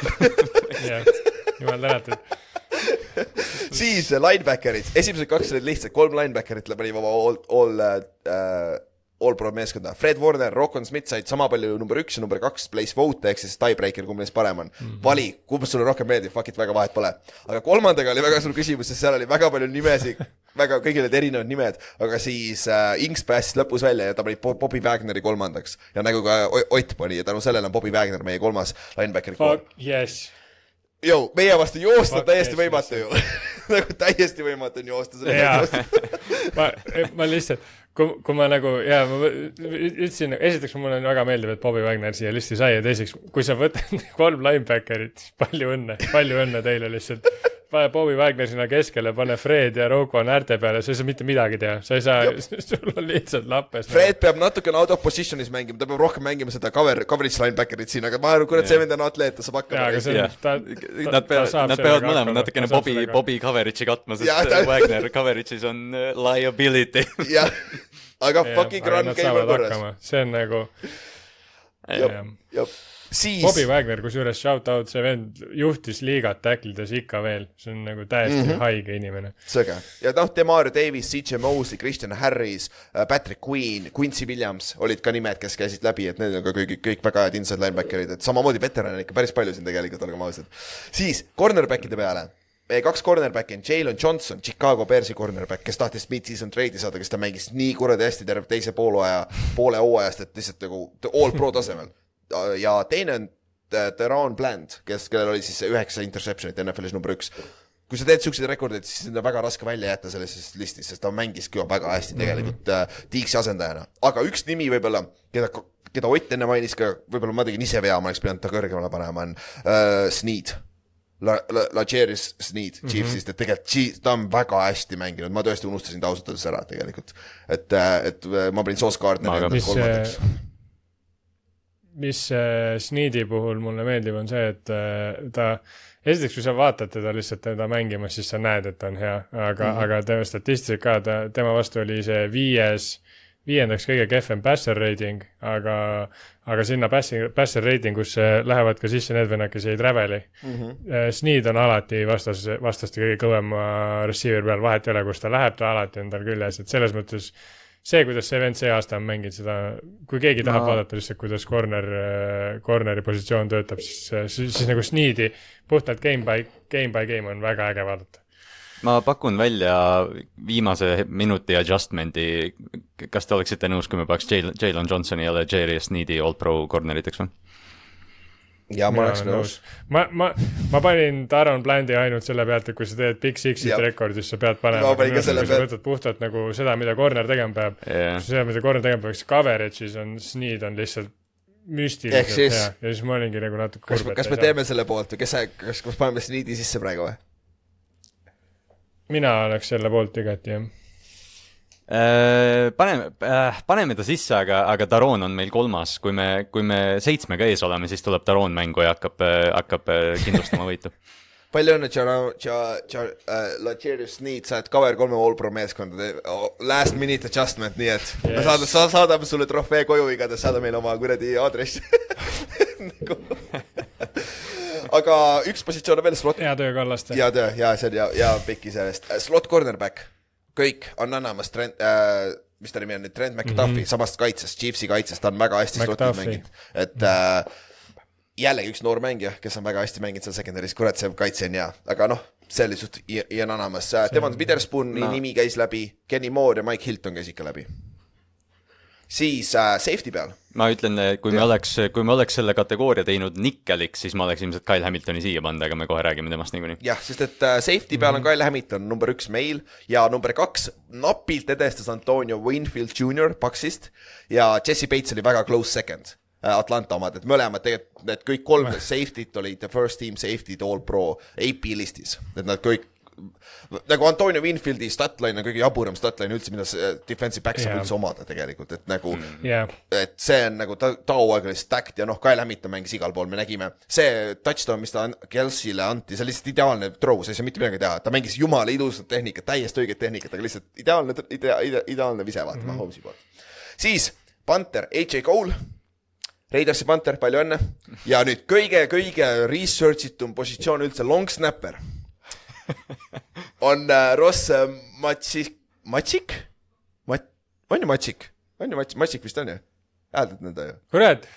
*laughs* jah, jumal tänatud. *laughs* siis linebacker'id, esimesed kaks olid lihtsad, kolm linebacker'it panime oma all, all äh, all-pro meeskonda, Fred Warner, Rokon Smith said sama palju number üks ja number kaks place vote ehk siis tiebreaker, kumb neist parem on mm. -hmm. vali, kumb sulle rohkem meeldib, fuck it, väga vahet pole. aga kolmandaga oli väga suur küsimus, sest seal oli väga palju nimesid, väga, kõigil olid erinevad nimed, aga siis äh, Inks päästis lõpus välja ja ta pani Bo- Bobby Wagneri kolmandaks ja nagu ka Ott pani ja tänu sellele on Bobby Wagner meie kolmas linebacker. Fuck yes. Jõu, meie vastu joosta Fuck täiesti võimatu ju. *laughs* nagu täiesti võimatu on joosta selle jaa vastu. *laughs* ma, ma lihtsalt, kui, kui ma nagu jaa, ma ütlesin, esiteks mulle väga meeldiv, et Bobby Wagner siia listi sai ja teiseks, kui sa võtad *laughs* kolm linebacker'it, siis palju õnne, palju õnne teile lihtsalt. Pane Bobby Wagner sinna keskele, pane Fred ja Rocco äärte peale, sa ei saa mitte midagi teha, sa ei saa, *laughs* sul on lihtsalt lappes. Fred peab natukene out of position'is mängima, ta peab rohkem mängima seda cover, coverage linebacker'it siin, aga ma arvan, kurat, see vend on atleet, ta saab hakkama. On, Nad peavad, nad peavad mõlemad natukene Bobby, Bobby coverage'i katma, sest Jaa, ta- *laughs* Wagner coverage'is on äh, liability. *laughs* jah, aga fucking run game on korras. see on nagu, jah, jah, siis Bobby Wagner, kusjuures shout out, see vend juhtis liigat tacklides ikka veel, see on nagu täiesti mm. -hmm. haige inimene. sõge ja noh, Demario Davis, CJ Mosley, Christian Harris, Patrick Queen, Quincy Williams olid ka nimed, kes käisid läbi, et need on ka kõik, kõik väga head inside linebacker'id, et samamoodi veterane ikka päris palju siin tegelikult, olgem ausad. siis cornerback'ide peale kaks cornerback'i on Jalen Johnson, Chicago Bearsi cornerback, kes tahtis mid-season trade'i saada, kes ta mängis nii kuradi hästi terve teise poolaja, poole hooajast, et lihtsalt nagu all pro tasemel. Ja teine on äh, Deron Bland, kes, kellel oli siis üheksa interception'it NFL-is number üks kui sa teed siukseid rekordeid, siis sind on väga raske välja jätta sellest listist, sest ta mängiski ju väga hästi tegelikult mm -hmm. Tiiksi asendajana. aga üks nimi võib-olla, keda, keda Ott enne mainis ka, võib-olla ma tegin ise vea, ma oleks pidanud ta kõrgemale panema, on uh, Sneed. La, La, Lajeris Sneed Chiefsist, et tegelikult ta on väga hästi mänginud, ma tõesti unustasin ta ausalt öeldes ära tegelikult. et, et ma panin Sauce Gardneri Ma ka. Mis äh, Sneedi puhul mulle meeldib, on see, et äh, ta, esiteks, kui sa vaatad teda lihtsalt teda mängimas, siis sa näed, et ta on hea, aga mm, -hmm. aga tema statistiliselt ka, ta, tema vastu oli see viies, viiendaks kõige kehvem passer rating, aga, aga sinna passi, passer rating usse lähevad ka sisse need vennad, kes jäid räveli mm. -hmm. Sneed on alati vastas, vastaste kõige kõvema receiver peal, vahet ei ole, kus ta läheb, ta alati on tal küljes, et selles mõttes see, kuidas see vend see aasta on mänginud seda, kui keegi tahab Ma- vaadata lihtsalt, kuidas corner, corner'i positsioon töötab, siis, siis, siis nagu Sneedi puhtalt game by, game by game on väga äge vaadata. ma pakun välja viimase minuti adjustment'i, kas te oleksite nõus, kui me paneks Jalen, Johnsoni ja Jerry Sneedi all-pro corneriteks või? Ja ma oleks nõus. ma, ma, ma panin Taron Blandi ainult selle pealt, et kui sa teed Big Six'it rekordi, siis sa pead panema. Kui sa pealt. võtad puhtalt nagu seda, mida corner tegema peab Jah. seda, mida corner tegema peaks, coverage'is on Sneed on lihtsalt müstiliselt siis- hea ja siis ma olingi nagu natuke kas, kas me teeme selle poolt või kes, kas, kas paneme Sneedi sisse praegu või? mina oleks selle poolt igati, jah. Äh, paneme, paneme ta sisse, aga, aga Daron on meil kolmas, kui me, kui me seitsmega ees oleme, siis tuleb Daron mängu ja hakkab, hakkab äh, kindlustama võitu. *laughs* palju õnne, Jara-, Ja-, Ja-, Lajerius Sneed, sa oled cover kolme all-pro meeskonda, last minute adjustment, nii et yes. me saadame, sa saadame sulle trofee koju igatahes, saada meile oma kuradi aadress *laughs* aga üks positsioon on veel slot, hea töö, Kallaste. ja töö, ja see on ja, ja pikki sellest, slot cornerback, kõik on annamas Trent äh,, mis ta nimi on nüüd, Trent McDuffi mm -hmm. samast kaitsest, Chiefsi kaitsest, ta on väga hästi McDuffie. mänginud, et äh, jällegi üks noor mängija, kes on väga hästi mänginud seal secondary's, kurat, see kaitse on hea, aga noh, see oli suht, Ian Anamas, Devon Witherspooni no. nimi käis läbi, Kenny Moore ja Mike Hilton käis ikka läbi. siis äh, safety peal, ma ütlen, kui me oleks, kui me oleks selle kategooria teinud nikkeliks, siis ma oleks ilmselt Kyle Hamiltoni siia pannud, aga me kohe räägime temast niikuinii. jah, sest et äh, safety peal on Kyle Hamilton number üks meil ja number kaks napilt edestas Antonio Winfield Jr Paxist ja Jesse Bates oli väga close second. Atlanta omad, et mõlemad tegelikult, need kõik kolm safety't olid the first team safety'd all pro AP listis, et nad kõik nagu Antonio Winfieldi statline on kõige jaburam statline üldse, mida see defensive back saab Jaa. üldse omada tegelikult, et nagu mm. jah, et see on nagu ta, ta hooaeg oli stacked ja noh, Kyle Hamilton mängis igal pool, me nägime. see touchdown, mis ta Kelsey'le anti, see oli lihtsalt ideaalne throw, sa ei saa mitte midagi teha, ta mängis jumala ilusat tehnikat, täiesti õiget tehnikat, aga lihtsalt ideaalne, idea, idea, ideaalne vise, vaata mm -hmm. Mahomes'i poolt. siis Panther, AJ Cole, Raidersi Panther, palju õnne. ja nüüd kõige-kõige research itum positsioon üldse, long snapper *laughs* on äh, Ross äh, Matsik, Matsik? Mat-, on ju Matsik? on ju Matš-, Matšik vist on ju? hääldad nõnda ju? kurat,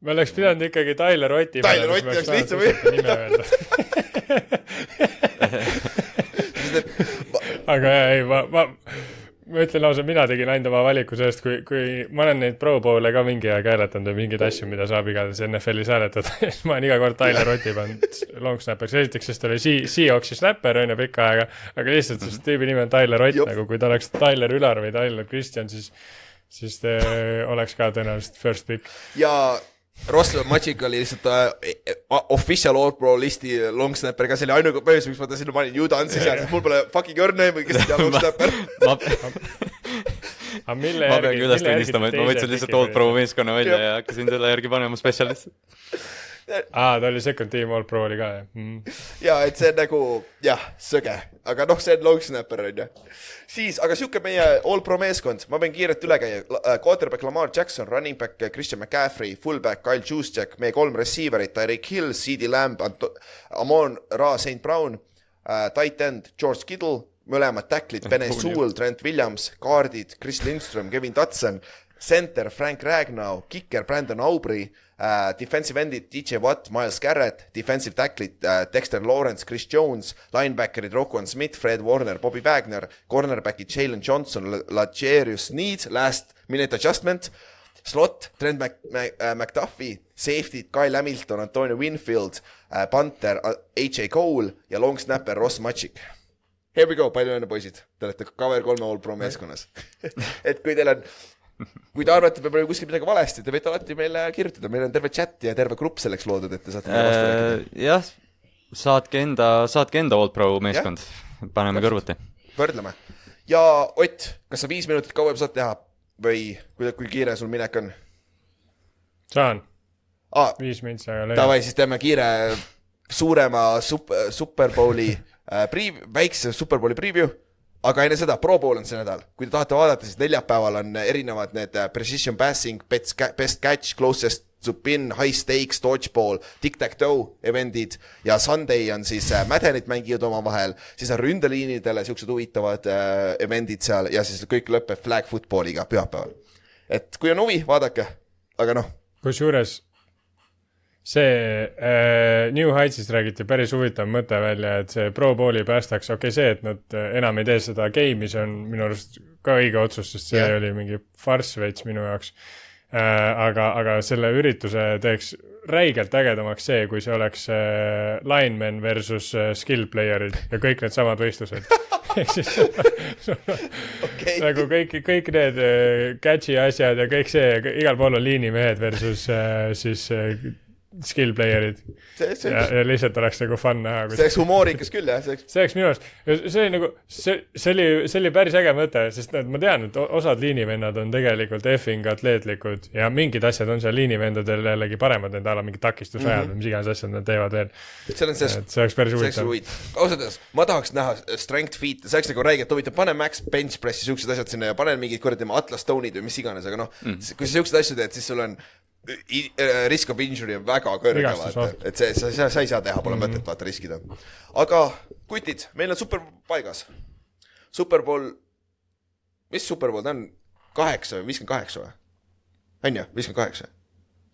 me oleks pidanud ikkagi Tyler Otti Tyler Ott oleks lihtsam. nime öelda. *laughs* aga jaa, ei, ma, ma, ma ütlen ausalt, mina tegin ainult oma valiku sellest, kui, kui ma olen neid Pro Bowl'e ka mingi aeg hääletanud või mingeid asju, mida saab igatahes NFL-is hääletada, *laughs* siis ma olen iga kord Tyler Otti pannud long snapper'iks, esiteks, sest ta oli Sea- Seahawksi snapper on ju pikka aega, aga lihtsalt sest tüübi nimi on Tyler Ott Jop. nagu, kui ta oleks Tyler Ülar või Tyler Kristjan, siis siis ta oleks ka tõenäoliselt first pick. ja Ross Matšik oli lihtsalt äh, official all pro listi long snapper ka, see oli ainuke põhjus, miks ma ta sinna panin, ju ta on siis seal, sest mul pole fucking õrna aimu, kes tea long snapper. ma, *laughs* aga mille ma pean ka üles tunnistama, et ma võtsin lihtsalt Old Pro meeskonna välja ja hakkasin selle järgi panema spetsialist. *laughs* aa, ta oli second team All Pro oli ka jah mm.? ja et see nagu jah, sõge, aga noh, see on long snapper on ju. siis, aga sihuke meie all pro meeskond, ma pean kiirelt üle käia, quarterback Lamar Jackson, running back Christian McCaffrey, fullback Kyle Juszczyk, meie kolm receiver'it, Tyreek Hill, CD Lamb, Amon Ra, St Brown äh,, tight end George Kittle, mõlemad tacklid, Bene Sewell, Trent Williams, kaardid Chris Lindström, Kevin Dotson, center Frank Ragnow, kicker Brandon Aubry äh,, defensive endid DJ Watt, Miles Garrett, defensive tackle'id äh, Dexter Lawrence, Chris Jones, linebacker'id Roquan Smith, Fred Warner, Bobby Wagner, cornerback'id Jalen Johnson, Lacherius Need, last minute adjustment, slot Trent Mac-, Mac-, äh, McDuffie, safety'd Kyle Hamilton, Antonio Winfield äh,, Panther, AJ Cole ja long snapper Ross Matšik Here we go, palju õnne, poisid, te olete Cover kolme All Pro meeskonnas. *laughs* et kui teil on, kui te arvate, et meil oli kuskil midagi valesti, te võite alati meile kirjutada, meil on terve chat ja terve grupp selleks loodud, et te saate meile vastu rääkida. Äh, jah, saatke enda, saatke enda Old Pro meeskond, paneme kõrvuti. võrdleme. ja Ott, kas sa viis minutit kauem saad teha või kui, kui kiire sul minek on? Saan, ah,? viis mintsi, aga Davai, siis teeme kiire suurema sup-, Superbowli äh, pre-, väikse Superbowli preview, aga enne seda Pro Bowl on see nädal, kui te tahate vaadata, siis neljapäeval on erinevad need äh, precision passing, best, catch, closest to pin, high stakes, dodgeball, tic-tac-toe event'id. Ja Sunday on siis äh, Maddenit mängivad omavahel, siis on ründeliinidele siuksed huvitavad äh, event'id seal ja siis kõik lõpeb flag football'iga pühapäeval. et kui on huvi, vaadake, aga noh, kusjuures see äh, New Heightsist räägiti päris huvitav mõte välja, et see Pro Bowli päästaks, okei okay, see, et nad äh, enam ei tee seda game'i, see on minu arust ka õige otsus, sest see yeah. oli mingi farss veits minu jaoks äh,. aga, aga selle ürituse teeks räigelt ägedamaks see, kui see oleks äh, linemen versus äh, skill player'id ja kõik needsamad võistlused. *laughs* ehk siis *laughs* okei nagu kõik, kõik need äh, catch'i asjad ja kõik see, igal pool on liinimehed versus äh, siis äh, skill player'id ja, ja lihtsalt oleks nagu fun näha, see oleks humoorikas küll jah, see oleks, see oleks minu arust, see oli nagu, see, see oli, see oli päris äge mõte, sest need, ma tean, et osad liinivennad on tegelikult effing atleetlikud ja mingid asjad on seal liinivendadel jällegi paremad, need a la mingid takistusajad mm -hmm. või mis iganes asjad nad teevad veel. seal on see, see oleks päris huvitav. ausalt öeldes, ma tahaks näha strength feat'e, see oleks nagu räigelt huvitav, pane max bench pressi, siuksed asjad sinna ja pane mingid kuradi atlas stone'id või mis iganes, aga noh mm., kui sa siukseid asju teed, siis sul on äh, risk of injury on väga kõrge, vaata, et see, sa, sa, sa ei saa teha, pole mm -hmm. mõtet vaata riskida. aga kutid, meil on Superbowl paigas. Superbowl, mis Superbowl ta on, kaheksa või viiskümmend kaheksa või? on ju, viiskümmend kaheksa?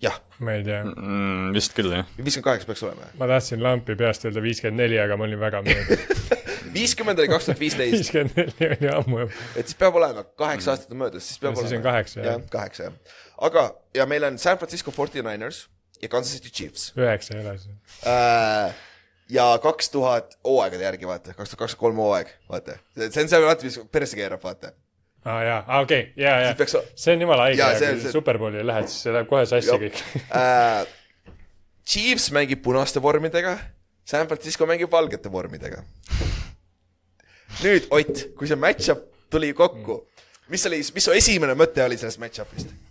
jah, ma ei tea, mm,. vist küll, jah. viiskümmend kaheksa peaks olema. ma tahtsin lampi peast öelda viiskümmend neli, aga ma olin väga möödas. *laughs* viiskümmend oli kaks tuhat viisteist, viiskümmend neli oli ammu juba. et siis peab olema, kaheksa aastat on möödas, siis peab Ja siis olema. on kaheksa, jah. jah, kaheksa jah. aga, ja meil on San Francisco 49ers ja Kansas City Chiefs üheksa see. äh,. ja kaks tuhat hooaegade järgi, vaata, kaks tuhat kakskümmend kolm hooaeg, vaata. see on see alati, mis persse keerab, vaata. aa jaa, aa okei okay., jaa, jaa see on jumala haige kui see- Superbowli lähed, siis see läheb kohe sassi Jah. kõik. *laughs* äh, Chiefs mängib punaste vormidega, San Francisco mängib valgete vormidega. nüüd Ott, kui see match-up tuli kokku, mis oli, mis su esimene mõte oli sellest match-up'ist?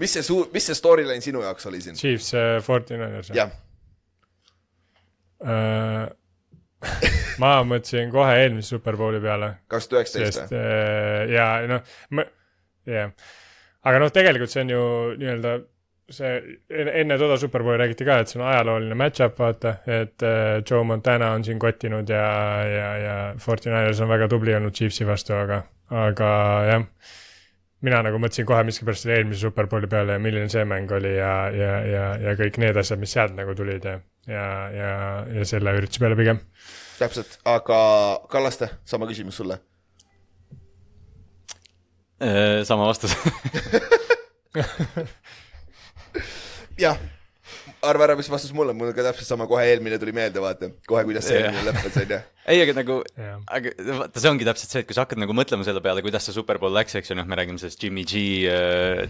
Mis see suur, mis see storyline sinu jaoks oli siin? Chiefs uh,, Forty Niners. jah, *laughs* ma mõtlesin kohe eelmise Superbowli peale, kaks tuhat üheksateist või? äh, ja noh, ma, jah. aga noh, tegelikult see on ju nii-öelda see enne enne toda Superbowli räägiti ka, et see on ajalooline match-up, vaata, et äh, Joe Montana on siin kottinud ja, ja, ja Forty Niners on väga tubli olnud Chiefsi vastu, aga, aga jah. Mina nagu mõtlesin kohe miskipärast selle eelmise Superbowli peale ja milline see mäng oli ja, ja, ja, ja kõik need asjad, mis sealt nagu tulid ja, ja, ja, ja selle ürituse peale pigem. täpselt, aga Kallaste, sama küsimus sulle. Äh, sama vastus *laughs* jah, arva ära, mis vastus mul on, mul on ka täpselt sama, kohe eelmine tuli meelde, vaata, kohe kuidas see eelmine lõppes, onju. *laughs* ei, aga nagu aga vaata, see ongi täpselt see, et kui sa hakkad nagu mõtlema selle peale, kuidas see Superbowl läks, eks ju, noh, me räägime sellest Jimmy G,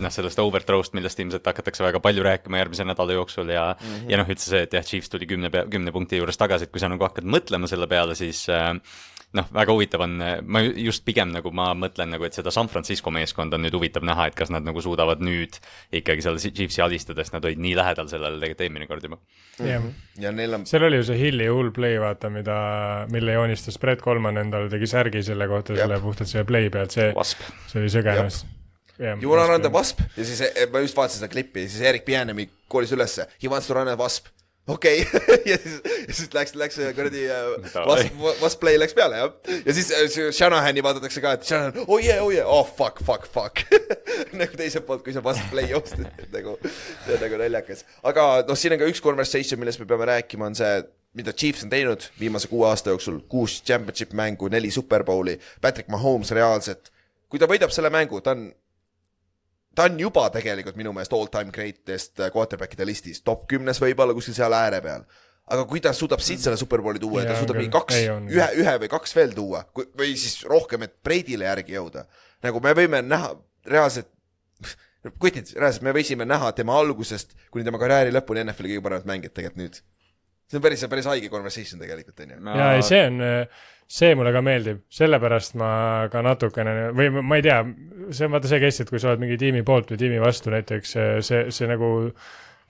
noh, sellest overthrow'st, millest ilmselt hakatakse väga palju rääkima järgmise nädala jooksul ja mm, -hmm. ja noh, üldse see, et jah, Chiefs tuli kümne pea, kümne punkti juures tagasi, et kui sa nagu hakkad mõtlema selle peale, siis äh, noh, väga huvitav on, ma just pigem nagu ma mõtlen nagu, et seda San Francisco meeskonda on nüüd huvitav näha, et kas nad nagu suudavad nüüd ikkagi seal Chiefsi alistades, nad olid nii lähedal sellele tegelikult eelmine kord juba. jah, ja neil on, seal oli ju see Hilli hull play, vaata, mida, mille joonistas Brett Colman endale, tegi särgi selle kohta, selle puhtalt selle play pealt, see, Wasp. see oli sõgenes. you wanna run the wasp ja siis eh, ma just vaatasin seda klippi siis Erik Pienemi koolis ülesse, he wants to run a wasp. Okei okay. *laughs* ja siis, ja siis läks, läks kuradi äh, wasp, wasp play läks peale jah. ja siis äh, Shanahani vaadatakse ka, et Shanahan, oh yeah, oh yeah, oh fuck, fuck, fuck. *laughs* nagu teiselt poolt, kui see wasp play joostis, nagu see on nagu naljakas. aga noh, siin on ka üks conversation, millest me peame rääkima, on see mida Chiefs on teinud viimase kuue aasta jooksul, kuus championship mängu, neli superbowli, Patrick Mahomes reaalselt, kui ta võidab selle mängu, ta on ta on juba tegelikult minu meelest all time greatest äh, quarterback'ide listis, top kümnes võib-olla kuskil seal ääre peal. aga kui ta suudab siit selle superbowli tuua ja ta suudab mingi kaks on., ühe, ühe või kaks veel tuua või siis rohkem, et Brady'le järgi jõuda. nagu me võime näha reaalselt, kutid, reaalselt me võisime näha tema algusest kuni tema karjääri lõpuni NFL-i kõige paremat mängijat tegelikult nüüd. see on päris, päris haige conversation tegelikult onju. ja ei, see on, see mulle ka meeldib, sellepärast ma ka natukene või ma- ei tea, see on vaata see case, et kui sa oled mingi tiimi poolt või tiimi vastu näiteks, see, see nagu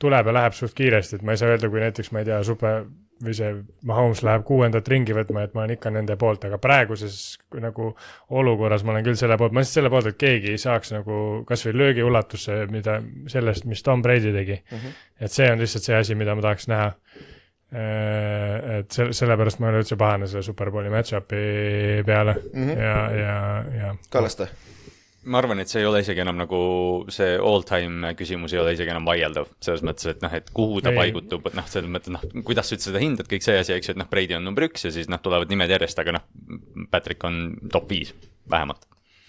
tuleb ja läheb suht kiiresti, et ma ei saa öelda, kui näiteks ma ei tea, super või see Mahomes läheb kuuendat ringi võtma, et ma olen ikka nende poolt, aga praeguses nagu olukorras ma olen küll selle poolt, ma olen selle poolt, et keegi ei saaks nagu kasvõi löögi ulatusse, mida sellest, mis Tom Brady tegi mm. -hmm. et see on lihtsalt see asi, mida ma tahaks näha Äh, et selle, sellepärast ma ei ole üldse pahane selle Superbowli match-up'i peale mm. -hmm. ja, ja, ja Kallaste. ma arvan, et see ei ole isegi enam nagu see all time küsimus ei ole isegi enam vaieldav, selles mõttes, et noh, et kuhu ta Ei. paigutub, noh, selles mõttes noh, kuidas sa üldse seda hindad, kõik see asi, eks ju, et noh, Brady on number üks ja siis noh, tulevad nimed järjest, aga noh, Patrick on top viis vähemalt.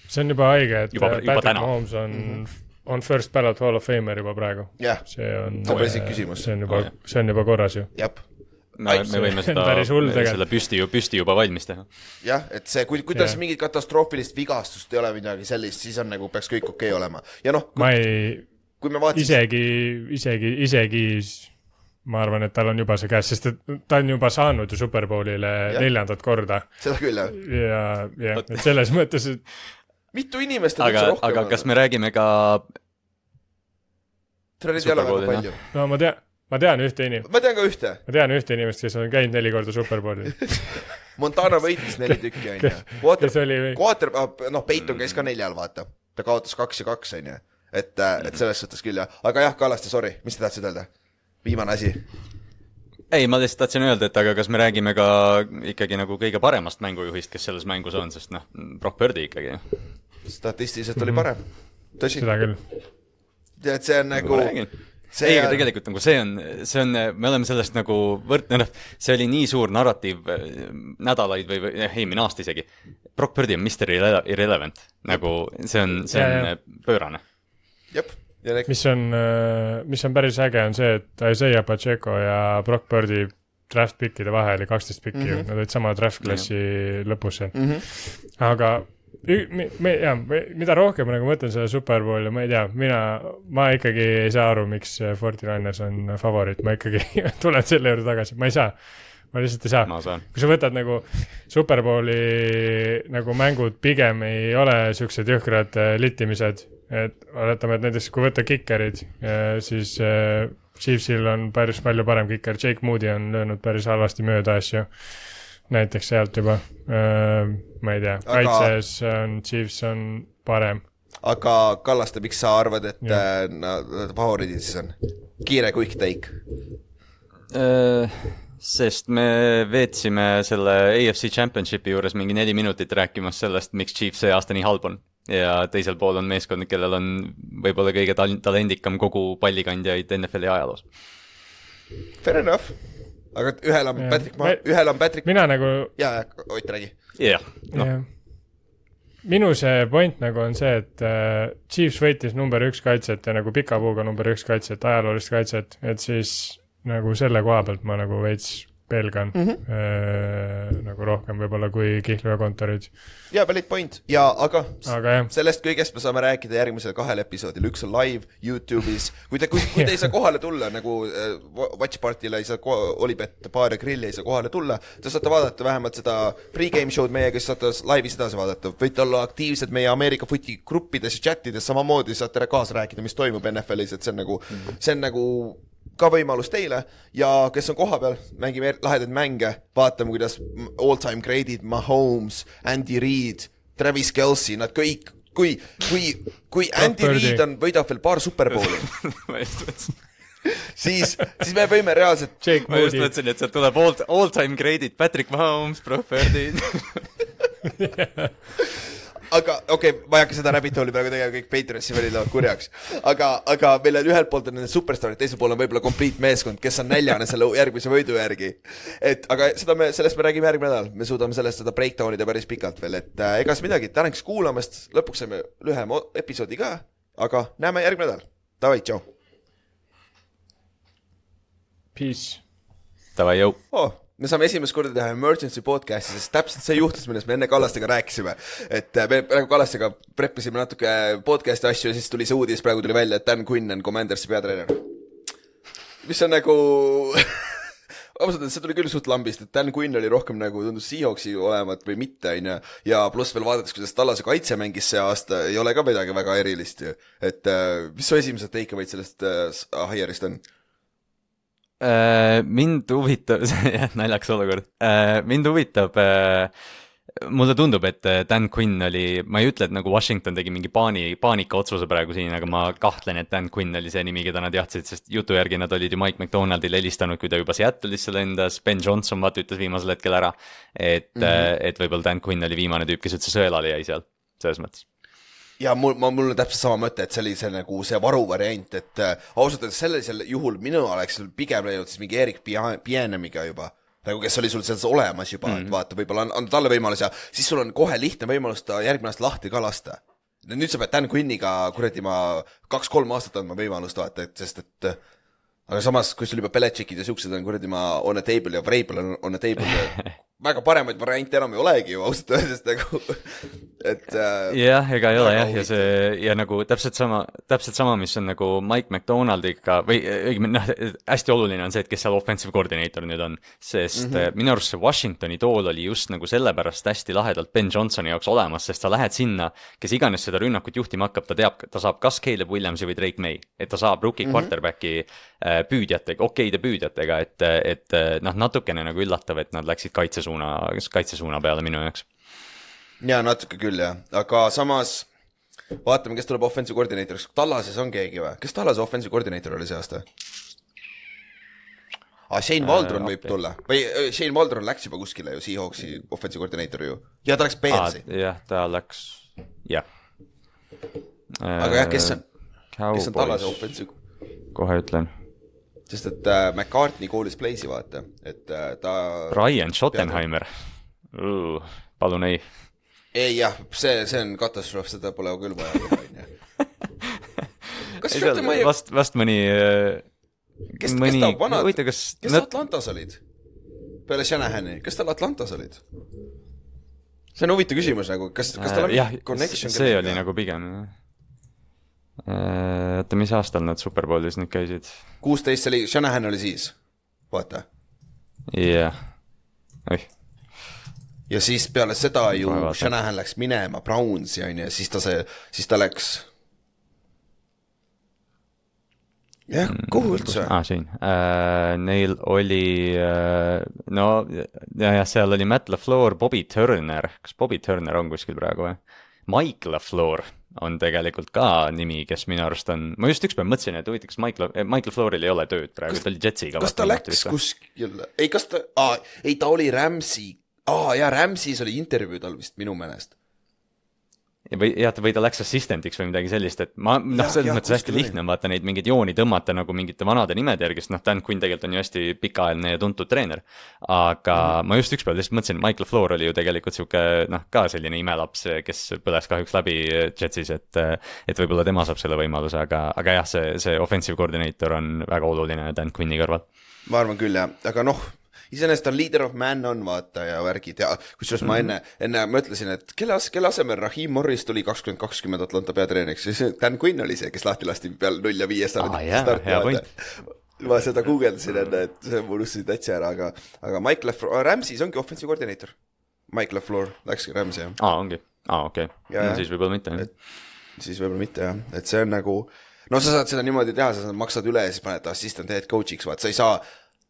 see on juba haige, et Juba- Patrick juba täna. Mahomes on mm, -hmm. on first ballot hall of famer juba praegu. jah, see on, See on päris küsimus. see on Oh, juba jah., see on juba korras ju. jah me, Ai, me võime seda, selle püsti püsti juba valmis teha. jah, et see, kui, kui tal Jah. mingit katastroofilist vigastust ei ole, midagi sellist, siis on nagu peaks kõik okei okay olema. ja noh, ma ei, kui me vaatasime, isegi, isegi, isegi ma arvan, et tal on juba see käes, sest et ta on juba saanud ju Superbowlile Jah. neljandat korda seda küll jah, ja, ja et selles mõttes, et mitu inimest on üldse aga, rohkem aga kas me räägime ka, no ma tean, ma tean ühte inimest, ma tean ka ühte, ma tean ühte inimest, kes on käinud neli korda Superbowlil. *laughs* Montana võitis neli tükki, onju. Quarter kes, oli, quarter, noh, Peiton käis ka neljal, vaata. ta kaotas kaks ja kaks, onju. et, et selles suhtes küll jah, aga jah, Kallaste, sorry, mis te tahtsite öelda? viimane asi. ei, ma lihtsalt tahtsin öelda, et aga kas me räägime ka ikkagi nagu kõige paremast mängujuhist, kes selles mängus on, sest noh, Brock Purdy ikkagi. statistiliselt oli parem, tõsi. seda küll. et see on nagu räägin. See ei, aga on- tegelikult nagu see on, see on, me oleme sellest nagu võrd-, noh, see oli nii suur narratiiv äh, nädalaid või, või eelmine aasta isegi. Brock Purdy on Mr Irrele- Irrelevant, nagu see on, see on ja. äh, pöörane. jep, mis on, mis on päris äge, on see, et Isaiah Pacheco ja Brock Birdi draft pick'ide vahe oli kaksteist pikki ju, nad olid sama draft klassi lõpus seal. aga ü- mi- me- jaa, mida rohkem ma nagu mõtlen selle Superbowli, ma ei tea, mina, ma ikkagi ei saa aru, miks Forty Niners on favoriit, ma ikkagi *laughs* tulen selle juurde tagasi, ma ei saa. ma lihtsalt ei saa. kui sa võtad nagu Superbowli nagu mängud pigem ei ole siuksed jõhkrad äh, littimised, et oletame, et näiteks kui võtta kikerid, siis äh, Chiefsil on päris palju parem kiker, Jake Moody on löönud päris halvasti mööda asju. Näiteks sealt juba, ma ei tea, Aga- kaitses on Chiefs on parem. aga Kallaste, miks sa arvad, et äh, nad favoriidid siis on? kiire quick take. sest me veetsime selle AFC Championshipi juures mingi neli minutit rääkimas sellest, miks Chiefs see aasta nii halb on. ja teisel pool on meeskond, kellel on võib-olla kõige tal- talendikam kogu pallikandjaid NFL-i ajaloos. Fair enough. Aga ühel on Jah. Patrick Ma- ühel on Patrick, mina nagu jaa, jaa, Ott, räägi. jah, noh, minu see point nagu on see, et äh, Chiefs võitis number üks kaitset ja nagu pika puuga number üks kaitset, ajaloolist kaitset, et siis nagu selle koha pealt ma nagu veits pelgan mm -hmm. äh, nagu rohkem võib-olla kui Kihlve ja kontorid, jaa, valid point. Ja aga aga jah, sellest kõigest me saame rääkida järgmisel kahel episoodil, üks on live Youtube'is, *laughs* kui te, kui, kui te ei saa kohale tulla nagu äh, Watch Party'le ei saa, Olipet baar ja grill ei saa kohale tulla, te saate vaadata vähemalt seda pre-game show'd meiega, siis saate laivis edasi vaadata, võite olla aktiivsed meie Ameerika footi gruppides ja chatides, samamoodi saate kaasa rääkida, mis toimub NFL-is, et see on nagu, see on nagu ka võimalus teile. Ja kes on kohapeal, mängime er- lahedaid mänge, vaatame, kuidas all-time great'id Mahomes, Andy Reid, Travis Kelci, nad kõik, kui, kui, kui Andy. Reid on, võidab veel paar superbowli, *laughs* siis, siis me võime reaalselt, Jake ma just mõtlesin, et sealt tuleb all, all time great'id, Patrick Mahomes, Brock Purdy. *laughs* aga okei okay,, ma ei hakka seda rabbit hole'i praegu tegema, kõik Patriotsi fännid lähevad kurjaks. aga, aga meil on ühelt poolt on need superstaarid, teisel pool on võib-olla complete meeskond, kes on näljane selle järgmise võidu järgi. et aga seda me, sellest me räägime järgmine nädal, me suudame sellest seda breakdown ida päris pikalt veel, et äh, ega siis midagi, tänaks kuulamast, lõpuks saime lühema episoodi ka, aga näeme järgmine nädal. Davai, tšau peace. Davai, jõu. oh,. Me saame esimest korda teha emergency podcast'i, sest täpselt see juhtus, millest me enne Kallastega rääkisime. et äh, me praegu Kallastega preppisime natuke podcast'i asju ja siis tuli see uudis, praegu tuli välja, et Dan Quinn on Commandersi peatreener. mis on nagu *laughs* ausalt öeldes see tuli küll suht lambist, et Dan Quinn oli rohkem nagu tundus Seahawksi olevat või mitte, onju. ja pluss veel vaadates, kuidas Tallase kaitse mängis see aasta, ei ole ka midagi väga erilist ju. et äh, mis su esimesed take away'd sellest äh, hire'ist on? Äh, mind huvitab, *laughs* jah, naljakas olukord. mind huvitab, mulle tundub, et äh, Dan Quinn oli, ma ei ütle, et nagu Washington tegi mingi paani, paanikaotsuse praegu siin, aga ma kahtlen, et Dan Quinn oli see nimi, keda nad jahtsid, sest jutu järgi nad olid ju Mike McDonaldile helistanud, kui ta juba Seattle'isse lendas, Ben Johnson vaata ütles viimasel hetkel ära. et mm, -hmm. et võib-olla Dan Quinn oli viimane tüüp, kes üldse sõelale jäi seal, selles mõttes. Ja mul, ma, mul on täpselt sama mõte, et see oli see nagu see varuvariant, et äh, ausalt öeldes sellisel juhul minu oleks pigem läinud siis mingi Erik Pienemiga juba nagu kes oli sul selles olemas juba mm, -hmm. et vaata, võib-olla on, on talle võimalus ja siis sul on kohe lihtne võimalus ta järgmine aasta lahti ka lasta. nüüd sa pead Dan Quinniga kuradi ma kaks-kolm aastat andma võimalust vaata, et sest et äh, aga samas, kui sul juba Belichickid ja siuksed on kuradi ma on a table ja Vrabel on on a table ja *laughs* väga paremaid variante enam ei olegi ju ausalt öeldes nagu, et äh, jah, ega ei ole jah, ja see ja nagu täpselt sama, täpselt sama, mis on nagu Mike McDonaldiga või õigemini noh, hästi oluline on see, et kes seal offensive coordinator nüüd on. sest mm -hmm. minu arust see Washingtoni tool oli just nagu sellepärast hästi lahedalt Ben Johnsoni jaoks olemas, sest sa lähed sinna, kes iganes seda rünnakut juhtima hakkab, ta teab, ta saab kas Caleb Williamsi või Drake May. et ta saab rookie mm -hmm. quarterback'i äh, püüdjatega, okeide püüdjatega, et, et noh, natukene nagu üllatav, et nad läksid kaitsesuuna, kaitsesuuna peale minu jaoks. ja natuke küll jah, aga samas vaatame, kes tuleb offensive koordineeritoriks, Tallases on keegi või, kes Tallase offensive koordineeter oli see aasta? aa, Shane Waldron võib tulla või äh, Shane Waldron läks juba kuskile ju, Seahawksi offensive koordineeter ju ja ta läks Bearsi, jah, ta läks, jah. aga jah, kes on, kes on Tallase offensive, kohe ütlen. Sest et äh, McCartney koolis Blaze'i vaata, et äh, ta Ryan Schottenheimer. palun ei. ei jah, see, see on katastroof, seda pole küll vaja teha, onju. *laughs* kas ei seal Schottenheimer, vast, vast mõni. kes, kes ta vanad, kas kes nad... Atlantas olid? peale Shanahani, kes tal Atlantas olid? see on huvitav küsimus nagu, kas, kas tal on jah, connection see oli nagu pigem. oota, mis aastal nad Superbowlis nüüd käisid? kuusteist, see oli, Shanahan oli siis, vaata. jah, oih, ja siis peale seda ju. Shanahan läks minema Brownsi onju ja siis ta see, siis ta läks. jah, kuhu üldse? aa, siin äh,. Neil oli äh,, no ja, jah, seal oli Matt LaFleur, Bobby Turner, kas Bobby Turner on kuskil praegu või? Mike LaFleur on tegelikult ka nimi, kes minu arust on, ma just ükspäev mõtlesin, et huvitav, kas Mike La-, Mike LaFleuril ei ole tööd praegu, ta oli Jetsiga. kas ta läks? kuskile, ei, kas ta, ei ta oli Rams'i, aa jaa, Rams'is oli intervjuu tal vist minu meelest. Või jah, või ta läks assistant'iks või midagi sellist, et ma noh, selles mõttes hästi lihtne on vaata neid mingeid jooni tõmmata nagu mingite vanade nimede järgi, sest noh, Dan Quinn tegelikult on ju hästi pikaajaline ja tuntud treener. aga mm -hmm. ma just ükspäev lihtsalt mõtlesin, Michael Floor oli ju tegelikult sihuke noh, ka selline imelaps, kes põles kahjuks läbi Jetsis, et et võib-olla tema saab selle võimaluse, aga, aga jah, see, see offensive coordinator on väga oluline Dan Quinni kõrval. ma arvan küll jah, aga noh, iseenesest on leader of man on vaata ja värgid ja kusjuures ma enne, enne ma ütlesin, et kelle as-, kelle asemel Raheem Morris tuli kakskümmend kakskümmend Atlanta peatreeneriks, siis Dan Quinn oli see, kes lahti lasti peale null ja viie Aa, jaa, hea point. ma seda guugeldasin enne, et see ma unustasin täitsa ära, aga, aga Mike Lefleur, Rams'is ongi offensive koordineeter. Mike Lefleur läkski Rams'i jah, aa, ongi, aa okei. Okay. No, siis võib-olla mitte jah. Siis võib-olla mitte jah, et see on nagu no sa saad seda niimoodi teha, sa maksad üle ja siis paned ta assistant head coach'iks, vaat sa ei saa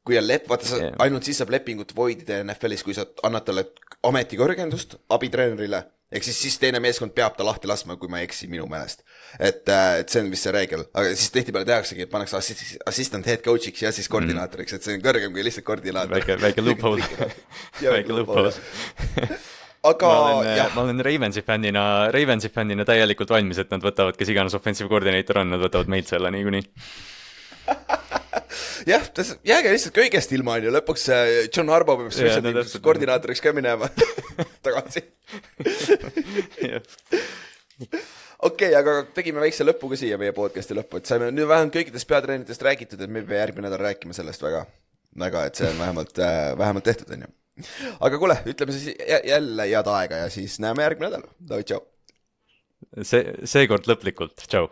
kui on lep-, vaata sa yeah. ainult siis saab lepingut void ida NFL-is, kui sa annad talle ametikõrgendust abitreenerile, ehk siis, siis teine meeskond peab ta lahti laskma, kui ma ei eksi minu meelest. et, et see on vist see reegel, aga siis tihtipeale tehaksegi, et pannakse assist-, assistant head coach'iks ja siis koordinaatoriks, et see on kõrgem kui lihtsalt koordinaator. väike, väike loophole *laughs* *laughs* väike loophole. *laughs* aga ma olen, jah, ma olen Ravensi fännina, Ravensi fännina täielikult valmis, et nad võtavad, kes iganes offensive coordinator on, nad võtavad meilt selle niikuinii. jah, jääge lihtsalt köigest ilma, on ju, lõpuks äh, John Harbo peab special no koordinaatoriks ka minema *laughs* tagasi. okei okay,, aga tegime väikse lõpu ka siia meie podcast'i lõppu, et saime nüüd vähemalt kõikidest peatreeneritest räägitud, et me ei pea järgmine nädal rääkima sellest väga, väga, et see on vähemalt äh,, vähemalt tehtud, on ju. aga kuule, ütleme siis jä- jälle head aega ja siis näeme järgmine nädal. tšau. see, seekord lõplikult, tšau